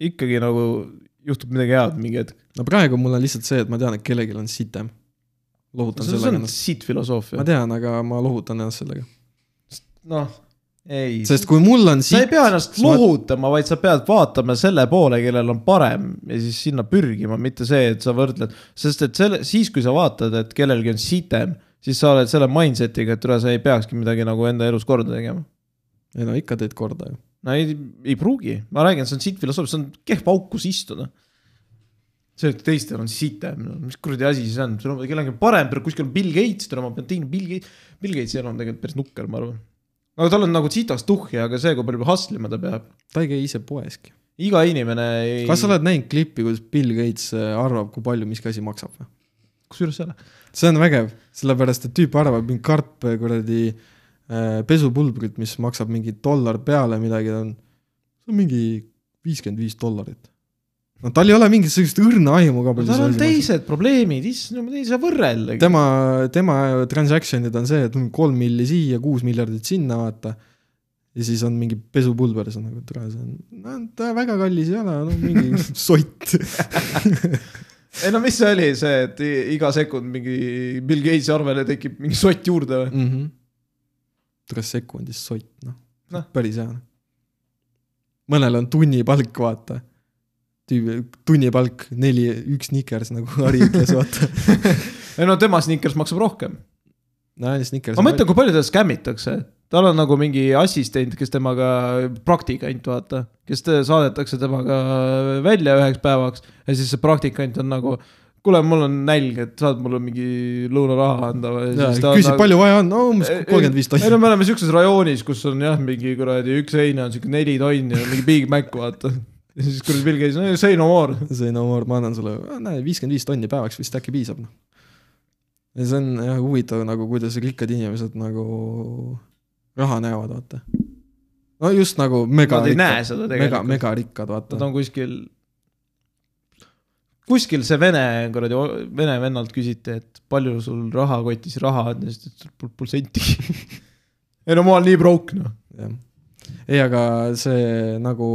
ikkagi nagu juhtub midagi head mingi hetk. No praegu mul on lihtsalt see, et ma tean, et kellelgi on sitem. lohutan see sellega on ennast. sitt filosoofia ma. tean, aga ma lohutan ennast sellega. noh, ei. sest kui mul on sa ei pea ennast lohutama, vaid sa pead vaatama selle poole, kellel on parem ja siis sinna pürgima, mitte see, et sa võrdled, sest et selle, siis kui sa vaatad, et kellelgi on sitem, siis sa oled selle mindset'iga, et tule, sa ei peakski midagi nagu enda elus korda tegema. ei no ikka teed korda ju. no ei, ei pruugi, ma räägin, see on sitt filosoofia, see on kehv auk, kus istuda. see, et teistel on sitem, no mis kuradi asi see on, kellelgi on parem, kuskil on Bill Gates, täna ma pean tegema Bill Gates, Bill Gatesi elu on tegelikult päris nukker, ma arvan. aga tal on nagu sitaks tuhhi, aga see, kui palju hustle ima ta peab, ta ei käi ise poeski. iga inimene ei. kas sa oled näinud klippi, kuidas Bill Gates äh, arvab, kui palju miski asi maksab või? kusjuures ei ole. see on vägev, sellepärast et tüüp arvab mingi karp äh, kuradi äh, pesupulbrit, mis maksab mingi dollar peale midagi, ta on, see on mingi viiskümmend viis dollarit. No tal ei ole mingisugust õrna aimu ka palju tal on asi maksab. teised probleemid, issand, ei saa võrreldagi. tema, tema transaction'id on see, et kolm milli siia, kuus miljardit sinna, vaata. ja siis on mingi pesupulber, see on nagu tere, see on, no ta väga kallis ei ole, no mingi sott. ei no mis see oli, see, et iga sekund mingi Bill Gatesi arvele tekib mingi sott juurde või? mm. -hmm. tere sekundis sott, noh Noh. no., päris hea. mõnel on tunnipalk, vaata. tüüp, tunnipalk neli, üks Snickers nagu Harri ütles, vaata. ei no tema sneakers maksab rohkem. no Snickers. ma mõtlen, kui palju teda skämmitakse. tal on nagu mingi assistent, kes temaga, praktikant, vaata, kes te- saadetakse temaga välja üheks päevaks ja siis see praktikant on nagu kuule, mul on nälg, et saad mulle mingi lõunaraha anda või? küsib nagu..., palju vaja on, no umbes kolmkümmend viis ei no tonni. me oleme siukses rajoonis, kus on jah, mingi kuradi üks heine on siuke neli tonni ja mingi Big Mac, vaata. Ja siis kuradi Bill Gates, no say no more. see no more, ma annan sulle, näe, viiskümmend viis tonni päevaks vist äkki piisab, noh. ja see on jah huvitav nagu, kuidas rikkad inimesed nagu raha näevad, vaata. no just nagu mega Nad ei näe seda tegelikult. mega rikkad, vaata Nad. on kuskil kuskil see vene kuradi, vene vennalt küsiti, et palju sul rahakotis raha on ja siis ta ütles, et pole sentigi. ei no ma olen nii broke noh. jah. ei, aga see nagu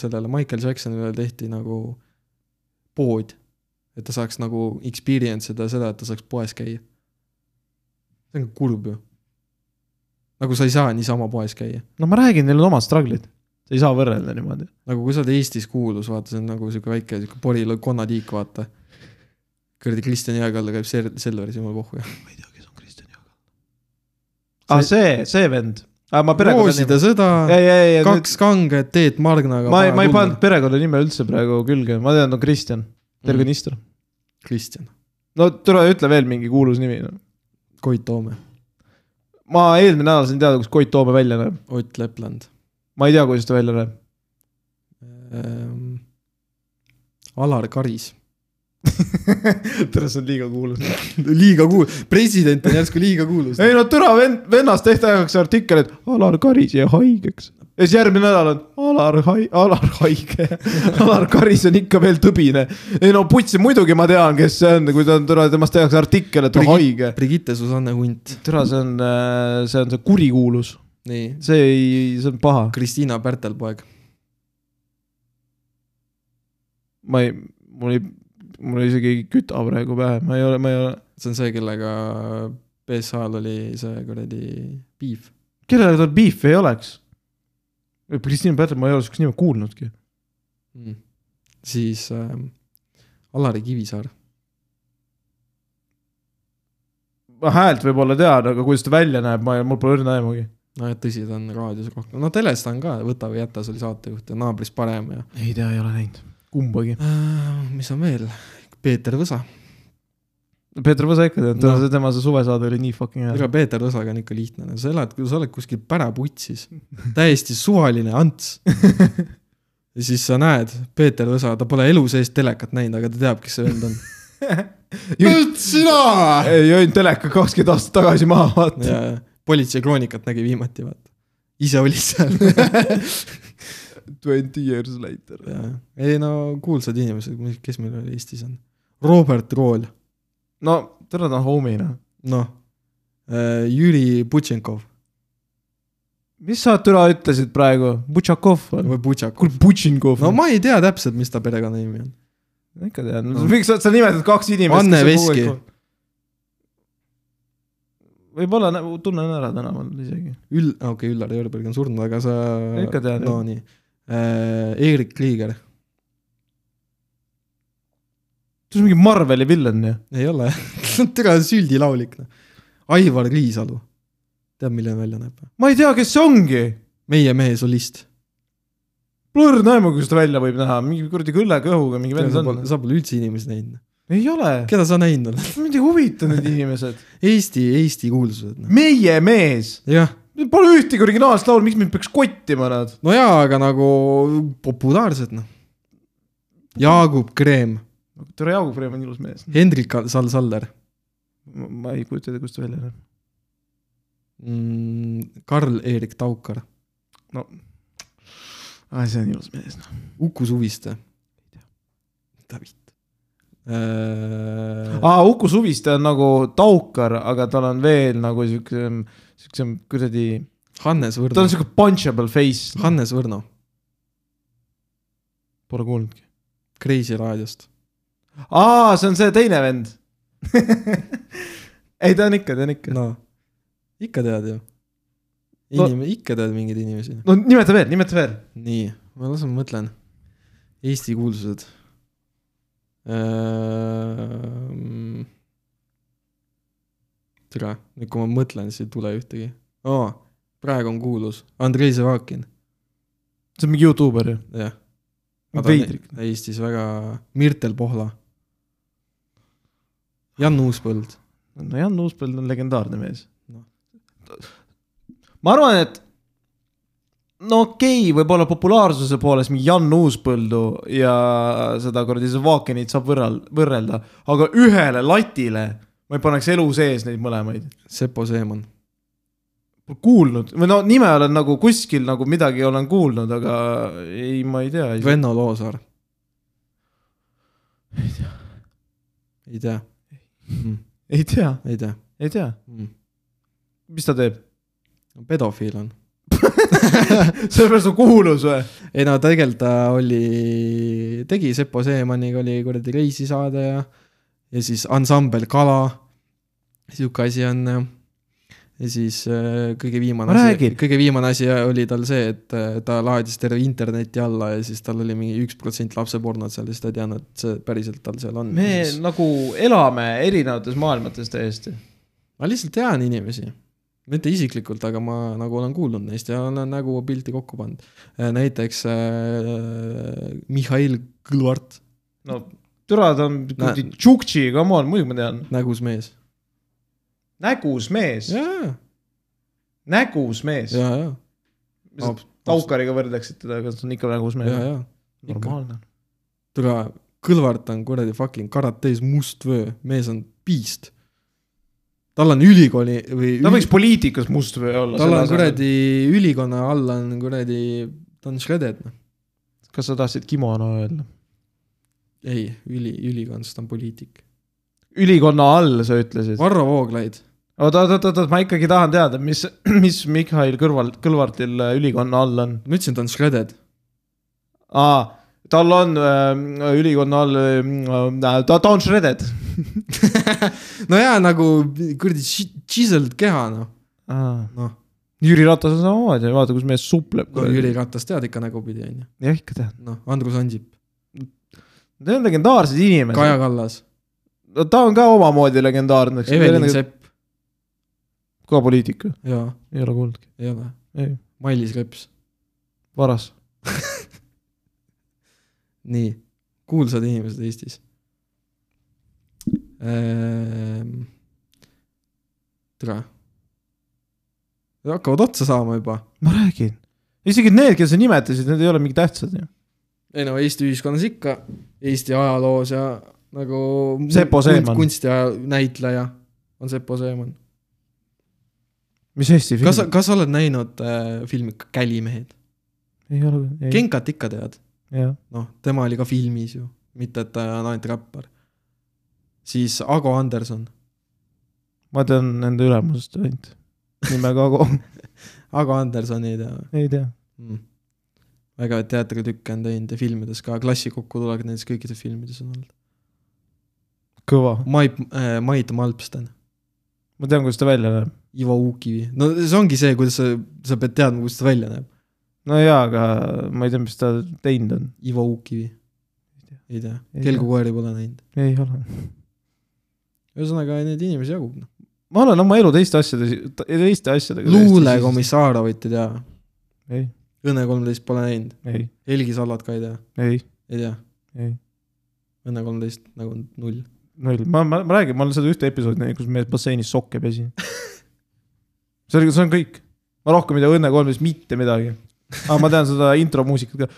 sellele Michael Jacksonile tehti nagu pood, et ta saaks nagu experience ida seda, et ta saaks poes käia. see on kurb ju. nagu sa ei saa niisama poes käia. no ma räägin, neil on omad struggle'id. sa ei saa võrrelda niimoodi. nagu kui sa oled Eestis kuulus, vaata, see on nagu sihuke väike sihuke porilõi konnatiik, vaata. kuradi Kristjan Jääkalda käib Sel-, Selveris, jumal pohhu. ma ei tea, kes on Kristjan Jaagal. aa, see, see vend. aa, ma perekonna rooside nime. sõda, ei, ei, ei, kaks kanget Teet Margnaga. ma ei, ma ei pannud perekonna nime üldse praegu külge, ma tean, on Kristjan, terve mm.. Nistor. Kristjan, no tule ütle veel mingi kuulus nimi no.. Koit Toome, ma eelmine nädal sain teada, kus Koit Toome välja näeb. Ott Lepland ma ei tea, kuidas ta välja näeb. ähm,. Alar Karis, tere, see on liiga kuulus. liiga kuul-, president on järsku liiga kuulus. ei no türa vend, vennast tehtakse artikkel, et Alar Karis jäi haigeks. ja siis järgmine nädal on Alar hai-, Alar haige. Alar Karis on ikka veel tõbine. ei no putsi, muidugi ma tean, kes see on, kui ta on, türa temast tehakse artikkel, et ta on haige. Brigitte Susanne Hunt, türa, see on, see on see kurikuulus, see ei, see on paha. Kristiina Pärtelpoeg, ma ei, mul ei, mul isegi ei küta praegu pähe, ma ei ole, ma ei ole. see on see, kellega BSA-l oli see kuradi beef. kellega tal beef'i ei oleks? Kristiin Päter, ma ei ole sihukest nime kuulnudki. mm.. siis äh, Alari Kivisaar, ma häält võib-olla tean, aga kuidas ta välja näeb, ma, mul pole õrna aimugi. no et tõsi, ta on raadios rohkem, no teles ta on ka Võta või jäta, see oli saatejuht ja naabrist parem ja ei tea, ei ole näinud, kumbagi. äh, mis on veel, Peeter Võsa, Peeter Võsa ikka tead, No. no. tema see suvesaade oli nii fucking hea. ega Peeter Võsaga on ikka lihtne, sa elad, sa oled kuskil päraputsis, täiesti suvaline ants. ja siis sa näed Peeter Võsa, ta pole elu sees telekat näinud, aga ta teab, kes see vend on. sina. jõin teleka kakskümmend aastat tagasi maha, vaata. ja, ja politsei kroonikat nägi viimati, vaata. ise olid seal. Twenty years later. ei no kuulsad inimesed, kes meil veel Eestis on? Robert Rool, no tere, ta on homie noh. noh, Jüri Butšenkov mis sa türa ütlesid praegu, Butšakov või? Butšakov. kuule, Butšinkov. no ma ei tea täpselt, mis ta perekonnanimi on. ikka tean No. miks sa, sa nimetad kaks inimest. Anne Veski.. võib-olla tunnen ära tänaval isegi. Üll-, okei okay,, Üllar Jörberg on surnud, aga sa. Ikka tean, no nii äh,. Eerik Kliiger, see on mingi Marveli villen ju. ei ole tere, süldilaulik noh. Aivar Riisalu, tead, milline välja näeb? ma ei tea, kes see ongi. meie mehe solist. Õrna aimu, kuidas ta välja võib näha, mingi kuradi kõllekõhuga mingi vend on sa pole üldse inimesi näinud. ei ole, keda sa näinud oled? mind ei huvita need inimesed. Eesti, Eesti kuulsused noh. meie mees, jah, pole ühtegi originaalset laulu, miks mind peaks kottima nad? no jaa, aga nagu populaarsed noh. Jaagup Kreem, tere, Jaagup Reem on ilus mees. Hendrik Sal-Saller ma ei kujuta ette, kust ta välja näeb. mm,, Karl-Erik Taukar, aa, see on ilus mees, noh. Uku Suviste. David äh,. aa, Uku Suviste on nagu taukar, aga tal on veel nagu siukse, siukse kuradi, Hannes tal Võrno on, siuke punchable face. Hannes Võrno, Pole kuulnudki. Kreisi raadiost. aa, see on see teine vend. ei, tean ikka, tean ikka. no ikka tead ju. No- inim- no., ikka tead mingeid inimesi. no nimeta veel, nimeta veel. nii, ma las ma mõtlen. Eesti kuulsused ähm,. tere, nüüd kui ma mõtlen, siis ei tule ühtegi oh,. praegu on kuulus Andrei Zevakin, see on mingi Youtuber ju. jah. veidrik. Eestis väga, Mirtel Pohla. Jan Uuspõld, no Jan Uuspõld on legendaarne mees Noh. ma arvan, et no okei okay,, võib-olla populaarsuse poolest mingi Jan Uuspõldu ja seda kuradi Zavakinit saab võrrel-, võrrelda, aga ühele latile ma ei paneks elu sees neid mõlemaid. Sepo Seeman, kuulnud või no nime olen nagu kuskil nagu midagi olen kuulnud, aga ei, ma ei tea. Venno Loosaar, ei tea mm.. ei tea, ei tea ei tea, mm.. mis ta teeb? pedofiil on. sellepärast on kuulus või? ei no tegelikult ta oli, tegi Sepo Seemaniga oli kuradi reisisaade ja, ja siis ansambel Kala, sihuke asi on ja siis äh, kõige viimane Ma asi kõige viimane asi oli tal see, et äh, ta laadis terve interneti alla ja siis tal oli mingi üks protsent lapsepornot seal ja siis ta ei teadnud, et see päriselt tal seal on. me nagu elame erinevates maailmates täiesti. ma lihtsalt tean inimesi, mitte isiklikult, aga ma nagu olen kuulnud neist ja olen nägu pilti kokku pannud. näiteks äh, Mihhail Kõlvart, no türa, ta on kuradi Tšuktši, come on, muidugi ma tean. nägus mees. nägus mees, nägus mees. Taukariga võrdleksid teda, kas on ikka nägus mees normaalne. tule, Kõlvart on kuradi fucking karates must vöö, mees on beast. tal on ülikooli või ta võiks poliitikas must või olla. tal on. kuradi ülikonna all on kuradi, ta on shredded noh. kas sa tahtsid kimono öelda? ei, üli, ta on poliitik. ülikonna all, sa ütlesid. Varro Vooglaid, oota, oota, oota, ma ikkagi tahan teada, mis, mis Mihhail Kõlvalt, Kõlvartil äh, ülikonna all on? ma ütlesin, ta on shredded. aa, tal on äh, ülikonna all äh,, ta, ta on shredded. no jaa, nagu kuradi chi- chiseled keha noh, noh. Jüri Ratas on samamoodi, vaata, kus mees supleb. no Jüri Ratas tead ikka nägupidi onju, jah, ikka tean. noh, Andrus Ansip, Need on legendaarsed inimesed. Kaja Kallas, ta on ka omamoodi legendaarne. Evelin Sepp, ka poliitik jaa, ei ole kuulnudki. ei ole, Mailis Reps, varas. nii, kuulsad inimesed Eestis ehm,. tere. hakkavad otsa saama juba. ma räägin. isegi need, kes sa nimetasid, need ei ole mingi tähtsad ju. Ei no Eesti ühiskonnas ikka, Eesti ajaloos ja nagu. Sepo Seeman. kunstiajanäitleja on Sepo Seeman. mis Eesti film kas, kas sa oled näinud äh, filmi Kälimehed? ei ole, Genkat ikka tead, noh, tema oli ka filmis ju, mitte et ta on ainult räppar. siis Ago Anderson, ma tean nende ülemusest ainult. nimega Ago, Ago Andersoni ei tea ei tea. mm.. Väga teatritükke on teinud ja filmides ka, Klassi kokkutulek näiteks kõikides filmides on olnud. kõva. Mait äh,, Mait Malmsten, ma tean, kuidas ta välja näeb. Ivo Uukivi, no see ongi see, kuidas sa, sa pead teadma, kuidas ta välja näeb. no jaa, aga ma ei tea, mis ta teinud on. Ivo Uukivi, ei tea, kelgukoeri pole näinud. ei ole. ühesõnaga neid inimesi jagub, noh. ma olen oma elu teiste asjade, teiste asjadega. luule. Komissarovit ei tea, ei, Õnne kolmteist pole näinud, ei, Helgi Sallat ka ei tea, ei, ei tea, ei, Õnne kolmteist nagu null. null, ma, ma, ma räägin, ma olen seda ühte episoodi näinud, kus mees basseinis sokke pesi. see oli, see on kõik. ma rohkem ei tea Õnne kolmest mitte midagi. aga ma tean seda intro muusikat ka.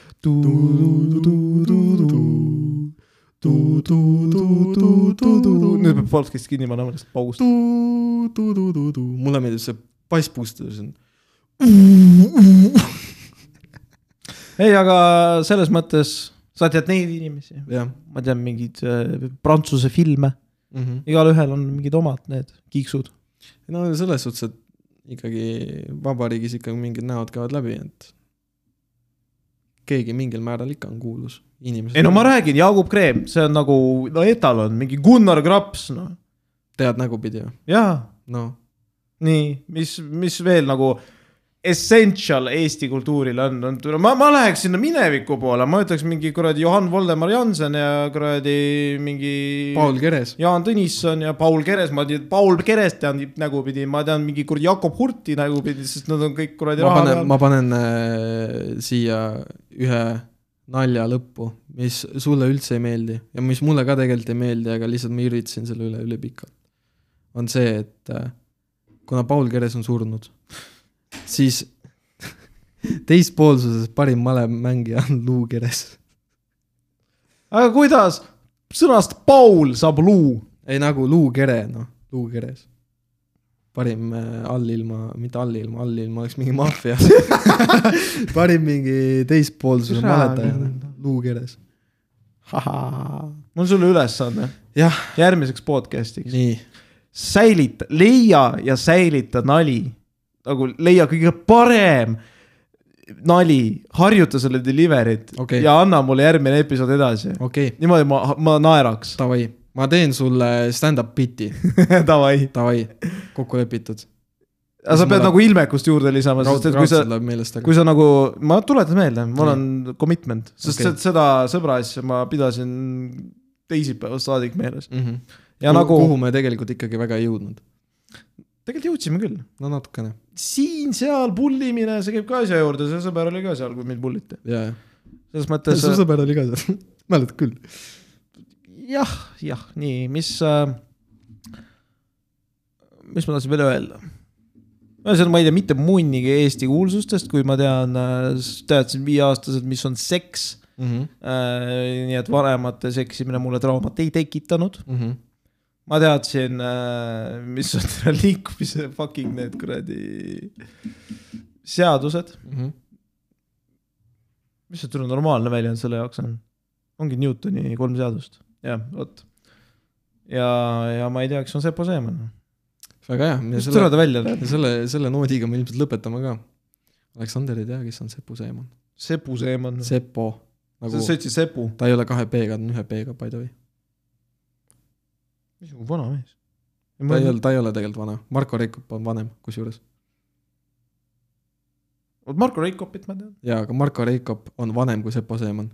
nüüd peab podcast kinni panema, lihtsalt paus. mulle meeldib see bassbooster, see on. ei, aga selles mõttes sa tead neid inimesi, ma tean mingeid äh, prantsuse filme, mm -hmm. igalühel on mingid omad need kiiksud. no selles suhtes, et ikkagi vabariigis ikka mingid näod käivad läbi, et keegi mingil määral ikka on kuulus inimesed. ei no ma räägin, Jaagup Kreem, see on nagu no etalon, mingi Gunnar Graps, noh. tead nägupidi või? jaa, noh, nii, mis, mis veel nagu essential Eesti kultuurile on, on, ma, ma läheks sinna mineviku poole, ma ütleks mingi kuradi Johan Voldemar Jansen ja kuradi mingi. Paul Keres. Jaan Tõnisson ja Paul Keres, ma tean, Paul Kerest tean nägupidi, ma tean mingi kuradi Jakob Hurti nägupidi, sest nad on kõik kuradi ma raha panen, peal. ma panen äh, siia ühe nalja lõppu, mis sulle üldse ei meeldi ja mis mulle ka tegelikult ei meeldi, aga lihtsalt ma irvitasin selle üle ülepikalt. on see, et äh, kuna Paul Keres on surnud, siis teispoolsuses parim malemängija on Luu Keres. aga kuidas sõnast Paul saab luu? ei nagu Luu Kere, noh, Luu Keres. parim äh, allilma, mitte allilma, allilma oleks mingi maffia. parim mingi teispoolsuse maletaja, Luu Keres. mul on sulle ülesanne järgmiseks podcast'iks. säilita, leia ja säilita nali. Nagu leia kõige parem nali, harjuta selle delivery't Okei. ja anna mulle järgmine episood edasi. okay,, niimoodi ma, ma naeraks. davai, ma teen sulle stand-up bit'i, Davai, davai, kokku lepitud. aga sa pead mul- nagu ilmekust juurde lisama, sest et kui sa kui sa nagu, ma tuletan meelde, mul on commitment, sest okay. seda sõbra asja ma pidasin teisipäevast saadik meeles mm. -hmm. ja nagu kuhu me tegelikult ikkagi väga ei jõudnud. Tegelikult jõudsime küll, no natukene, siin-seal pullimine, see käib ka asja juurde, see sõber oli ka seal, kui mind pulliti, selles mõttes su sõber oli ka seal, mäletad küll? jah, jah, nii, mis äh,, mis ma tahtsin veel öelda? ühesõnaga, ma ei tea mitte munnigi Eesti kuulsustest, kui ma tean, teadsin viieaastaselt, mis on seks Mm -hmm. äh,. nii et vanemate seksimine mulle traumat ei tekitanud. Mm -hmm. Ma teadsin äh,, mis on liikumise fucking need kuradi seadused, Mm -hmm. mis see tule normaalne väljend selle jaoks on? ongi Newtoni kolm seadust, jah, vot. ja, ja ma ei tea, kas on Sepo Seeman. väga hea, mis tore, ta välja ja? selle, selle noodiga me ilmselt lõpetame ka. Aleksander ei tea, kes on Sepu Seeman. Sepu Seeman. sa Sepo, nagu ütlesid Sepu, ta ei ole kahe B-ga, ta on ühe B-ga, by the way. Missugune vana mees. ta ei ole, ta ei ole tegelikult vana, Marko Reikop on vanem kusjuures. vot Marko Reikopit ma tean. jaa, aga Marko Reikop on vanem kui Sepo Seeman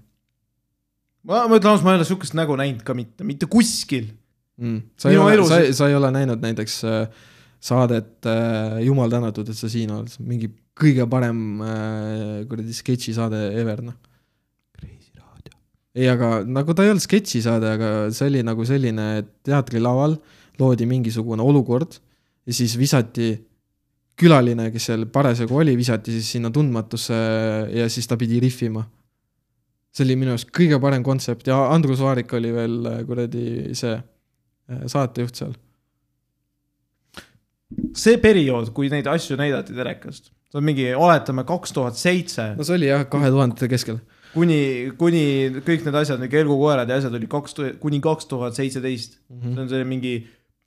ma, ma ütlen ausalt, ma ei ole sihukest nägu näinud ka mitte, mitte kuskil. mm.. sa ei Minu ole, sa sa ei ole näinud näiteks äh, saadet äh, Jumal tänatud, et sa siin oled, mingi kõige parem äh, kuradi sketšisaade ever, noh. ei, aga nagu ta ei olnud sketšisaade, aga see oli nagu selline, et teatrilaval loodi mingisugune olukord ja siis visati külaline, kes seal parasjagu oli, visati siis sinna tundmatusse ja siis ta pidi rihvima. see oli minu arust kõige parem kontsept ja Andrus Vaarik oli veel äh, kuradi see äh, saatejuht seal. see periood, kui neid asju näidati telekast, see on mingi, oletame kaks tuhat seitse no see oli jah, kahe tuhandete keskel. kuni, kuni kõik need asjad, need kelgukoerad ja asjad olid kaks kuni kaks tuhat seitseteist. see on selline mingi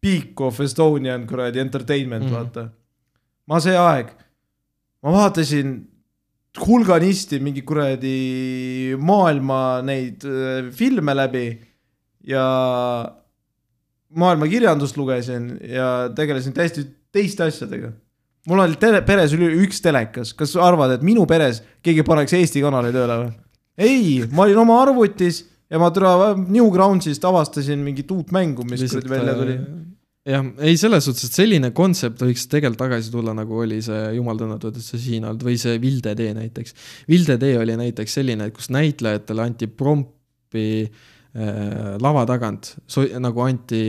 peak of Estonian kuradi entertainment mm, Mhm. -hmm. vaata. ma see aeg, ma vaatasin hulganisti mingi kuradi maailma neid äh, filme läbi ja maailma kirjandust lugesin ja tegelesin täiesti teiste asjadega. mul oli tele, peres üle üks telekas, kas sa arvad, et minu peres keegi paneks Eesti kanali tööle või? ei, ma olin oma arvutis ja ma tule Newgroundsist avastasin mingit uut mängu, mis kuradi välja tuli. jah, ei selles suhtes, et selline kontsept võiks tegelikult tagasi tulla, nagu oli see Jumal tänatud, et sa siin oled või see Vilde tee näiteks. Vilde tee oli näiteks selline, et kus näitlejatele anti prompi äh, lava tagant, nagu anti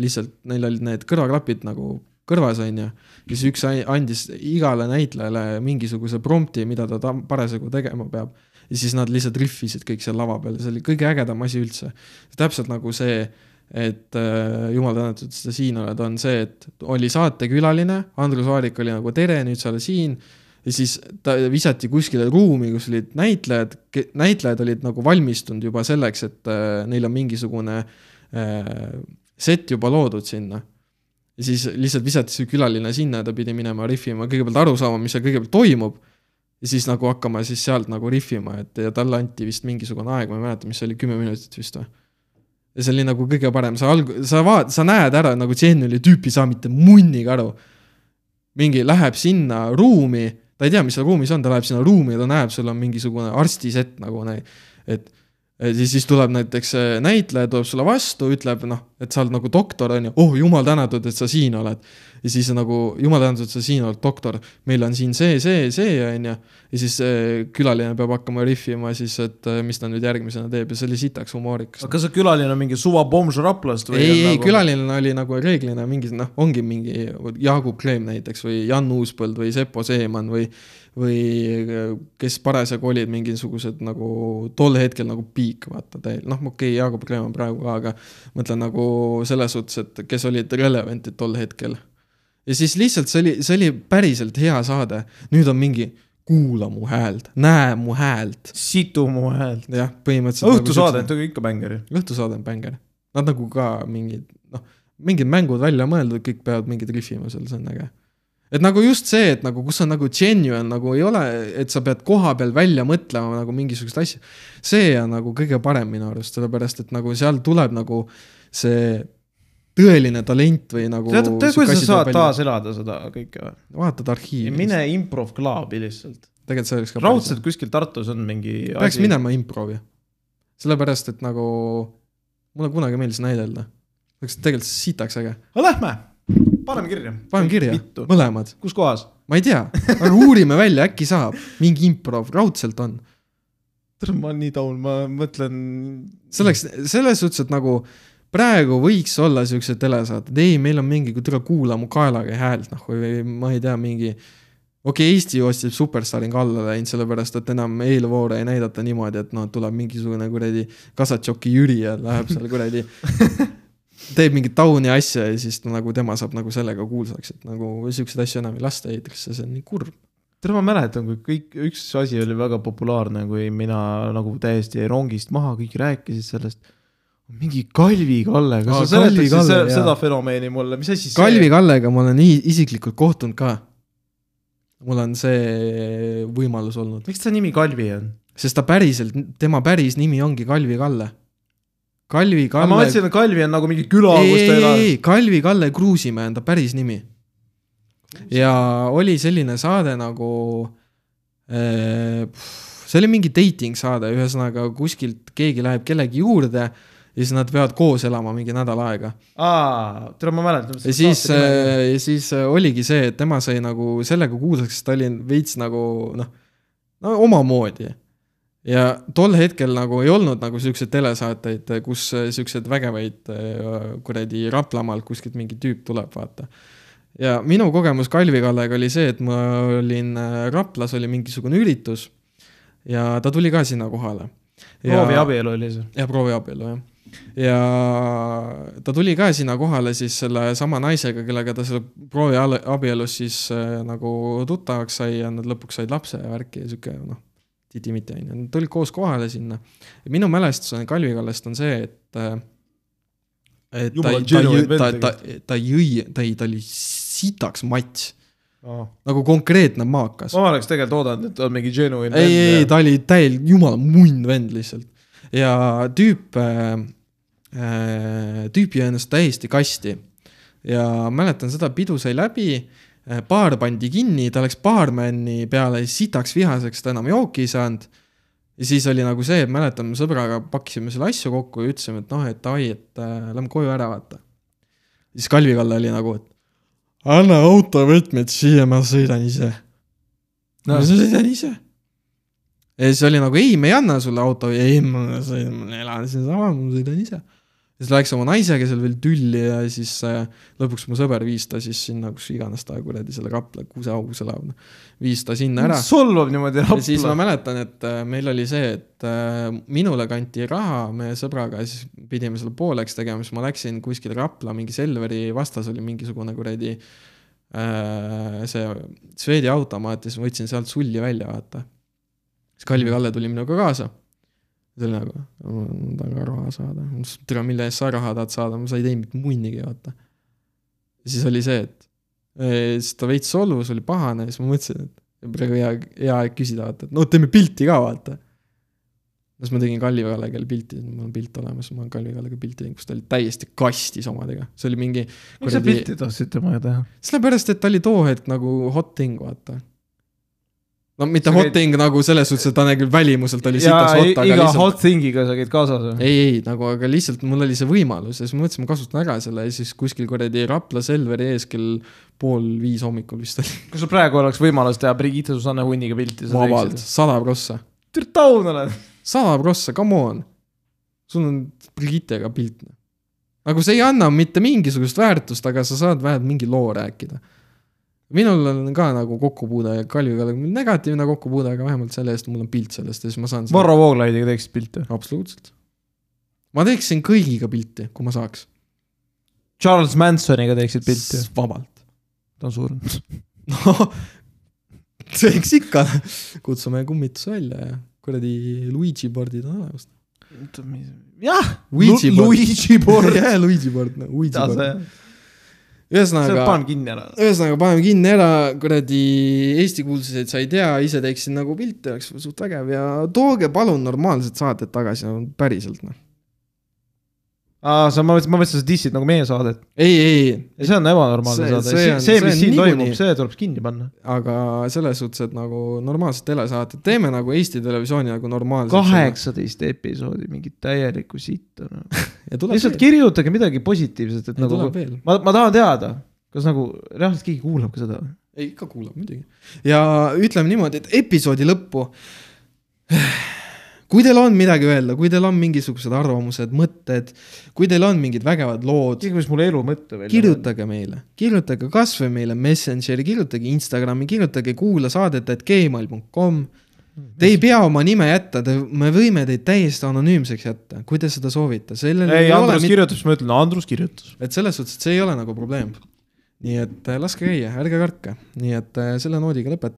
lihtsalt, neil olid need kõrvaklapid nagu kõrvas onju, ja siis üks andis igale näitlejale mingisuguse prompti, mida ta ta parasjagu tegema peab. Ja siis nad lihtsalt rihvisid kõik seal lava peal, see oli kõige ägedam asi üldse. täpselt nagu see et äh, jumal tänatud, et sa siin oled, on see, et oli saatekülaline, Andrus Vaarik oli nagu tere, nüüd sa oled siin. ja siis ta visati kuskile ruumi, kus olid näitlejad, näitlejad olid nagu valmistunud juba selleks, et äh, neil on mingisugune äh, set juba loodud sinna. ja siis lihtsalt visati see külaline sinna ja ta pidi minema rihvima, kõigepealt aru saama, mis seal kõigepealt toimub. Ja siis nagu hakkama siis sealt nagu rihvima, et ja talle anti vist mingisugune aeg, ma ei mäleta, mis see oli, kümme minutit vist või ja see oli nagu kõige parem, sa alg-, sa vaat-, sa näed ära nagu genuine'i tüüpi ei saa mitte munnigi aru. mingi läheb sinna ruumi, ta ei tea, mis seal ruumis on, ta läheb sinna ruumi ja ta näeb, sul on mingisugune arstisett nagu näi-, et siis, siis tuleb näiteks äh, näitleja tuleb sulle vastu, ütleb noh, et sa oled nagu doktor on ju, oh jumal tänatud, et sa siin oled. ja siis nagu jumal tänatud, et sa siin oled doktor, meil on siin see, see, see on ju. ja siis äh, külaline peab hakkama rihvima siis, et äh, mis ta nüüd järgmisena teeb ja see oli sitaks humoorikas. aga kas see külaline on mingi suva bomž Raplast või? ei, ei nagu..., külaline oli nagu reeglina mingi noh, ongi mingi Jaagup Kleem näiteks või Jan Uuspõld või Sepo Seeman või, või kes parasjagu olid mingisugused nagu tol hetkel nagu piik, vaata täi-, noh, okei okay,, Jaagup Kleem on praegu ka, aga mõtlen nagu selles suhtes, et kes olid relevantid tol hetkel. ja siis lihtsalt see oli, see oli päriselt hea saade, nüüd on mingi kuula mu häält, näe mu häält. situ mu häält. jah, põhimõtteliselt. õhtusaade, et on ikka bänger ju. õhtusaade on bänger. Nad nagu ka mingid, noh, mingid mängud välja mõeldud, kõik peavad mingid rihvima seal, see on äge. Et nagu just see, et nagu kus on nagu genuine nagu ei ole, et sa pead koha peal välja mõtlema nagu mingisugust asja. see on nagu kõige parem minu arust, sellepärast et nagu seal tuleb nagu see tõeline talent või nagu. tead, tead, kuidas sa saad? taaselada seda kõike või? vaatad arhiivi. mine improv club'i lihtsalt. tegelikult see oleks ka. raudselt kuskil Tartus on mingi peaks. minema improvi. sellepärast, et nagu mulle kunagi meeldis näidelda. oleks tegelikult sitaks äge. aga lähme, paneme kirja. paneme kirja, mõlemad. kus kohas? ma ei tea, aga uurime välja, äkki saab. mingi improv, raudselt on. ma olen nii down, ma mõtlen. selleks, selles suhtes, et nagu praegu võiks olla siuksed telesaated, ei, meil on mingi, tule kuula mu kaelaga häält, noh, või ma ei tea, mingi okei okay,, Eesti ostib Superstaringa alla läinud, sellepärast et enam eelvoore ei näidata niimoodi, et noh, tuleb mingisugune kuradi Kasatšoki Jüri ja läheb seal kuradi teeb mingit tauni asja ja siis no, nagu tema saab nagu sellega kuulsaks, et nagu siukseid asju enam ei lasta eetrisse, see on nii kurb. tead, ma mäletan, kui kõik, üks asi oli väga populaarne, kui mina nagu täiesti rongist maha, kõik rääkisid sellest. mingi Kalvi Kalle, kas Aa, sa seletaksid Kalle, se jaa. seda fenomeni mulle, mis asi see Kalvi Kallega ma olen isiklikult kohtunud ka. mul on see võimalus olnud, miks ta nimi Kalvi on? sest ta päriselt, tema päris nimi ongi Kalvi Kalle. Kalvi aga ma Kalle. mõtlesin, et Kalvi on nagu mingi küla, kus ta elab. ei, Kalvi Kalle Kruusimäe on ta päris nimi. ja oli selline saade nagu äh,, see oli mingi dating saade, ühesõnaga kuskilt keegi läheb kellegi juurde ja siis nad peavad koos elama mingi nädal aega. aa, tere, ma mäletan. ja siis, ja siis äh, oligi see, et tema sai nagu sellega kuulsaks, sest ta oli veits nagu noh, no omamoodi. Ja tol hetkel nagu ei olnud nagu siukseid telesaateid, kus äh, siukseid vägevaid äh, kuradi Raplamaalt kuskilt mingi tüüp tuleb, vaata. ja minu kogemus Kalvi Kallega oli see, et ma olin äh, Raplas oli mingisugune üritus ja ta tuli ka sinna kohale. proovi abielu oli see. jah, prooviabielu jah. ja ta tuli ka sinna kohale siis selle sama naisega, kellega ta selle prooviabielus siis äh, nagu tuttavaks sai ja nad lõpuks said lapse ja värki ja sihuke noh, titi-miti onju, nad tulid koos kohale sinna. minu mälestus on Kalvi Kallest on see, et äh, et ta Jumala, ta ta, vend ta, ta jõi, ta ei, ta oli sitaks mats, ma nagu konkreetne maakas. oleks tegelikult oodanud, et on mingi genuine. ei, ei, ei, ta oli täielik jumala munn vend lihtsalt. ja tüüp äh,, äh, tüüp jäi ennast täiesti kasti. ja mäletan seda, pidu sai läbi, baar pandi kinni, ta läks baarmani peale sitaks vihaseks, ta enam jooki ei saanud. ja siis oli nagu see, et mäletan, me sõbraga pakkisime selle asju kokku ja ütlesime, et noh, et davai, et äh, lähme koju ära, vaata. siis Kalvi Kalle oli nagu, et anna autovõtmed siia, ma sõidan ise no.. ma sõidan ise. ja siis oli nagu ei, me ei anna sulle auto, ei ma sõidan, ma elan siinsama, ma sõidan ise. Siis läks oma naisega seal veel tülli ja siis äh, lõpuks mu sõber viis ta siis sinna, kus iganes ta kuradi selle Rapla kuuseaugus elab, viis ta sinna ära. solvab niimoodi ja siis ma Rapla. mäletan, et äh, meil oli see, et äh, minule kanti raha, me sõbraga siis pidime selle pooleks tegema, siis ma läksin kuskile Rapla mingi Selveri vastas oli mingisugune kuradi see Swedi automaat ja siis ma võtsin sealt sulli välja, vaata. siis Kalvi Kalle tuli minuga kaasa. Oli nagu, ma tahan ka raha saada, ma ütlesin, tere, mille eest sa raha tahad saada, ma sa ei teinud mitte munnigi, vaata. ja siis oli see, et siis ta veits solvus, oli pahane siis ma mõtlesin, et praegu hea, hea aeg küsida, vaata, et no teeme pilti ka, vaata. siis ma tegin Kalvi Kallega pilti, mul on pilt olemas, ma olen Kalvi Kallega pilti teinud, kus ta oli täiesti kastis omadega, see oli mingi. miks sa pilti tahtsid temaga teha? sellepärast, et ta oli too hetk nagu hot thing, vaata. No mitte Sa hot käid- thing nagu selles suhtes, et ta nägi välimuselt oli ja sitaks hot, aga iga lihtsalt hot thing'iga sa käid kaasas või? ei, ei nagu, aga lihtsalt mul oli see võimalus ja siis ma mõtlesin, ma kasutan ära selle ja siis kuskil kuradi Rapla Selveri ees kell pool viis hommikul vist oli. kui sul praegu oleks võimalus teha Brigitte Susanne Hunniga pilti, vabalt, sada prossa, tüü taun oled. sada prossa, come on. sul on Brigittega pilt. nagu see ei anna mitte mingisugust väärtust, aga sa saad vähemalt mingi loo rääkida. Minul on ka nagu kokkupuude Kalviga, negatiivne kokkupuude, aga vähemalt selle eest mul on pilt sellest ja siis ma saan. Varro Vooglaidiga teeksid pilte? absoluutselt. ma teeksin kõigiga pilti, kui ma saaks. Charles Mansoniga teeksid pilti? vabalt. ta on surnud. noh, eks ikka, kutsume kummituse välja ja kuradi Luigi board'id on olemas. jah, Luigi board. Jah, Luigi board, no Luigi board. ühesõnaga, pan kinni ära. ühesõnaga paneme kinni ära, kuradi Eesti kuulsused sa ei tea, ise teeksin nagu pilti, oleks suht vägev ja tooge palun normaalsed saated tagasi, päriselt noh. aa, sa, ma mõtlesin, ma mõtlesin, sa dissid nagu meie saadet. ei, ei, see on ebanormaalne See- saade, see see, see, see mis on siin toimub, see tuleb kinni panna. aga selles suhtes, et nagu normaalsed telesaated, teeme nagu Eesti Televisiooni nagu normaalselt. kaheksateist episoodi, mingit täielikku sitta no.. lihtsalt kirjutage midagi positiivset, et ja nagu ma, ma tahan teada, kas nagu reaalselt keegi kuulab ka seda. ei, ikka kuulab muidugi. ja ütleme niimoodi, et episoodi lõppu, kui teil on midagi öelda, kui teil on mingisugused arvamused, mõtted, kui teil on mingid vägevad lood, võiks mulle elu mõtte välja. kirjutage meile, kirjutage kasvõi meile Messengeri, kirjutage Instagrami, kirjutage kuula saadet, et gmail.com. Te ei pea oma nime jätta, me võime teid täiesti anonüümseks jätta, kui te seda soovite, ei, ei Andrus mit- kirjutab, siis ma ütlen, Andrus kirjutas. et selles suhtes, et see ei ole nagu probleem. nii et äh, laske käia, ärge kartke, nii et äh, selle noodiga lõpetame.